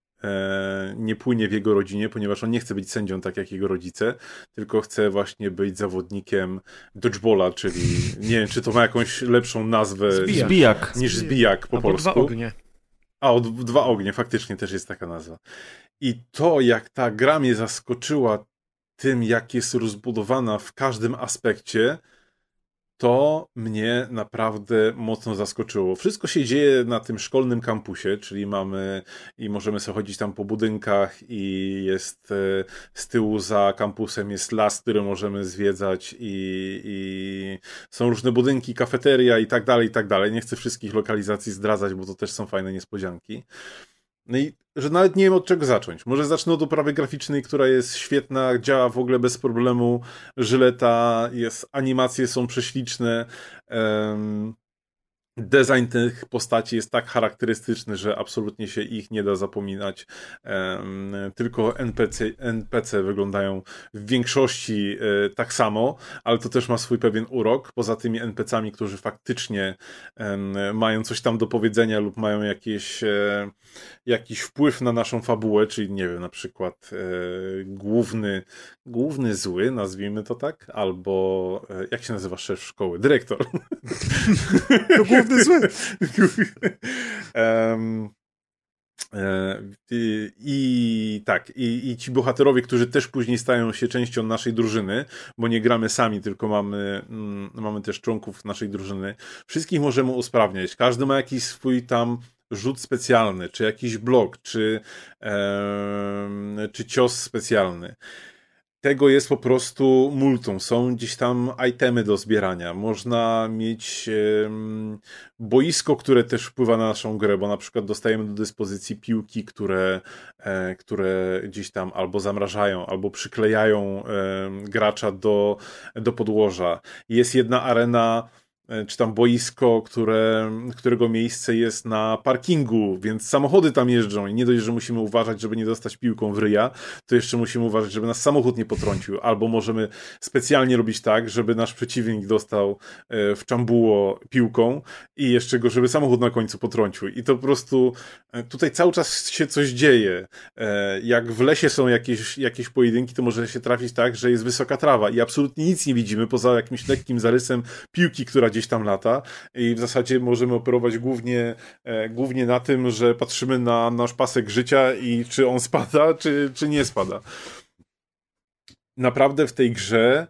nie płynie w jego rodzinie, ponieważ on nie chce być sędzią tak jak jego rodzice, tylko chce właśnie być zawodnikiem dodgeballa, czyli nie wiem, czy to ma jakąś lepszą nazwę zbijak. niż zbijak po Albo polsku. Dwa ognie. A, o, dwa ognie, faktycznie też jest taka nazwa. I to, jak ta gra mnie zaskoczyła tym, jak jest rozbudowana w każdym aspekcie, to mnie naprawdę mocno zaskoczyło. Wszystko się dzieje na tym szkolnym kampusie, czyli mamy i możemy sobie chodzić tam po budynkach i jest e, z tyłu za kampusem jest las, który możemy zwiedzać i, i są różne budynki, kafeteria i tak dalej, i tak dalej. Nie chcę wszystkich lokalizacji zdradzać, bo to też są fajne niespodzianki. No i że nawet nie wiem od czego zacząć. Może zacznę od oprawy graficznej, która jest świetna, działa w ogóle bez problemu. Żyleta jest, animacje są prześliczne. Um, Design tych postaci jest tak charakterystyczny, że absolutnie się ich nie da zapominać. Tylko NPC, NPC wyglądają w większości e, tak samo, ale to też ma swój pewien urok. Poza tymi NPC-ami, którzy faktycznie mają coś tam do powiedzenia lub mają jakieś, e, jakiś wpływ na naszą fabułę, czyli nie wiem, na przykład e, główny, główny zły, nazwijmy to tak, albo jak się nazywa szef szkoły? Dyrektor. Główny um, i, I, tak, i, i, ci bohaterowie, którzy też później stają się częścią naszej drużyny, bo nie gramy sami, tylko mamy, mm, mamy też członków naszej drużyny. Wszystkich możemy usprawniać. Każdy ma jakiś swój tam rzut specjalny, czy jakiś blok, czy, e, czy cios specjalny tego jest po prostu multum. Są gdzieś tam itemy do zbierania. Można mieć boisko, które też wpływa na naszą grę, bo na przykład dostajemy do dyspozycji piłki, które, e, które gdzieś tam albo zamrażają, albo przyklejają gracza do, do podłoża. Jest jedna arena czy tam boisko, które, którego miejsce jest na parkingu, więc samochody tam jeżdżą i nie dość, że musimy uważać, żeby nie dostać piłką w ryja, to jeszcze musimy uważać, żeby nas samochód nie potrącił, albo możemy specjalnie robić tak, żeby nasz przeciwnik dostał e, w czambuło piłką i jeszcze go, żeby samochód na końcu potrącił. I to po prostu e, tutaj cały czas się coś dzieje. Jak w lesie są jakieś, jakieś pojedynki, to może się trafić tak, że jest wysoka trawa i absolutnie nic nie widzimy poza jakimś lekkim zarysem piłki, która gdzieś tam lata i w zasadzie możemy operować głównie, e, głównie na tym, że patrzymy na nasz pasek życia i czy on spada, czy, czy nie spada. Naprawdę w tej grze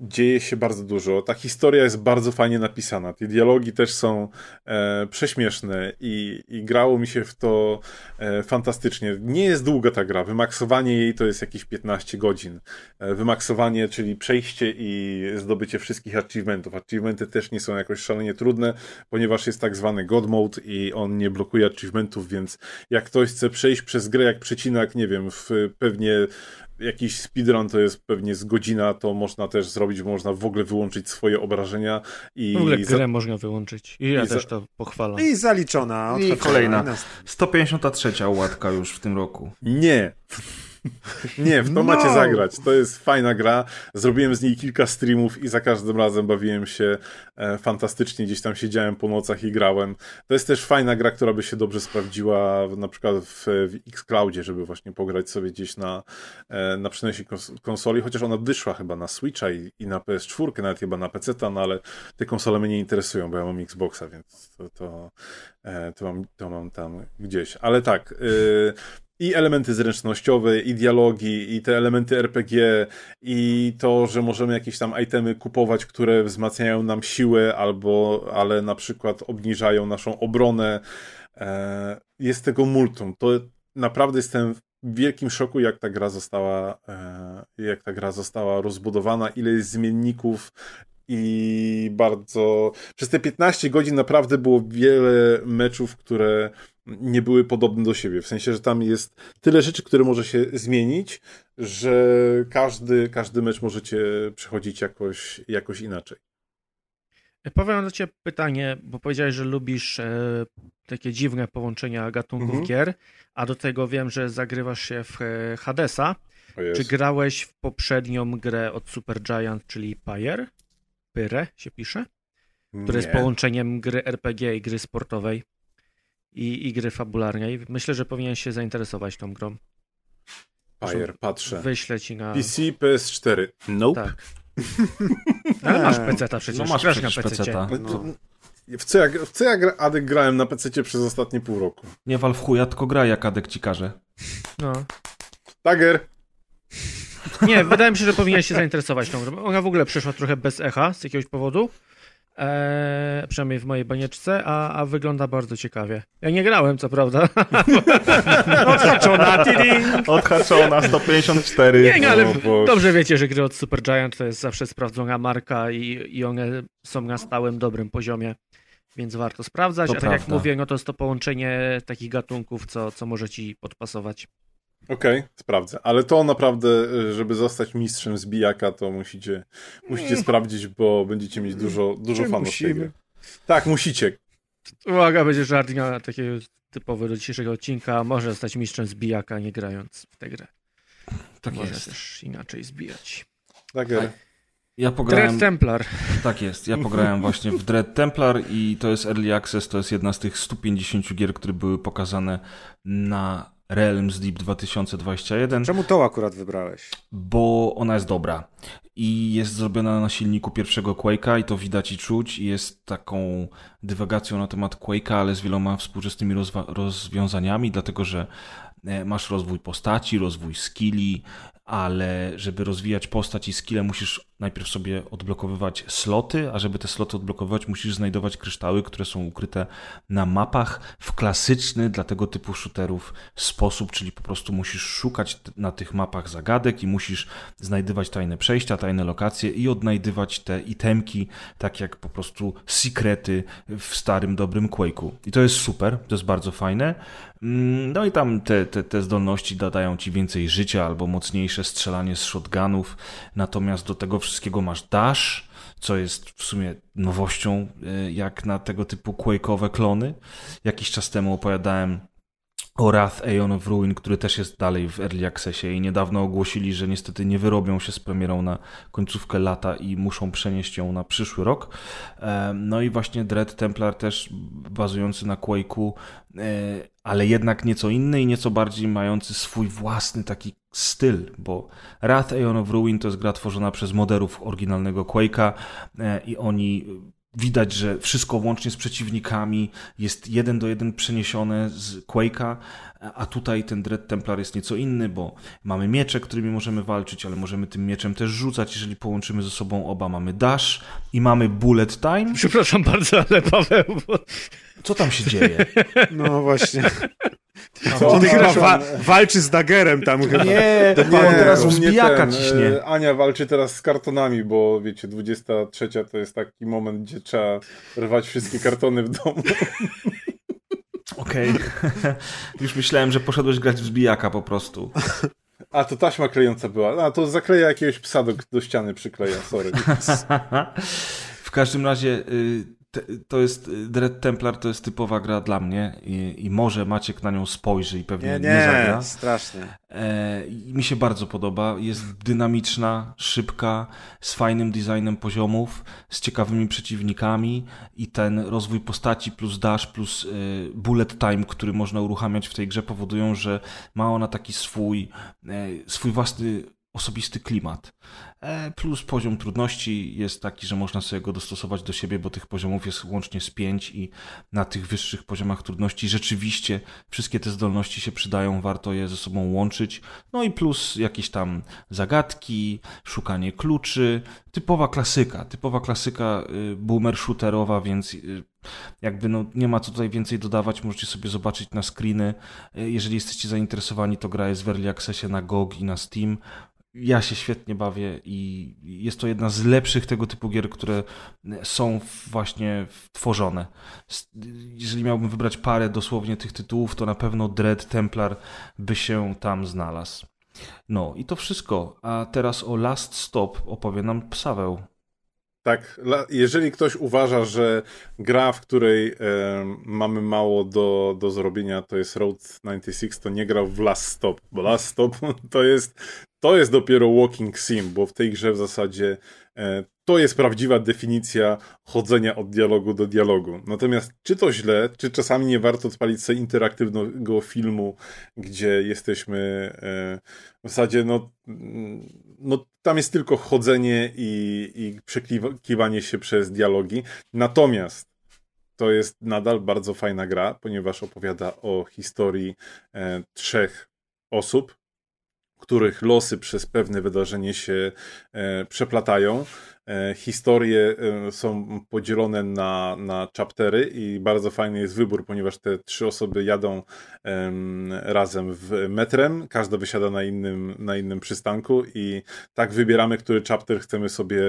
dzieje się bardzo dużo. Ta historia jest bardzo fajnie napisana. Te dialogi też są e, prześmieszne i, i grało mi się w to e, fantastycznie. Nie jest długa ta gra. Wymaksowanie jej to jest jakieś 15 godzin. E, wymaksowanie, czyli przejście i zdobycie wszystkich achievementów. Achievementy też nie są jakoś szalenie trudne, ponieważ jest tak zwany God Mode i on nie blokuje achievementów, więc jak ktoś chce przejść przez grę jak przecinak, nie wiem, w pewnie jakiś speedrun to jest pewnie z godzina, to można też zrobić, można w ogóle wyłączyć swoje obrażenia i... W ogóle grę za... można wyłączyć i ja i też za... to pochwalam. I zaliczona. I kolejna. 153 łatka już w tym roku. Nie. Nie, w to no. macie zagrać. To jest fajna gra. Zrobiłem z niej kilka streamów i za każdym razem bawiłem się fantastycznie. Gdzieś tam siedziałem po nocach i grałem. To jest też fajna gra, która by się dobrze sprawdziła na przykład w, w Xcloudzie, żeby właśnie pograć sobie gdzieś na, e, na przenośni konsoli, chociaż ona wyszła chyba na Switcha i, i na PS4, nawet chyba na PC, no ale te konsole mnie nie interesują, bo ja mam Xboxa, więc to, to, e, to, mam, to mam tam gdzieś. Ale tak, y, i elementy zręcznościowe, i dialogi, i te elementy RPG, i to, że możemy jakieś tam itemy kupować, które wzmacniają nam siłę, albo, ale na przykład obniżają naszą obronę. E, jest tego multum. To naprawdę jestem w wielkim szoku, jak ta gra została, e, jak ta gra została rozbudowana, ile jest zmienników, i bardzo. Przez te 15 godzin naprawdę było wiele meczów, które nie były podobne do siebie. W sensie, że tam jest tyle rzeczy, które może się zmienić, że każdy, każdy mecz możecie przechodzić jakoś, jakoś inaczej. Powiem do Ciebie pytanie, bo powiedziałeś, że lubisz e, takie dziwne połączenia gatunków mhm. gier, a do tego wiem, że zagrywasz się w e, Hadesa. Czy grałeś w poprzednią grę od Supergiant, czyli Pyre? Pyre się pisze? Które jest połączeniem gry RPG i gry sportowej i, i gry fabularnej. Myślę, że powinien się zainteresować tą grą. Fire, patrzę. Wyślę ci na... PC, PS4. Nope. Tak. Ale masz PC-ta przecież. No masz Grasz na PC. No. W co, ja, w co ja Adek grałem na PC przez ostatnie pół roku? Nie wal w chuja, tylko graj jak Adek ci każe. No. Tager. Nie, wydaje mi się, że powinien się zainteresować tą grą. Ona w ogóle przeszła trochę bez echa z jakiegoś powodu. Eee, przynajmniej w mojej banieczce, a, a wygląda bardzo ciekawie. Ja nie grałem, co prawda. Odhaczona, Odhaczona, 154. Nie, nie ale dobrze wiecie, że gry od Supergiant to jest zawsze sprawdzona marka i, i one są na stałym, dobrym poziomie. więc warto sprawdzać. To a tak prawda. jak mówię, no to jest to połączenie takich gatunków, co, co może ci podpasować. Okej, okay, sprawdzę. Ale to naprawdę, żeby zostać mistrzem zbijaka, to musicie, musicie sprawdzić, bo będziecie mieć dużo, dużo fanów musimy? Tak, musicie. Uwaga, będzie żart takiego typowy do dzisiejszego odcinka. Może zostać mistrzem zbijaka, nie grając w tę grę. Tak Może jest. też inaczej zbijać. Tak, tak. Ja pograłem... Dread Templar. Tak jest, ja pograłem właśnie w Dread Templar i to jest Early Access, to jest jedna z tych 150 gier, które były pokazane na Realms Deep 2021. Czemu to akurat wybrałeś? Bo ona jest dobra i jest zrobiona na silniku pierwszego Quake'a i to widać i czuć i jest taką dywagacją na temat Quake'a, ale z wieloma współczesnymi rozwiązaniami, dlatego że e, masz rozwój postaci, rozwój skilli, ale żeby rozwijać postać i skille musisz najpierw sobie odblokowywać sloty, a żeby te sloty odblokowywać musisz znajdować kryształy, które są ukryte na mapach w klasyczny dla tego typu shooterów sposób, czyli po prostu musisz szukać na tych mapach zagadek i musisz znajdywać tajne przejścia, tajne lokacje i odnajdywać te itemki, tak jak po prostu sekrety w starym, dobrym Quake'u. I to jest super, to jest bardzo fajne. Mm, no i tam te, te, te zdolności dodają ci więcej życia albo mocniejsze strzelanie z shotgunów, natomiast do tego wszystkiego masz dash, co jest w sumie nowością y, jak na tego typu Quake'owe klony. Jakiś czas temu opowiadałem o Wrath Aeon of Ruin, który też jest dalej w Early Accessie i niedawno ogłosili, że niestety nie wyrobią się z premierą na końcówkę lata i muszą przenieść ją na przyszły rok. No i właśnie Dread Templar też bazujący na Quake'u, e, ale jednak nieco inny i nieco bardziej mający swój własny taki styl, bo Wrath Aeon of Ruin to jest gra tworzona przez moderów oryginalnego Quake'a e, i oni widać, że wszystko łącznie z przeciwnikami jest jeden do jeden przeniesione z Quake'a, a tutaj ten Dread Templar jest nieco inny, bo mamy miecze, którymi możemy walczyć, ale możemy tym mieczem też rzucać, jeżeli połączymy ze sobą oba. Mamy dash i mamy bullet time. Przepraszam bardzo, ale Paweł... Bo... Co tam się dzieje? No właśnie. Co? On chyba wa walczy z dagerem tam chyba. Nie, to nie, teraz uzbijaka ciśnie. E, Ania walczy teraz z kartonami, bo wiecie, 23 to jest taki moment, gdzie trzeba rwać wszystkie kartony w domu. Okej. Okay. Już myślałem, że poszedłeś grać w zbijaka po prostu. A, to taśma klejąca była. A, to zakleja jakiegoś psa do, do ściany przykleja, sorry. w każdym razie y, to jest Dread Templar to jest typowa gra dla mnie i, i może Maciek na nią spojrzy i pewnie nie, nie, nie zagra. strasznie. E, mi się bardzo podoba. Jest dynamiczna, szybka, z fajnym designem poziomów, z ciekawymi przeciwnikami i ten rozwój postaci plus dash plus y, bullet time, który można uruchamiać w tej grze powodują, że ma ona taki swój, y, swój własny osobisty klimat. E, plus poziom trudności jest taki, że można sobie go dostosować do siebie, bo tych poziomów jest łącznie z pięć i na tych wyższych poziomach trudności rzeczywiście wszystkie te zdolności się przydają, warto je ze sobą łączyć. No i plus jakieś tam zagadki, szukanie kluczy, typowa klasyka, typowa klasyka y, boomer shooterowa, więc y, jakby no, nie ma co tutaj więcej dodawać, możecie sobie zobaczyć na screeny. Y, jeżeli jesteście zainteresowani, to gra jest w Early Accessie na GOG i na Steam ja się świetnie bawię i jest to jedna z lepszych tego typu gier, które są właśnie tworzone. Jeżeli miałbym wybrać parę dosłownie tych tytułów, to na pewno Dread Templar by się tam znalazł. No i to wszystko. A teraz o Last Stop opowie nam Psaweł. Tak, jeżeli ktoś uważa, że gra, w której e, mamy mało do, do zrobienia, to jest Road 96, to nie grał w Last Stop, bo Last Stop to jest to jest dopiero walking sim, bo w tej grze w zasadzie e, to jest prawdziwa definicja chodzenia od dialogu do dialogu. Natomiast czy to źle, czy czasami nie warto odpalić sobie interaktywnego filmu, gdzie jesteśmy e, w zasadzie, no, mm, no tam jest tylko chodzenie i, i przekliwanie się przez dialogi. Natomiast to jest nadal bardzo fajna gra, ponieważ opowiada o historii e, trzech osób, których losy przez pewne wydarzenie się e, przeplatają. E, historie e, są podzielone na, na chaptery i bardzo fajny jest wybór, ponieważ te trzy osoby jadą razem w metrem, każda wysiada na innym, na innym przystanku i tak wybieramy, który chapter chcemy sobie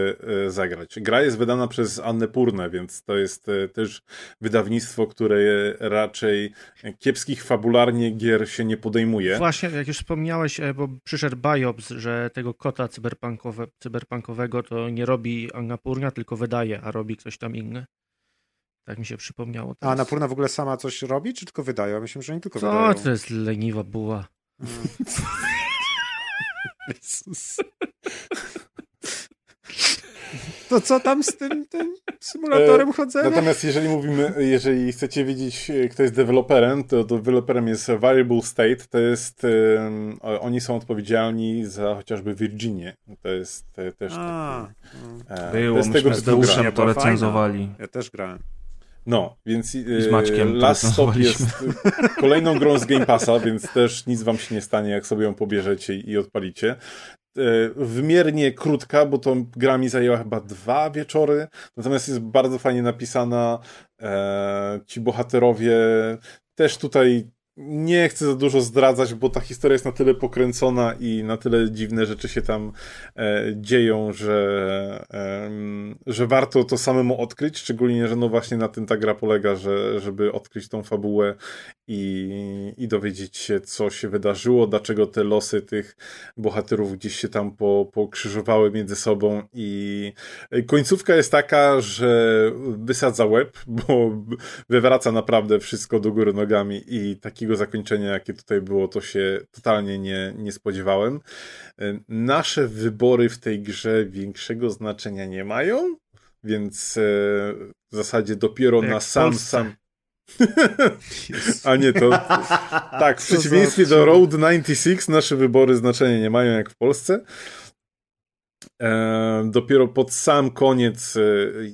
zagrać. Gra jest wydana przez Annę Purnę, więc to jest też wydawnictwo, które raczej kiepskich fabularnie gier się nie podejmuje. Właśnie, jak już wspomniałeś, bo przyszedł Biops, że tego kota cyberpunkowe, cyberpunkowego to nie robi Annapurna, tylko wydaje, a robi ktoś tam inny. Tak mi się przypomniało. Teraz. A Annapurna w ogóle sama coś robi, czy tylko wydaje? Myślę, że oni tylko Co? wydają. to jest leniwa buła. Jezus. To co tam z tym, tym symulatorem e, chodzenia? Natomiast jeżeli mówimy, jeżeli chcecie wiedzieć, kto jest deweloperem, to deweloperem jest Variable State, to jest, um, oni są odpowiedzialni za chociażby Virginię. To jest też A, taki... E, Było, to myśmy z Deuszem to recenzowali. Ja też grałem. No, więc z Maćkiem Last Stop jest kolejną grą z Game Passa, więc też nic wam się nie stanie, jak sobie ją pobierzecie i odpalicie. E, wymiernie krótka, bo to gra mi zajęła chyba dwa wieczory, natomiast jest bardzo fajnie napisana. E, ci bohaterowie też tutaj nie chcę za dużo zdradzać, bo ta historia jest na tyle pokręcona i na tyle dziwne rzeczy się tam e, dzieją, że, e, że warto to samemu odkryć, szczególnie, że no właśnie na tym ta gra polega, że, żeby odkryć tą fabułę i, i dowiedzieć się, co się wydarzyło, dlaczego te losy tych bohaterów gdzieś się tam po, pokrzyżowały między sobą i końcówka jest taka, że wysadza łeb, bo wywraca naprawdę wszystko do góry nogami i takiego zakończenia, jakie tutaj było, to się totalnie nie, nie spodziewałem. Nasze wybory w tej grze większego znaczenia nie mają, więc e, w zasadzie dopiero na sam, sam a nie to. Tak, w przeciwieństwie do Road 96 nasze wybory znaczenia nie mają jak w Polsce. E, dopiero pod sam koniec e,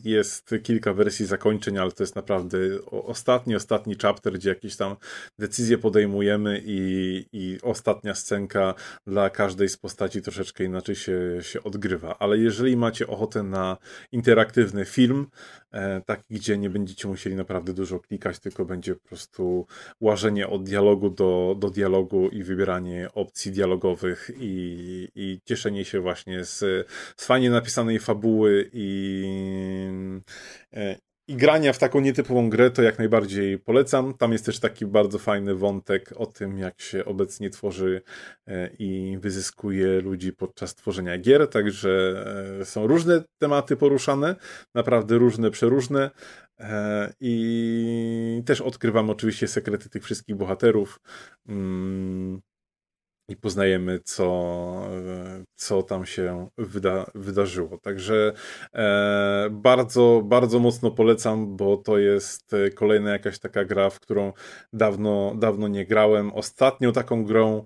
jest kilka wersji zakończeń, ale to jest naprawdę ostatni, ostatni chapter, gdzie jakieś tam decyzje podejmujemy i, i ostatnia scenka dla każdej z postaci troszeczkę inaczej się, się odgrywa. Ale jeżeli macie ochotę na interaktywny film, taki, gdzie nie będziecie musieli naprawdę dużo klikać, tylko będzie po prostu łażenie od dialogu do, do dialogu i wybieranie opcji dialogowych i, i cieszenie się właśnie z z fajnie napisanej fabuły i, e, i grania w taką nietypową grę, to jak najbardziej polecam. Tam jest też taki bardzo fajny wątek o tym, jak się obecnie tworzy e, i wyzyskuje ludzi podczas tworzenia gier, także e, są różne tematy poruszane, naprawdę różne, przeróżne. I też odkrywam oczywiście sekrety tych wszystkich bohaterów. I poznajemy, co, co tam się wyda, wydarzyło. Także e, bardzo, bardzo mocno polecam, bo to jest kolejna jakaś taka gra, w którą dawno, dawno nie grałem. Ostatnią taką grą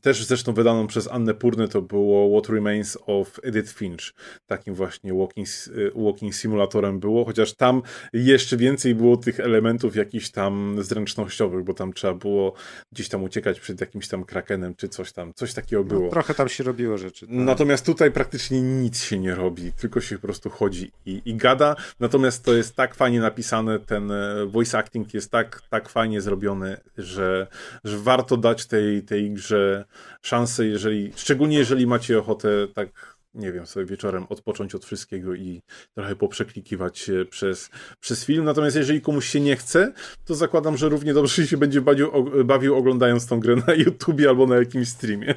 też zresztą wydaną przez Annę Purnę to było What Remains of Edith Finch. Takim właśnie walking, y, walking simulatorem było, chociaż tam jeszcze więcej było tych elementów jakichś tam zręcznościowych, bo tam trzeba było gdzieś tam uciekać przed jakimś tam krakenem czy coś tam, coś takiego no, było. No, trochę tam się robiło rzeczy. Tak? Natomiast tutaj praktycznie nic się nie robi, tylko się po prostu chodzi i, i gada. Natomiast to jest tak fajnie napisane, ten e, voice acting jest tak, tak fajnie zrobiony, że, że warto dać tej tej, tej grze szansę, jeżeli, szczególnie jeżeli macie ochotę tak nie wiem, sobie wieczorem odpocząć od wszystkiego i trochę poprzeklikiwać się przez, przez film. Natomiast jeżeli komuś się nie chce, to zakładam, że równie dobrze się będzie bawił, bawił oglądając tą grę na YouTubie albo na jakimś streamie.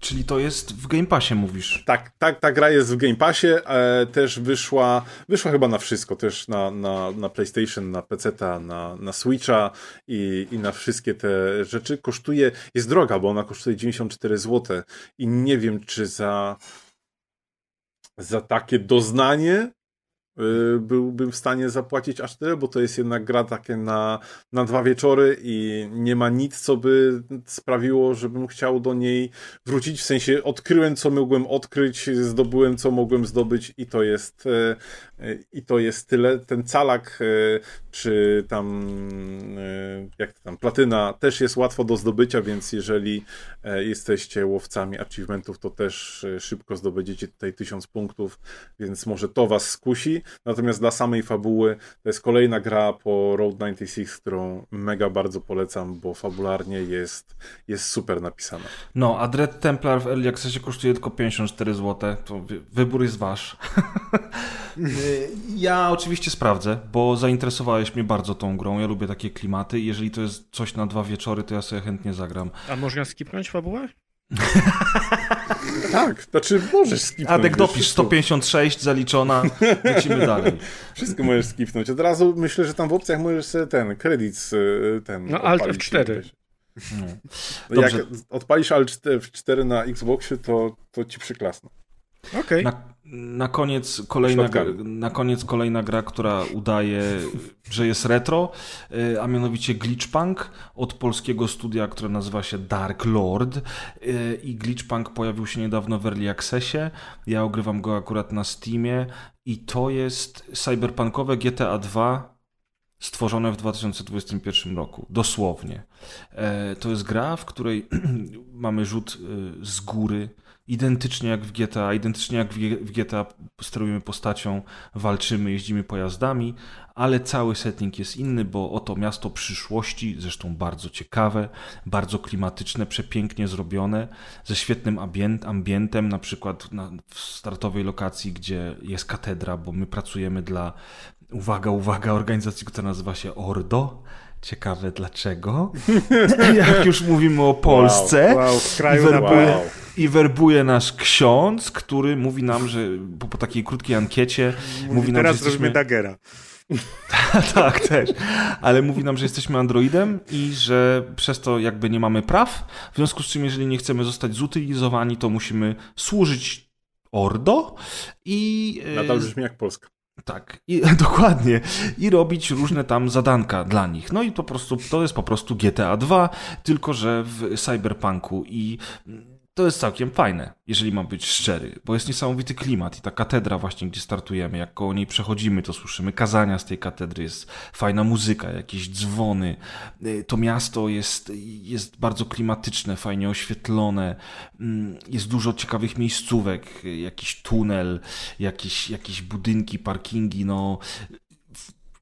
Czyli to jest w Game Passie, mówisz? Tak, tak, ta gra jest w Game Passie. E, też wyszła, wyszła chyba na wszystko, też na, na, na PlayStation, na PC, na, na Switcha i, i na wszystkie te rzeczy. Kosztuje, jest droga, bo ona kosztuje 94 zł i nie wiem, czy za, za takie doznanie byłbym w stanie zapłacić aż tyle, bo to jest jednak gra takie na, na dwa wieczory i nie ma nic, co by sprawiło, żebym chciał do niej wrócić. W sensie odkryłem, co mogłem odkryć, zdobyłem, co mogłem zdobyć i to jest, y, y, i to jest tyle. Ten calak, czy tam, jak to tam, platyna też jest łatwo do zdobycia, więc jeżeli jesteście łowcami achievementów, to też szybko zdobędziecie tutaj tysiąc punktów, więc może to was skusi. Natomiast dla samej fabuły to jest kolejna gra po Road 96, którą mega bardzo polecam, bo fabularnie jest, jest super napisana. No, a Dread Templar w Early Accessie kosztuje tylko 54 zł, to wybór jest wasz. ja oczywiście sprawdzę, bo zainteresowałeś mnie bardzo tą grą, ja lubię takie klimaty jeżeli to jest coś na dwa wieczory, to ja sobie chętnie zagram. A można skipnąć fabułę? tak, znaczy możesz skipnąć. Adek dopisz, 156 zaliczona, lecimy dalej. Wszystko możesz skipnąć. Od razu myślę, że tam w opcjach możesz sobie ten kredyt ten No Alt F4. No. Jak odpalisz Alt F4 na Xboxie, to, to ci przyklasną. Okay. Na, na, koniec kolejna gra, na koniec kolejna gra, która udaje, że jest retro, y, a mianowicie Glitchpunk od polskiego studia, które nazywa się Dark Lord. Y, I Glitchpunk pojawił się niedawno w Early Accessie. Ja ogrywam go akurat na Steamie i to jest cyberpunkowe GTA 2 stworzone w 2021 roku. Dosłownie. E, to jest gra, w której mamy rzut z góry identycznie jak w GTA, identycznie jak w GTA sterujemy postacią, walczymy, jeździmy pojazdami, ale cały setting jest inny, bo oto miasto przyszłości, zresztą bardzo ciekawe, bardzo klimatyczne, przepięknie zrobione, ze świetnym ambient, ambientem, na przykład na, w startowej lokacji, gdzie jest katedra, bo my pracujemy dla, uwaga, uwaga, organizacji, która nazywa się Ordo, Ciekawe dlaczego. Jak już mówimy o Polsce. Wow, wow, w kraju i, werbuje, wow. I werbuje nasz ksiądz, który mówi nam, że po, po takiej krótkiej ankiecie mówi, mówi nam, teraz że jesteśmy... Dagera. tak, też. Ale mówi nam, że jesteśmy Androidem i że przez to jakby nie mamy praw, w związku z czym jeżeli nie chcemy zostać zutylizowani, to musimy służyć Ordo i... Nadal brzmi jak Polska. Tak, i, dokładnie. I robić różne tam zadanka dla nich. No i po prostu to jest po prostu GTA 2, tylko że w cyberpunku i to jest całkiem fajne, jeżeli mam być szczery, bo jest niesamowity klimat i ta katedra właśnie, gdzie startujemy, jak koło niej przechodzimy, to słyszymy kazania z tej katedry, jest fajna muzyka, jakieś dzwony. Y, to miasto jest, jest bardzo klimatyczne, fajnie oświetlone, mm, jest dużo ciekawych miejscówek, jakiś tunel, jakieś, jakieś budynki, parkingi, no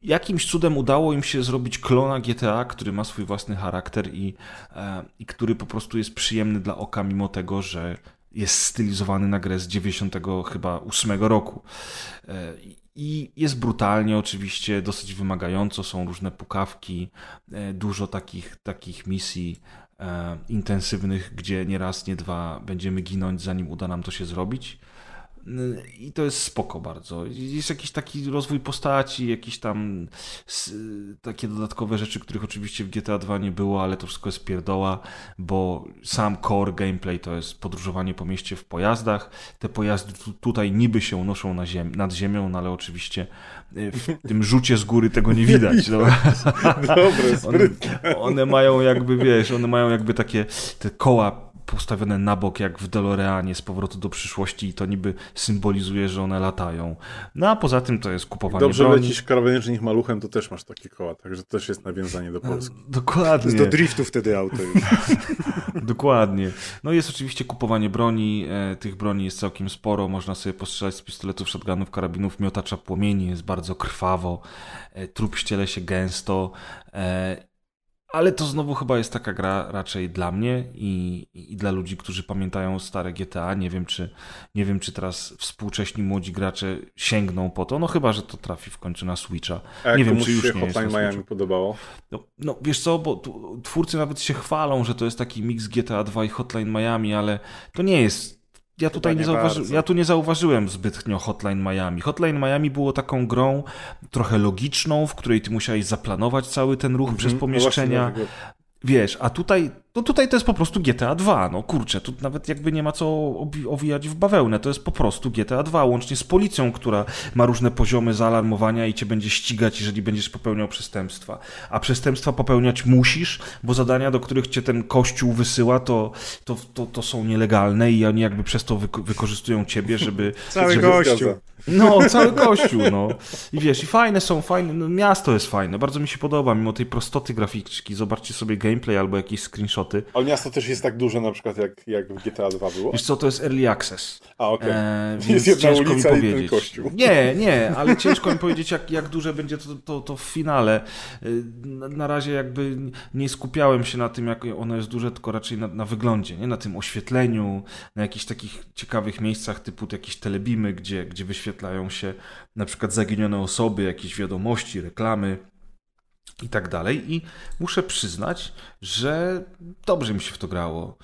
jakimś cudem udało im się zrobić klona GTA, który ma swój własny charakter i, e, i który po prostu jest przyjemny dla oka, mimo tego, że jest stylizowany na grę z 90 chyba 8 roku. E, I jest brutalnie oczywiście, dosyć wymagająco, są różne pukawki, e, dużo takich, takich misji intensywnych, gdzie nie raz, nie dwa będziemy ginąć, zanim uda nam to się zrobić. I to jest spoko bardzo. Jest jakiś taki rozwój postaci, jakieś tam takie dodatkowe rzeczy, których oczywiście w GTA 2 nie było, ale to wszystko jest pierdoła, bo sam core gameplay to jest podróżowanie po mieście w pojazdach. Te pojazdy tutaj niby się unoszą na ziem nad ziemią, no ale oczywiście e, w tym rzucie z góry tego nie widać. No. Dobre, one, one mają jakby, wiesz, one mają jakby takie te koła postawione na bok jak w DeLoreanie z powrotu do przyszłości i to niby symbolizuje, że one latają. No a poza tym to jest kupowanie Dobrze broni. lecisz krawężnik maluchem, to też masz takie koła, także to też jest nawiązanie do Polski. Dokładnie. do driftu wtedy auto już. Dokładnie. No jest oczywiście kupowanie broni, e, tych broni jest całkiem sporo, można sobie postrzelać z pistoletów, shotgunów, karabinów, miotacza płomieni, jest bardzo krwawo, e, trup ściele się gęsto e, ale to znowu chyba jest taka gra raczej dla mnie i, i, dla ludzi, którzy pamiętają stare GTA. Nie wiem, czy, nie wiem, czy teraz współcześni młodzi gracze sięgną po to. No chyba, że to trafi w końcu na Switcha. A nie wiem, czy już się nie Hotline Miami podobało? No, no, wiesz co, bo twórcy nawet się chwalą, że to jest taki mix GTA 2 i Hotline Miami, ale to nie jest ja tutaj nie, nie zauważy... ja tu nie zauważyłem zbytnio Hotline Miami. Hotline Miami było taką grą trochę logiczną, w której ty musiałeś zaplanować cały ten ruch przez mhm. no pomieszczenia. No Wiesz, a tutaj no tutaj to jest po prostu GTA 2, no kurczę, tu nawet jakby nie ma co owijać w bawełnę, to jest po prostu GTA 2, łącznie z policją, która ma różne poziomy zaalarmowania i cię będzie ścigać, jeżeli będziesz popełniał przestępstwa. A przestępstwa popełniać musisz, bo zadania, do których cię ten kościół wysyła, to, to, to, to są nielegalne i oni jakby przez to wyko wykorzystują ciebie, żeby... Cały żeby... kościół. No, cały kościół, no. I wiesz, i fajne są, fajne, no, miasto jest fajne, bardzo mi się podoba, mimo tej prostoty graficzki. Zobaczcie sobie gameplay albo jakieś screenshoty. Ale miasto też jest tak duże na przykład jak, jak w GTA 2 było? Wiesz co, to jest early access. A, okej. Okay. E, jest jedna ciężko ulica mi powiedzieć. kościół. Nie, nie, ale ciężko mi powiedzieć, jak, jak duże będzie to, to, to w finale. E, na, na, razie jakby nie skupiałem się na tym, jak ono jest duże, tylko raczej na, na wyglądzie, nie? na tym oświetleniu, na jakichś takich ciekawych miejscach typu jakieś telebimy, gdzie, gdzie wyświetlają się na przykład zaginione osoby, jakieś wiadomości, reklamy i tak dalej. I muszę przyznać, że dobrze mi się w to grało.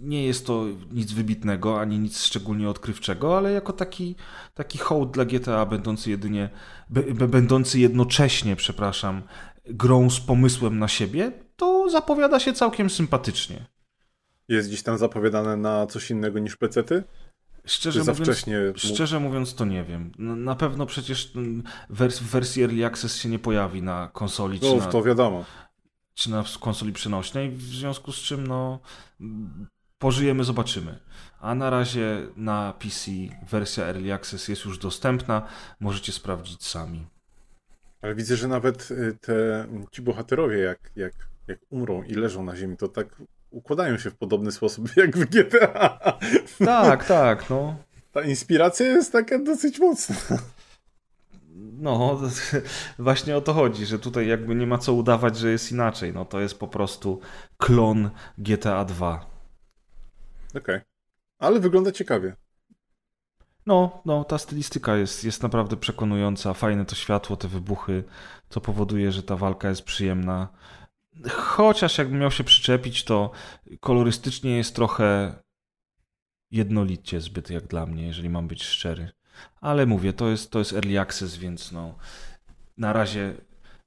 Nie jest to nic wybitnego, ani nic szczególnie odkrywczego, ale jako taki, taki hołd dla GTA, będący jedynie, będący jednocześnie, przepraszam, grą z pomysłem na siebie, to zapowiada się całkiem sympatycznie. Jest gdzieś tam zapowiadane na coś innego niż pecety? Szczerze mówiąc, wcześnie... szczerze mówiąc, to nie wiem. Na pewno przecież wers w wersji Early Access się nie pojawi na konsoli. No, czy na, to wiadomo. Czy na konsoli przenośnej, w związku z czym no, pożyjemy, zobaczymy. A na razie na PC wersja Early Access jest już dostępna. Możecie sprawdzić sami. Ale widzę, że nawet y, te, ci bohaterowie, jak, jak, jak umrą i leżą na ziemi, to tak układają się w podobny sposób jak w GTA. Tak, tak, no. Ta inspiracja jest taka dosyć mocna. No, właśnie o to chodzi, że tutaj jakby nie ma co udawać, że jest inaczej. No to jest po prostu klon GTA 2. Okej. Okay. Ale wygląda ciekawie. No, no, ta stylistyka jest, jest naprawdę przekonująca. Fajne to światło, te wybuchy, co powoduje, że ta walka jest przyjemna. Chociaż jakbym miał się przyczepić, to kolorystycznie jest trochę jednolicie zbyt jak dla mnie, jeżeli mam być szczery. Ale mówię, to jest, to jest early access, więc no, na razie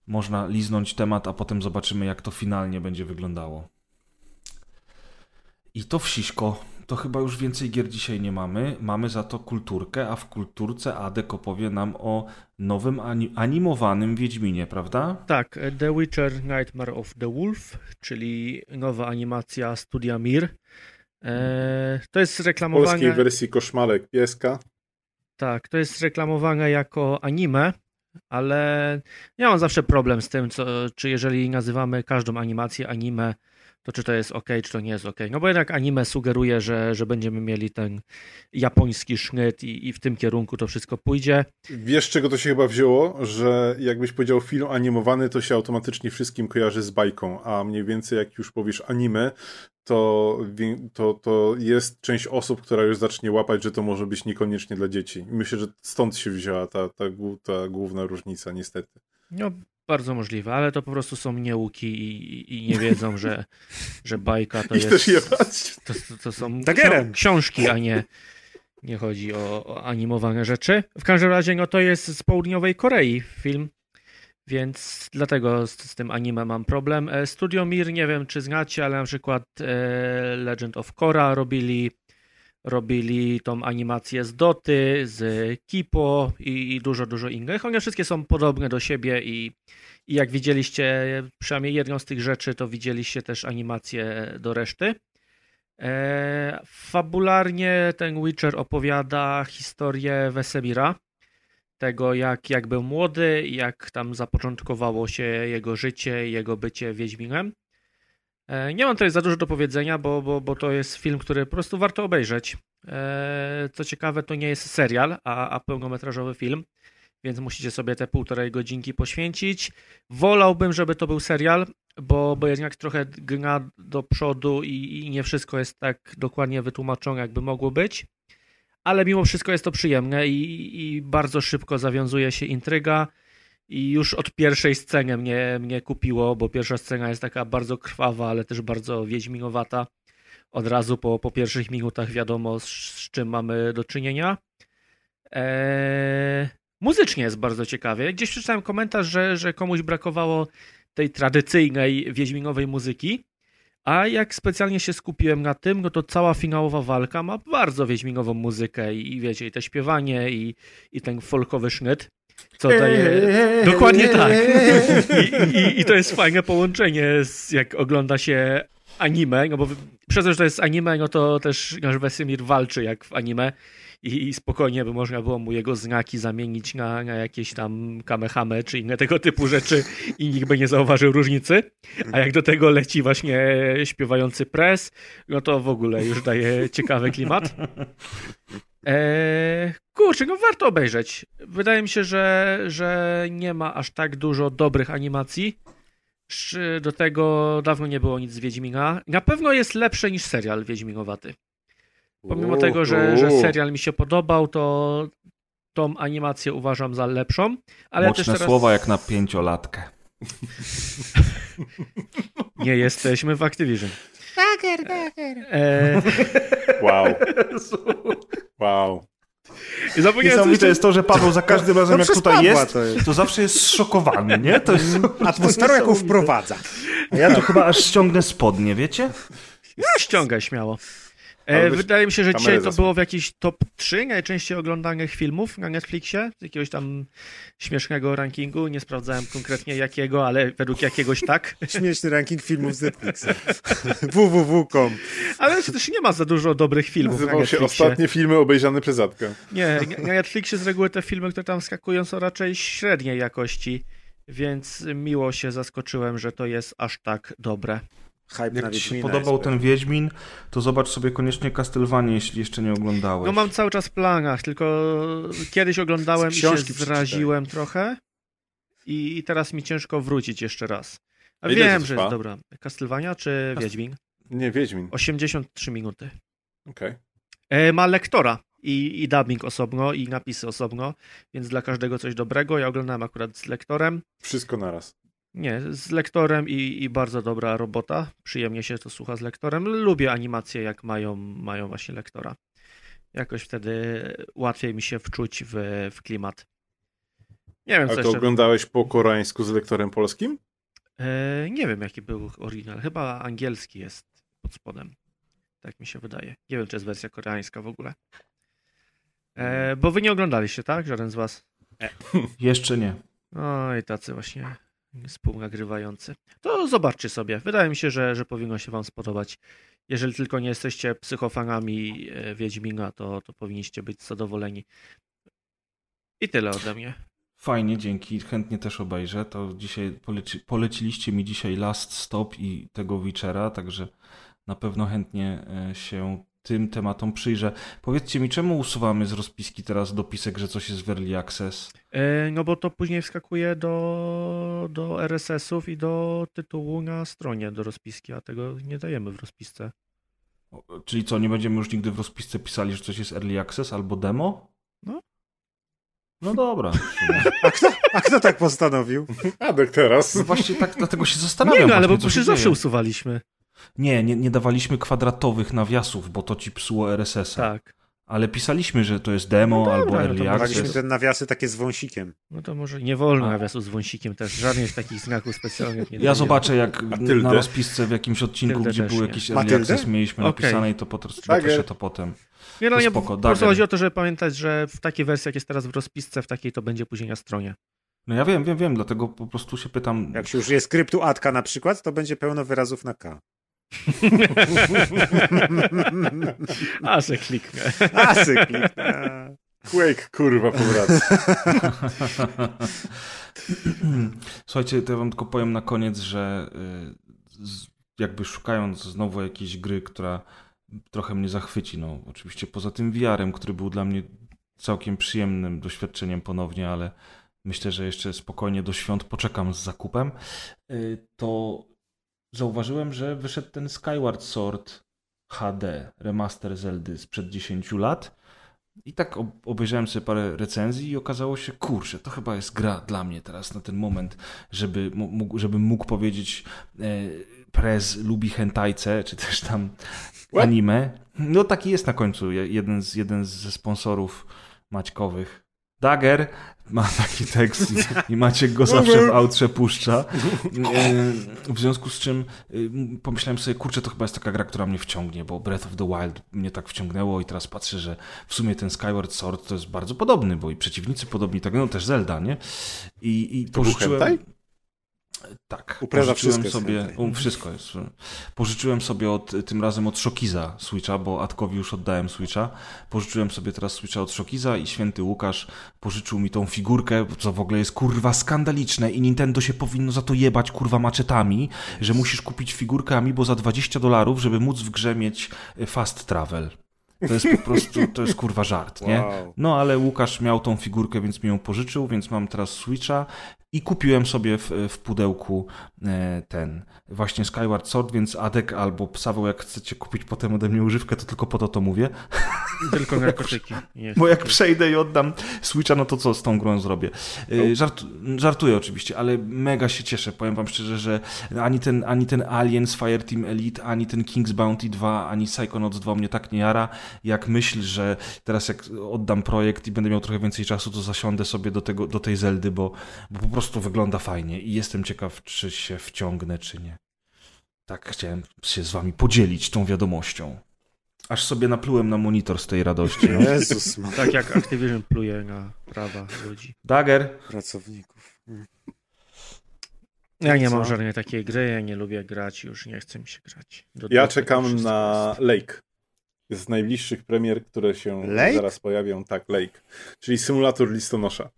można liznąć temat, a potem zobaczymy, jak to finalnie będzie wyglądało. I to wsiśko to chyba już więcej gier dzisiaj nie mamy. Mamy za to kulturkę, a w kulturce Adek opowie nam o nowym animowanym Wiedźminie, prawda? Tak, The Witcher Nightmare of the Wolf, czyli nowa animacja studia Mir. Eee, to jest reklamowane... W polskiej wersji Koszmalek Pieska. Tak, to jest reklamowane jako anime, ale ja mam zawsze problem z tym, co, czy jeżeli nazywamy każdą animację anime, to czy to jest ok, czy to nie jest ok. No bo jednak anime sugeruje, że, że będziemy mieli ten japoński sznyt i, i w tym kierunku to wszystko pójdzie. Wiesz, czego to się chyba wzięło? Że jakbyś powiedział film animowany, to się automatycznie wszystkim kojarzy z bajką, a mniej więcej jak już powiesz anime, to, to, to jest część osób, która już zacznie łapać, że to może być niekoniecznie dla dzieci. Myślę, że stąd się wzięła ta, ta, ta główna różnica, niestety. No, bardzo możliwe, ale to po prostu są nieuki i, i nie wiedzą, że, że bajka to jest. To, to, to są książki, a nie, nie chodzi o, o, animowane rzeczy. W każdym razie, no to jest z południowej Korei film, więc dlatego z, z tym anime mam problem. E, Studio Mir, nie wiem czy znacie, ale na przykład e, Legend of Korra robili robili tą animację z Doty, z Kipo i, i, dużo, dużo innych. One wszystkie są podobne do siebie i, i jak widzieliście przynajmniej jedną z tych rzeczy, to widzieliście też animację do reszty. E, fabularnie ten Witcher opowiada historię Wesemira, tego jak, jak był młody, jak tam zapoczątkowało się jego życie, jego bycie Wiedźminem. E, nie mam tutaj za dużo do powiedzenia, bo, bo, bo to jest film, który po prostu warto obejrzeć. E, co ciekawe, to nie jest serial, a, a pełnometrażowy film, więc musicie sobie te półtorej godzinki poświęcić. Wolałbym, żeby to był serial, bo, bo jednak trochę gna do przodu i, i nie wszystko jest tak dokładnie wytłumaczone, jakby mogło być. Ale mimo wszystko jest to przyjemne i, i bardzo szybko zawiązuje się intryga. I już od pierwszej sceny mnie, mnie kupiło, bo pierwsza scena jest taka bardzo krwawa, ale też bardzo wiedźminowata. Od razu po, po pierwszych minutach wiadomo, z, z czym mamy do czynienia. Eee, muzycznie jest bardzo ciekawie. Gdzieś przeczytałem komentarz, że, że komuś brakowało tej tradycyjnej wiedźminowej muzyki, A jak specjalnie się skupiłem na tym, no to cała finałowa walka ma bardzo wiedźminową muzykę i, i wiecie, i te śpiewanie, i, i ten folkowy sznyt, co daje... Dokładnie tak. I, i, I, to jest fajne połączenie, z, jak ogląda się anime, no bo przez to, że to jest anime, no to też nasz Wesemir walczy jak w anime i, spokojnie by można było mu jego znaki zamienić na, na jakieś tam kamehame czy inne tego typu rzeczy i nikt by nie zauważył różnicy. A jak do tego leci właśnie śpiewający pres, no to w ogóle już daje ciekawy klimat. Eee, kurczę, no warto obejrzeć. Wydaje mi się, że, że nie ma aż tak dużo dobrych animacji. Do tego dawno nie było nic z Wiedźmina. Na pewno jest lepsze niż serial Wiedźminowaty. Pomimo uh, tego, że, że serial mi się podobał, to tą animację uważam za lepszą. Ale Mocne też teraz... słowa jak na pięciolatkę. Nie jesteśmy w Activision. Dagger, dagger. E... Wow. Wow. I Niesamowite jest to, że Paweł za każdym razem, no jak tutaj jest to, jest, to, zawsze jest zszokowany, nie? To jest Atmosferą, jaką wprowadza. A ja tu chyba aż ściągnę spodnie, wiecie? Ja ściągaj śmiało. E, wydaje mi się, że dzisiaj to było w jakiś top 3 najczęściej oglądanych filmów na Netflixie, z jakiegoś tam śmiesznego rankingu. Nie sprawdzałem konkretnie jakiego, ale według jakiegoś tak. Śmieszny ranking filmów z Netflixa. www.com. Ale też nie ma za dużo dobrych filmów Nazywał się ostatnie filmy obejrzane przez Zatkę. Nie, na Netflixie z reguły te filmy, które tam skakują są raczej średniej jakości, więc miło się zaskoczyłem, że to jest aż tak dobre. Hype Jak ci się podobał ten Wiedźmin, to zobacz sobie koniecznie Castlevania, jeśli jeszcze nie oglądałeś. No mam cały czas w planach, tylko kiedyś oglądałem i się zraziłem trochę i, teraz mi ciężko wrócić jeszcze raz. A wiem, że jest dobra. Castlevania czy Wiedźmin? Nie, Wiedźmin. 83 minuty. Okej. Okay. E, ma lektora i, i dubbing osobno, i napisy osobno, więc dla każdego coś dobrego. Ja oglądałem akurat z lektorem. Wszystko naraz. Nie, z lektorem i, i, bardzo dobra robota. Przyjemnie się to słucha z lektorem. Lubię animacje, jak mają, mają właśnie lektora. Jakoś wtedy łatwiej mi się wczuć w, w klimat. Nie wiem, co A to jeszcze... oglądałeś po koreańsku z lektorem polskim? E, nie wiem, jaki był oryginal. Chyba angielski jest pod spodem. Tak mi się wydaje. Nie wiem, czy jest wersja koreańska w ogóle. E, bo wy nie oglądaliście, tak? Żaden z was? E. Jeszcze nie. No i tacy właśnie współnagrywający. To zobaczcie sobie. Wydaje mi się, że, że powinno się Wam spodobać. Jeżeli tylko nie jesteście psychofanami e, Wiedźmina, to, to powinniście być zadowoleni. I tyle ode mnie. Fajnie, dzięki. Chętnie też obejrzę. To dzisiaj poleci, poleciliście mi dzisiaj Last Stop i tego Witchera, także na pewno chętnie e, się tym tematom przyjrzę. Powiedzcie mi, czemu usuwamy z rozpiski teraz dopisek, że coś jest w Early Access? E, no bo to później wskakuje do, do RSS-ów i do tytułu na stronie do rozpiski, a tego nie dajemy w rozpisce. Czyli co, nie będziemy już nigdy w rozpisce pisali, że coś jest Early Access albo demo? No. No dobra. A kto, a kto tak postanowił? Adek teraz. No właśnie tak, dlatego się zastanawiam. Nie, no, ale bo przecież zawsze usuwaliśmy. Nie, nie, nie dawaliśmy kwadratowych nawiasów, bo to ci psuło RSS-a. Tak. Ale pisaliśmy, że to jest demo no albo early no access. Dawaliśmy te nawiasy takie z wąsikiem. No to może nie wolno A. nawiasu z wąsikiem też. Żadnych takich znaków specjalnych nie Ja zobaczę, jak na rozpisce w jakimś odcinku, gdzie był jakiś early access, mieliśmy okay. napisane i to po prostu napiszę to potem. Nie, no to nie, spoko, po prostu chodzi o to, żeby pamiętać, że w takiej wersji, jak jest teraz w rozpisce, w takiej to będzie później na stronie. No ja wiem, wiem, wiem, dlatego po prostu się pytam. Jak się już jest skryptu Atka na przykład, to będzie pełno wyrazów na K. A se kliknę. A se kliknę. Quake, kurwa, powraca. Słuchajcie, to ja wam tylko powiem na koniec, że y, jakby szukając znowu jakiejś gry, która trochę mnie zachwyci, no oczywiście poza tym VR-em, który był dla mnie całkiem przyjemnym doświadczeniem ponownie, ale myślę, że jeszcze spokojnie do świąt poczekam z zakupem, y, to zauważyłem, że wyszedł ten Skyward Sword HD, remaster Zeldy sprzed 10 lat. I tak obejrzałem sobie parę recenzji i okazało się, kurczę, to chyba jest gra dla mnie teraz na ten moment, żeby mógł, żebym mógł powiedzieć e, Prez lubi hentajce, czy też tam What? anime. No taki jest na końcu jeden z, jeden ze sponsorów Maćkowych. Dagger, ma taki tekst i Maciek go zawsze w outrze puszcza. W związku z czym pomyślałem sobie, kurczę, to chyba jest taka gra, która mnie wciągnie, bo Breath of the Wild mnie tak wciągnęło i teraz patrzę, że w sumie ten Skyward Sword to jest bardzo podobny, bo i przeciwnicy podobni, tak no też Zelda, nie? I, i pożyczyłem... Tak, Uprawa pożyczyłem sobie, u, wszystko jest. Pożyczyłem sobie od, tym razem od Szokiza Switcha, bo Atkowi już oddałem Switcha. Pożyczyłem sobie teraz Switcha od Szokiza i święty Łukasz pożyczył mi tą figurkę, co w ogóle jest kurwa skandaliczne i Nintendo się powinno za to jebać kurwa maczetami, że musisz kupić figurkę Amiibo za 20 dolarów, żeby móc w grze mieć e, fast travel. To jest po prostu, to jest kurwa żart, nie? No ale Łukasz miał tą figurkę, więc mi ją pożyczył, więc mam teraz Switcha i kupiłem sobie w, w pudełku e, ten właśnie Skyward Sword, więc Adek albo Psaweł, jak chcecie kupić potem ode mnie używkę, to tylko po to to mówię. Tylko narkotyki. Bo jak przejdę i oddam Switcha, no to co z tą grą zrobię? E, żart, żartuję oczywiście, ale mega się cieszę. Powiem wam szczerze, że ani ten, ani ten Aliens Fireteam Elite, ani ten King's Bounty 2, ani Psychonauts 2 mnie tak nie jara, jak myśl, że teraz jak oddam projekt i będę miał trochę więcej czasu, to zasiądę sobie do, tego, do tej Zeldy, bo, bo po prostu wygląda fajnie i jestem ciekaw, czy się wciągnę, czy nie. Tak chciałem się z wami podzielić tą wiadomością. Aż sobie naplułem na monitor z tej radości. No. Jezus, ma. tak jak Activision pluje na prawa ludzi. Dagger. Pracowników. Hmm. Ja nie mam żadnej takiej gry, ja nie lubię grać, już nie chcę mi się grać. Do ja czekam na Lake. Z najbliższych premier, które się Lake? zaraz pojawią. Tak, Lake. Czyli symulator listonosza.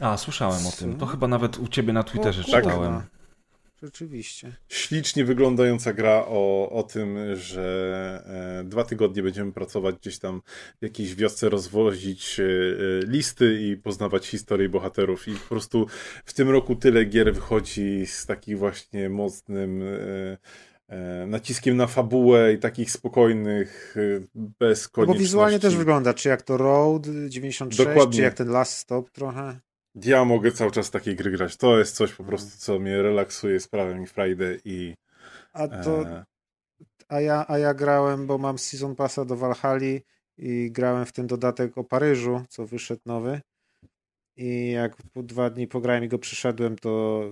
A, słyszałem o tym. To chyba nawet u ciebie na Twitterze o, czytałem. Tak. Rzeczywiście. Ślicznie wyglądająca gra o, o tym, że e, dwa tygodnie będziemy pracować gdzieś tam w jakiejś wiosce, rozwozić e, listy i poznawać historię bohaterów. I po prostu w tym roku tyle gier wychodzi z takich właśnie mocnym e, e naciskiem na fabułę i takich spokojnych, e, bez konieczności. No bo wizualnie też wygląda, czy jak to Road 96, Dokładnie. czy jak ten Last Stop trochę. Ja mogę cały czas takiej gry grać. To jest coś po prostu, co mnie relaksuje, sprawia mi Friday i... A to... E... A ja, a ja grałem, bo mam Season Passa do Valhalla i grałem w ten dodatek o Paryżu, co wyszedł nowy. I jak po dwa dni pograłem i go przyszedłem, to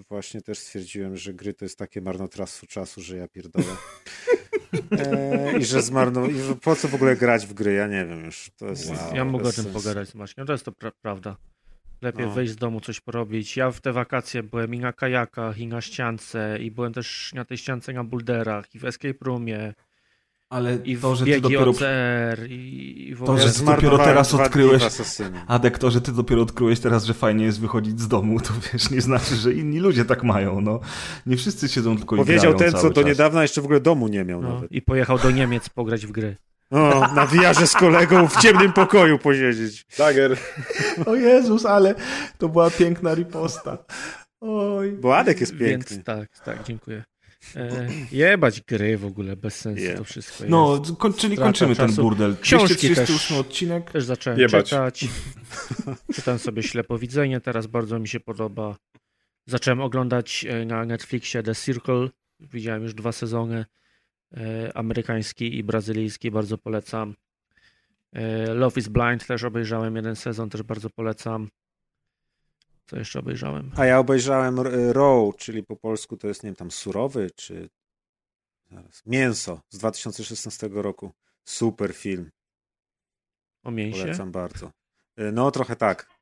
y, właśnie też stwierdziłem, że gry to jest takie marnotrawstwo czasu, że ja pierdolę. E, I że zmarno... I że po co w ogóle grać w gry? Ja nie wiem już. To jest wow, ja mogę o tym pogadać z Maćkiem. To jest to pra prawda. Lepiej no. wyjść z domu, coś porobić. Ja w te wakacje byłem i na kajakach, i na ściance, i byłem też na tej ściance na bulderach, i w escape roomie. Ale I to, że ty dopiero. OCR, i, w to, że ty dopiero teraz odkryłeś. Adek, to, że ty dopiero odkryłeś teraz, że fajnie jest wychodzić z domu, to wiesz, nie znaczy, że inni ludzie tak mają. No. Nie wszyscy siedzą tylko Powiedział i ten, co do niedawna jeszcze w ogóle domu nie miał. No, nawet. I pojechał do Niemiec pograć w gry. O, na wiarze z kolegą w ciemnym pokoju posiedzieć. Dager. O Jezus, ale to była piękna riposta. Oj. Bo Adek jest piękny. Więc tak, tak, dziękuję. E, jebać gry w ogóle, bez sensu yeah. to wszystko No, koń, czyli kończymy ten burdel. Książki też, odcinek. Też zacząłem jebać. czytać. Czytam sobie Ślepowidzenie, teraz bardzo mi się podoba. Zacząłem oglądać e, na Netflixie The Circle. Widziałem już dwa sezony. E, amerykański i brazylijski, bardzo polecam. E, Love is Blind też obejrzałem jeden sezon, też bardzo polecam. Co jeszcze obejrzałem? A ja obejrzałem Raw, czyli po polsku to jest, nie wiem, tam surowy, czy Mięso z 2016 roku. Super film. O mięsie? Polecam bardzo. E, no, trochę tak.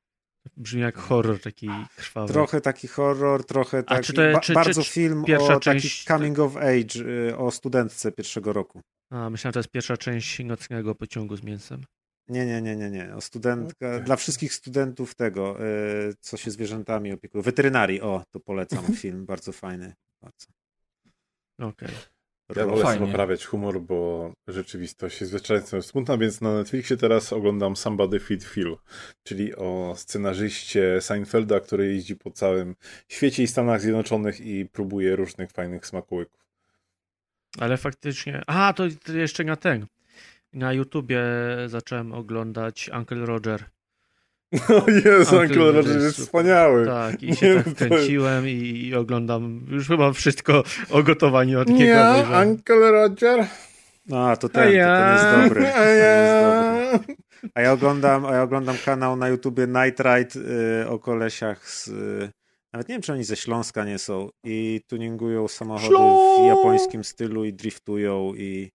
Brzmi jak horror taki krwawy. Trochę taki horror, trochę taki. Czy to, ba czy, bardzo czy, film o część... taki coming of age, y, o studentce pierwszego roku. A, myślałem, że to jest pierwsza część nocnego pociągu z mięsem. Nie, nie, nie, nie, nie. O studentka, okay. Dla wszystkich studentów tego, y, co się zwierzętami opiekują. Weterynarii, o, to polecam film, bardzo fajny. Bardzo. Okej. Okay. Ja wolę sobie poprawiać humor, bo rzeczywistość jest często smutna, więc na Netflixie teraz oglądam Somebody Feed Phil, czyli o scenarzyście Seinfelda, który jeździ po całym świecie i Stanach Zjednoczonych i próbuje różnych fajnych smakołyków. Ale faktycznie... A, to, to jeszcze na ten. Na YouTubie zacząłem oglądać Uncle Roger. O Jezu, Uncle Roger jest wspaniały. Tak, i się tak kręciłem i, i, oglądam już chyba wszystko o gotowaniu od niego. Ja, Uncle Roger. A, to ten, ja, to ten jest dobry. Ja. Ten jest dobry. A ja oglądam, a ja oglądam kanał na YouTubie Night Ride y, o kolesiach z... Y, nawet nie wiem, czy oni ze Śląska nie są i tuningują samochody w japońskim stylu i driftują i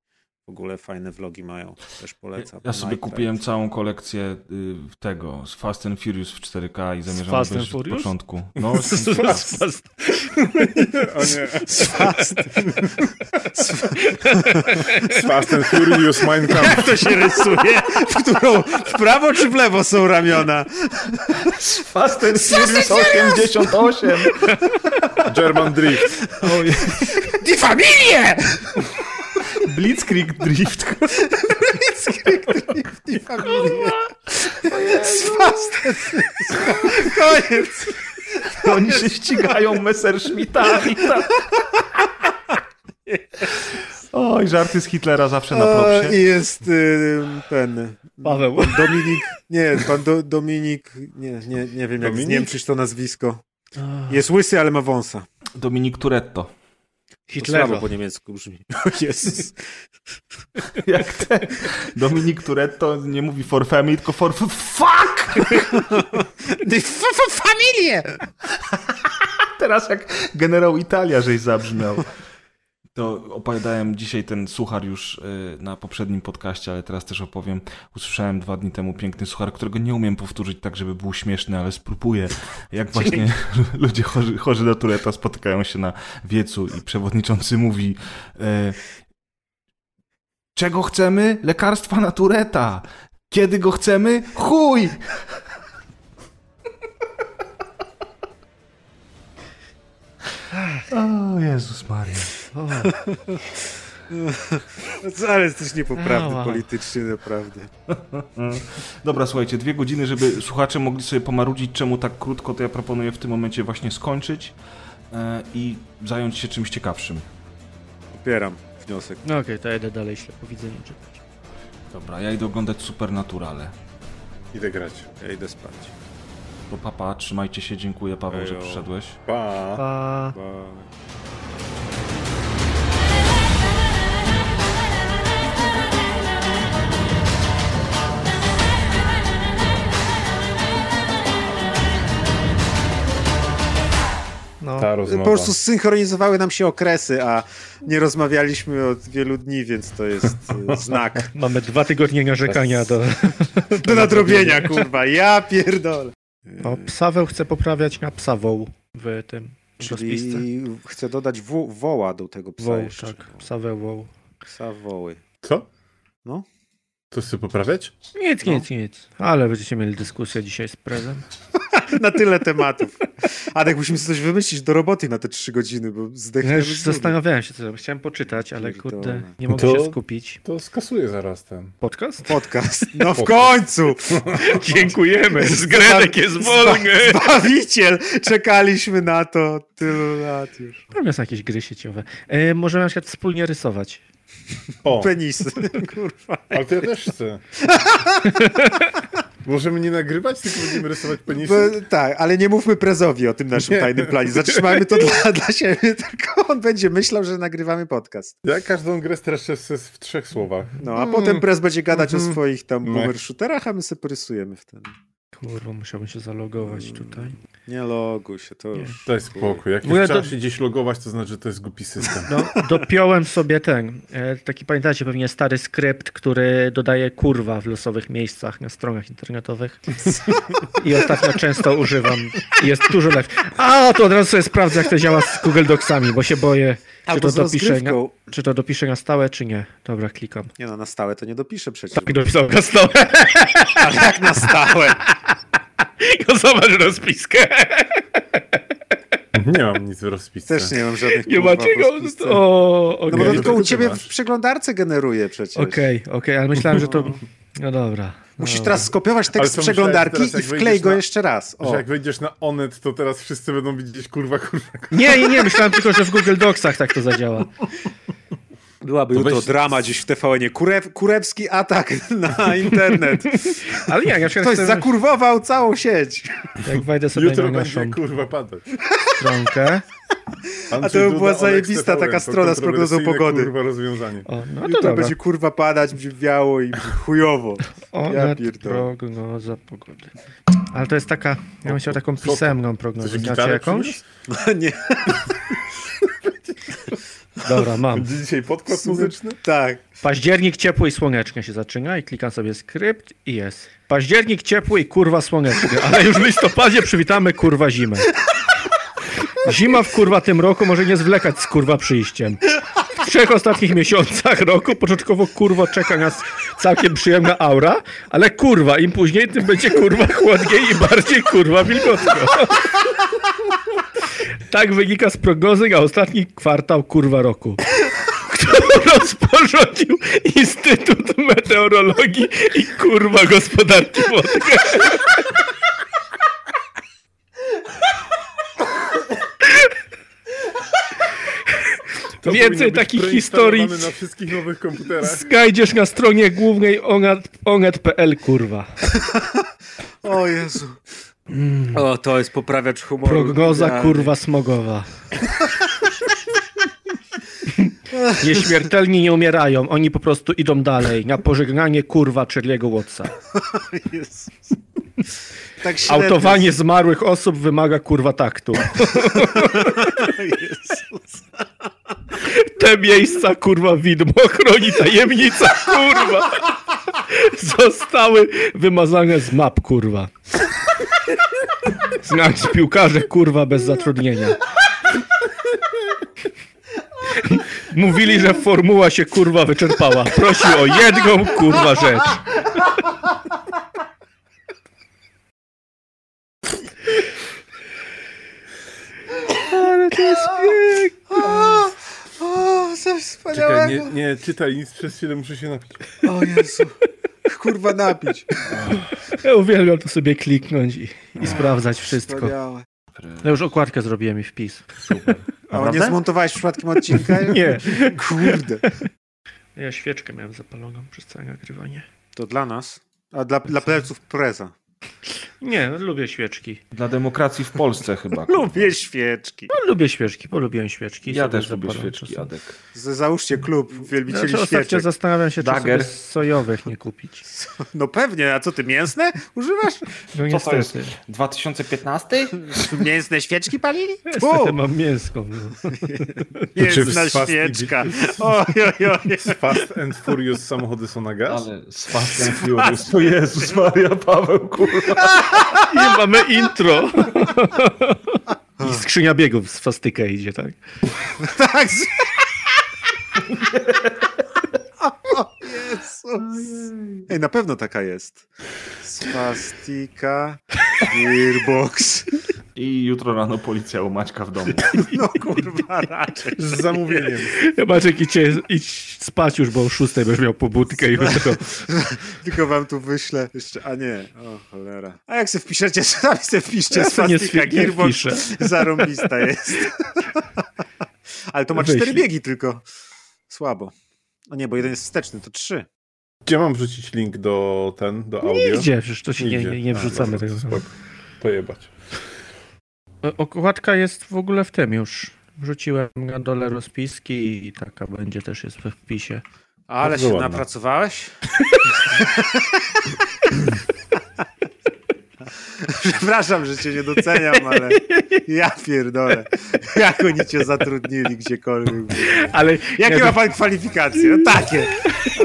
w ogóle fajne vlogi mają. Też polecam. Ja sobie kupiłem całą kolekcję y, tego z Fast and Furious w 4K i zamierzam obejrzeć od początku. No, z, fast. fast. o nie. Z Fast. Z Fast and Furious Minecraft. Jak to się rysuje? W którą? W prawo czy w lewo są ramiona? Z Fast and Furious 88. German Drift. Die Familie! Blitzkrieg Drift. Blitzkrieg Drift i familia. Swastet. Koniec. Oni się ścigają Messerschmittami. Oj, żarty z Hitlera zawsze na propsie. I jest y, ten... Paweł. Dominik... Nie, pan Do, Dominik... Nie, nie, nie wiem jak zniemczyć to nazwisko. Jest łysy, ale ma wąsa. Dominik Turetto. Hitlera. To po niemiecku brzmi. Jezus. Jak ten Dominik Turetto nie mówi for family, tylko for fuck! for familię! Teraz jak generał Italia żeś zabrzmiał. To opowiadałem dzisiaj ten suchar już y, na poprzednim podcaście, ale teraz też opowiem. Usłyszałem dwa dni temu piękny suchar, którego nie umiem powtórzyć tak, żeby był śmieszny, ale spróbuję. Jak właśnie ludzie chorzy, chorzy na Tureta spotykają się na wiecu i przewodniczący mówi y, czego chcemy? Lekarstwa na Tureta. Kiedy go chcemy? Chuj! O Jezus Maria. O. Ale jesteś niepoprawny oh, politycznie, naprawdę. Dobra, słuchajcie, dwie godziny, żeby słuchacze mogli sobie pomarudzić, czemu tak krótko, to ja proponuję w tym momencie właśnie skończyć e, i zająć się czymś ciekawszym. Popieram wniosek. No okej, okay, to jedę dalej ślepowidzenie czytać. Dobra, ja idę oglądać Supernaturale. Idę grać. Ja idę spać. To papa, trzymajcie się, dziękuję Paweł, Ejo. że przyszedłeś. Pa. Pa. pa. No. Ta rozmowa. Po prostu synchronizowały nam się okresy, a nie rozmawialiśmy od wielu dni, więc to jest e, znak. Mamy dwa tygodnie narzekania do... do nadrobienia, kurwa. Ja pierdolę. O, psaweł chce poprawiać na psawoł w tym Czyli rozpisce. chce dodać wo woła do tego psa woł, jeszcze. tak. Psaweł Psa woły. Co? No. To chcę poprawiać? Nic, no. nic, nic. Ale będziecie mieli dyskusję dzisiaj z prezem. na tyle tematów. Adek, musimy sobie coś wymyślić do roboty na te trzy godziny, bo zdechnę. Ja już zastanawiałem się, co chciałem poczytać, ale kurde, nie mogę to, się skupić. To skasuję zaraz ten. Podcast? Podcast. No w końcu! Dziękujemy. Zgredek jest wolny. Zbawiciel! Czekaliśmy na to tylu lat już. Tam są jakieś gry sieciowe. E, możemy na przykład wspólnie rysować. O. Penisy. Kurwa. Ale to ja też chcę. Możemy nie nagrywać, tylko będziemy rysować penisy? Bo, tak, ale nie mówmy prezowi o tym naszym nie. tajnym planie. Zatrzymajmy to dla, dla siebie, tylko on będzie myślał, że nagrywamy podcast. Ja każdą grę streszczę w trzech słowach. No, a mm. potem prez będzie gadać mm. o swoich tam boomer shooterach, a my sobie porysujemy wtedy. Kurwa, musiałbym się zalogować tutaj. Nie loguj się, to już... Daj spokój. Jak nie trzeba do... się gdzieś logować, to znaczy, że to jest głupi system. No, dopiąłem sobie ten, e, taki pamiętacie pewnie stary skrypt, który dodaje kurwa w losowych miejscach na stronach internetowych. I ostatnio często używam. Jest dużo lepszy. A, to od razu sobie sprawdzę, jak to działa z Google Docsami, bo się boję, czy to, dopiszę na, czy to dopiszę na stałe, czy nie. Dobra, klikam. Nie no, na stałe to nie dopiszę przecież. Tak, dopisał na stałe. Ale jak na stałe? No zobacz rozpiskę. Nie mam nic w rozpisce. Też nie mam żadnych Nie macie go? O, okay. No bo to tylko u ciebie w przeglądarce generuje przecież. Okej, okay, okej, okay, ale myślałem, że to... No dobra. Musisz teraz skopiować tekst z przeglądarki i wklej go na, jeszcze raz. O. Że jak wejdziesz na Onet, to teraz wszyscy będą widzieć kurwa, kurwa, kurwa. Nie, nie, nie, myślałem tylko, że w Google Docsach tak to zadziała. Byłaby to jutro weź... drama gdzieś w TVN-ie. Kurew, kurewski atak na internet. Ale jak, ja Ktoś chcę... zakurwował całą sieć. Jak wejdę sobie jutro na naszą kurwa padać. stronkę, A to by była zajebista taka strona z prognozą pogody. kurwa rozwiązanie. O, no to Jutro dobra. będzie kurwa padać, będzie wiało i chujowo. O, Ja prognoza pogody. Ale to jest taka, ja bym chciał taką pisemną prognozę. Znacie jakąś? przyniósł? Nie, Dobra, mam. Będzie dzisiaj podkład muzyczny? tak. Październik ciepły i słoneczny się zaczyna i klikam sobie skrypt i jest. Październik ciepły i kurwa słoneczny, ale już w listopadzie przywitamy kurwa zimę. Zima w kurwa tym roku może nie zwlekać z kurwa przyjściem. W trzech ostatnich miesiącach roku początkowo kurwa czeka nas całkiem przyjemna aura, ale kurwa, im później tym będzie kurwa chłodniej i bardziej kurwa wilgotno. Tak wynika z prognozy na ostatni kwartał kurwa roku którą rozporządził Instytut Meteorologii i kurwa gospodarki wodnej. To Więcej takich historii na wszystkich nowych komputerach. znajdziesz na stronie głównej onet- onet.pl kurwa. O Jezu. O, to jest poprawiacz humoru. Prognoza Idealny. kurwa smogowa. Nieśmiertelni nie umierają, oni po prostu idą dalej na pożegnanie kurwa Charlie'ego Wattsa. Jezus. Tak średnio. Autowanie zmarłych osób wymaga kurwa taktu. Jezus. Te miejsca, kurwa, widmo chroni tajemnica, kurwa. Zostały wymazane z map, kurwa. Znać piłkarze, kurwa, bez zatrudnienia. Mówili, że formuła się, kurwa, wyczerpała. Prosił o jedną, kurwa, rzecz. Ale to jest piękne. O, o, coś Czekaj, wspaniałego. nie, nie czytaj nic przez chwilę, muszę się napić. O Jezu. Kurwa napić. Ja uwielbiam to sobie kliknąć i, i sprawdzać wszystko. Wspaniałe. Ja już okładkę zrobiłem i wpis. A nie zmontowałeś przypadkiem odcinka? Nie. Kurde. Ja świeczkę miałem zapaloną przez całe nagrywanie. To dla nas. A dla, dla pleców preza. Nie, lubię świeczki. Dla demokracji w Polsce chyba. Lubię świeczki. No, lubię świeczki, polubiłem świeczki. Ja też lubię świeczki. Adek. Z- Załóżcie klub wielbicieli Znaczy, ostatnio świeczek. zastanawiam się, czy Dagger. sobie sojowych nie kupić. No pewnie, a co ty, mięsne używasz? No Co to jest? niestety. 2015? Mięsne świeczki palili? Niestety mam mięską. No. Mięsna Czy w Fast świeczka. Oj, oj, oj. Fast and Furious samochody są na gaz? Ale z Fast and Furious. O Jezus Maria, Paweł, kurwa. I mamy intro. I skrzynia biegów z fastykę idzie, tak? Tak. z- O Jezus. Ej, na pewno taka jest. Spastika, Gearbox. I jutro rano policja u Maćka w domu. No kurwa, raczej. Z zamówieniem. Maciek, idźcie, idź spać już, bo o szóstej będziesz miał pobudkę jutro. Tylko wam tu wyślę jeszcze, a nie, o cholera. A jak se wpiszecie, sami se wpiszcie Ja nie Gearbox. Zarąbista jest. Ale to ma Wyślij. cztery biegi tylko. Słabo. No nie, bo jeden jest wsteczny, to trzy. Gdzie mam wrzucić link do ten, do audio? Nigdzie, przecież to się nie, Nigdzie. nie, nie A, wrzucamy dobra, tego. Pojebać. Okładka jest w ogóle w tym już. Wrzuciłem na dole rozpiski i taka będzie też jest we wpisie. Ale Bardzo się ładna. napracowałeś? Przepraszam, że cię nie doceniam, ale ja pierdolę. Jak oni cię zatrudnili gdziekolwiek. Ale Jakie ja ma pan kwalifikacje? No takie.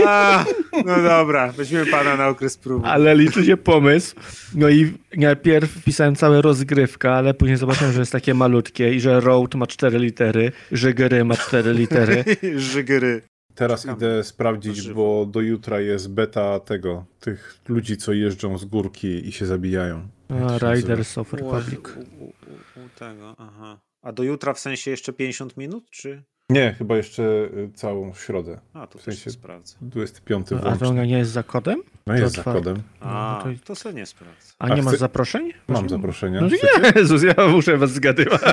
A, no dobra, weźmiemy pana na okres próby. Ale liczy się pomysł. No i najpierw wpisałem całe rozgrywka, ale później zobaczyłem, że jest takie malutkie i że road ma cztery litery, że gry ma cztery litery. Żygry. Teraz Czekamy. idę sprawdzić, bo do jutra jest beta tego, tych ludzi, co jeżdżą z górki i się zabijają. A, Riders of Republic. U, u, u, u tego, aha. A do jutra w sensie jeszcze 50 minut, czy? Nie, chyba jeszcze y, całą środę. A, to W sensie- się sprawdzę. 25 A to nie jest za kodem? No jest za kodem. A, No, to, to- sobie nie sprawdzę. A A nie masz chcę- zaproszeń? Mam zaproszenia. No Chcecie? Jezus, ja muszę was zgadywać.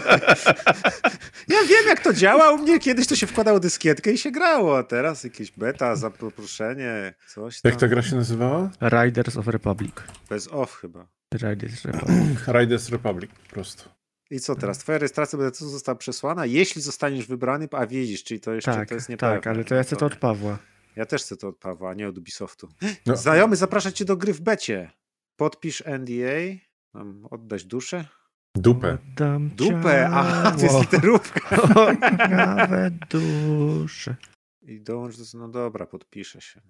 Ja wiem, jak to działa. U mnie kiedyś to się wkładało dyskietkę i się grało, a teraz jakieś beta, zaproszenie, coś tam. Jak ta gra się nazywała? Riders of Republic. Bez off chyba. Riders Republic. Riders Republic po prostu. I co teraz? Twoja rejestracja będzie została przesłana, jeśli zostaniesz wybrany, a wiedzisz, czyli to jeszcze tak, to jest niepewne. Tak, ale to ja chcę to od Pawła. Ja też chcę to od Pawła, a nie od Ubisoftu. No. Znajomy zaprasza cię do gry w becie. Podpisz NDA, mam oddać duszę. Dupę. Oddam Dupę, a to jest literówka. Nawet duszę. I dołącz do... No dobra, podpiszę się.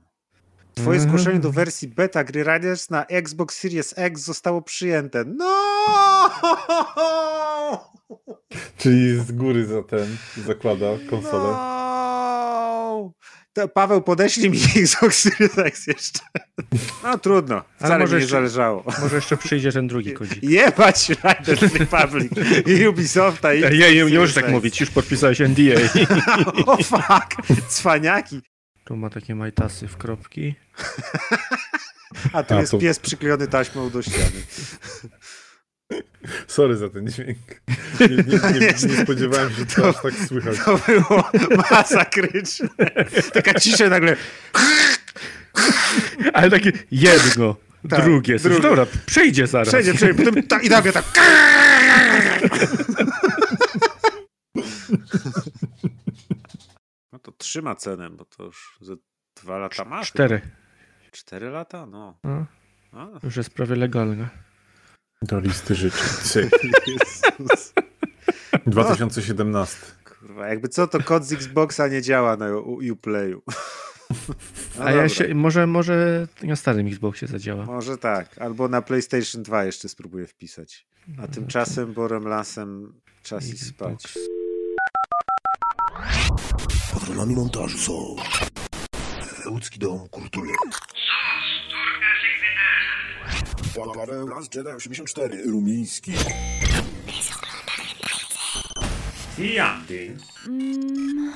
Twoje mm. zgłoszenie do wersji beta gry Riders na Xbox Series X zostało przyjęte. No! Czyli z góry za ten zakłada konsolę. No! To Paweł, podeślij mi Xbox Series X jeszcze. No trudno, wcale może mi nie zależało. Może jeszcze przyjdzie ten drugi kodzik. Jebać Riders Republic i Ubisofta. I ja, ja, nie możesz tak mówić, już podpisałeś NDA. o oh, fuck, cwaniaki. Tu ma takie majtasy w kropki. A tu A, jest to... pies przyklejony taśmą do ściany. Sorry za ten dźwięk. Nie, nie, nie, nie spodziewałem się, że to aż tak słychać. To było masakryczne. Taka cisza nagle. Ale takie jedno, tak, drugie. drugie. Dobra, przejdzie zaraz. Przejdzie, przejdzie. Potem ta, i nagle tak. No to trzyma cenę, bo to już ze dwa lata ma. Cztery. Cztery lata? No. no. Już jest prawie legalne. Do listy życzeń. 2017. Kurwa, jakby co, to kod z Xboxa nie działa na Uplayu. No A ja się, może, może na starym Xboxie zadziała. Może tak, albo na PlayStation 2 jeszcze spróbuję wpisać. A tymczasem borem lasem czas i spać. Patronami montażu są Łódzki Dom Kultury. Paweł Las Jedi 84 Rumiński. I Andy. Mm.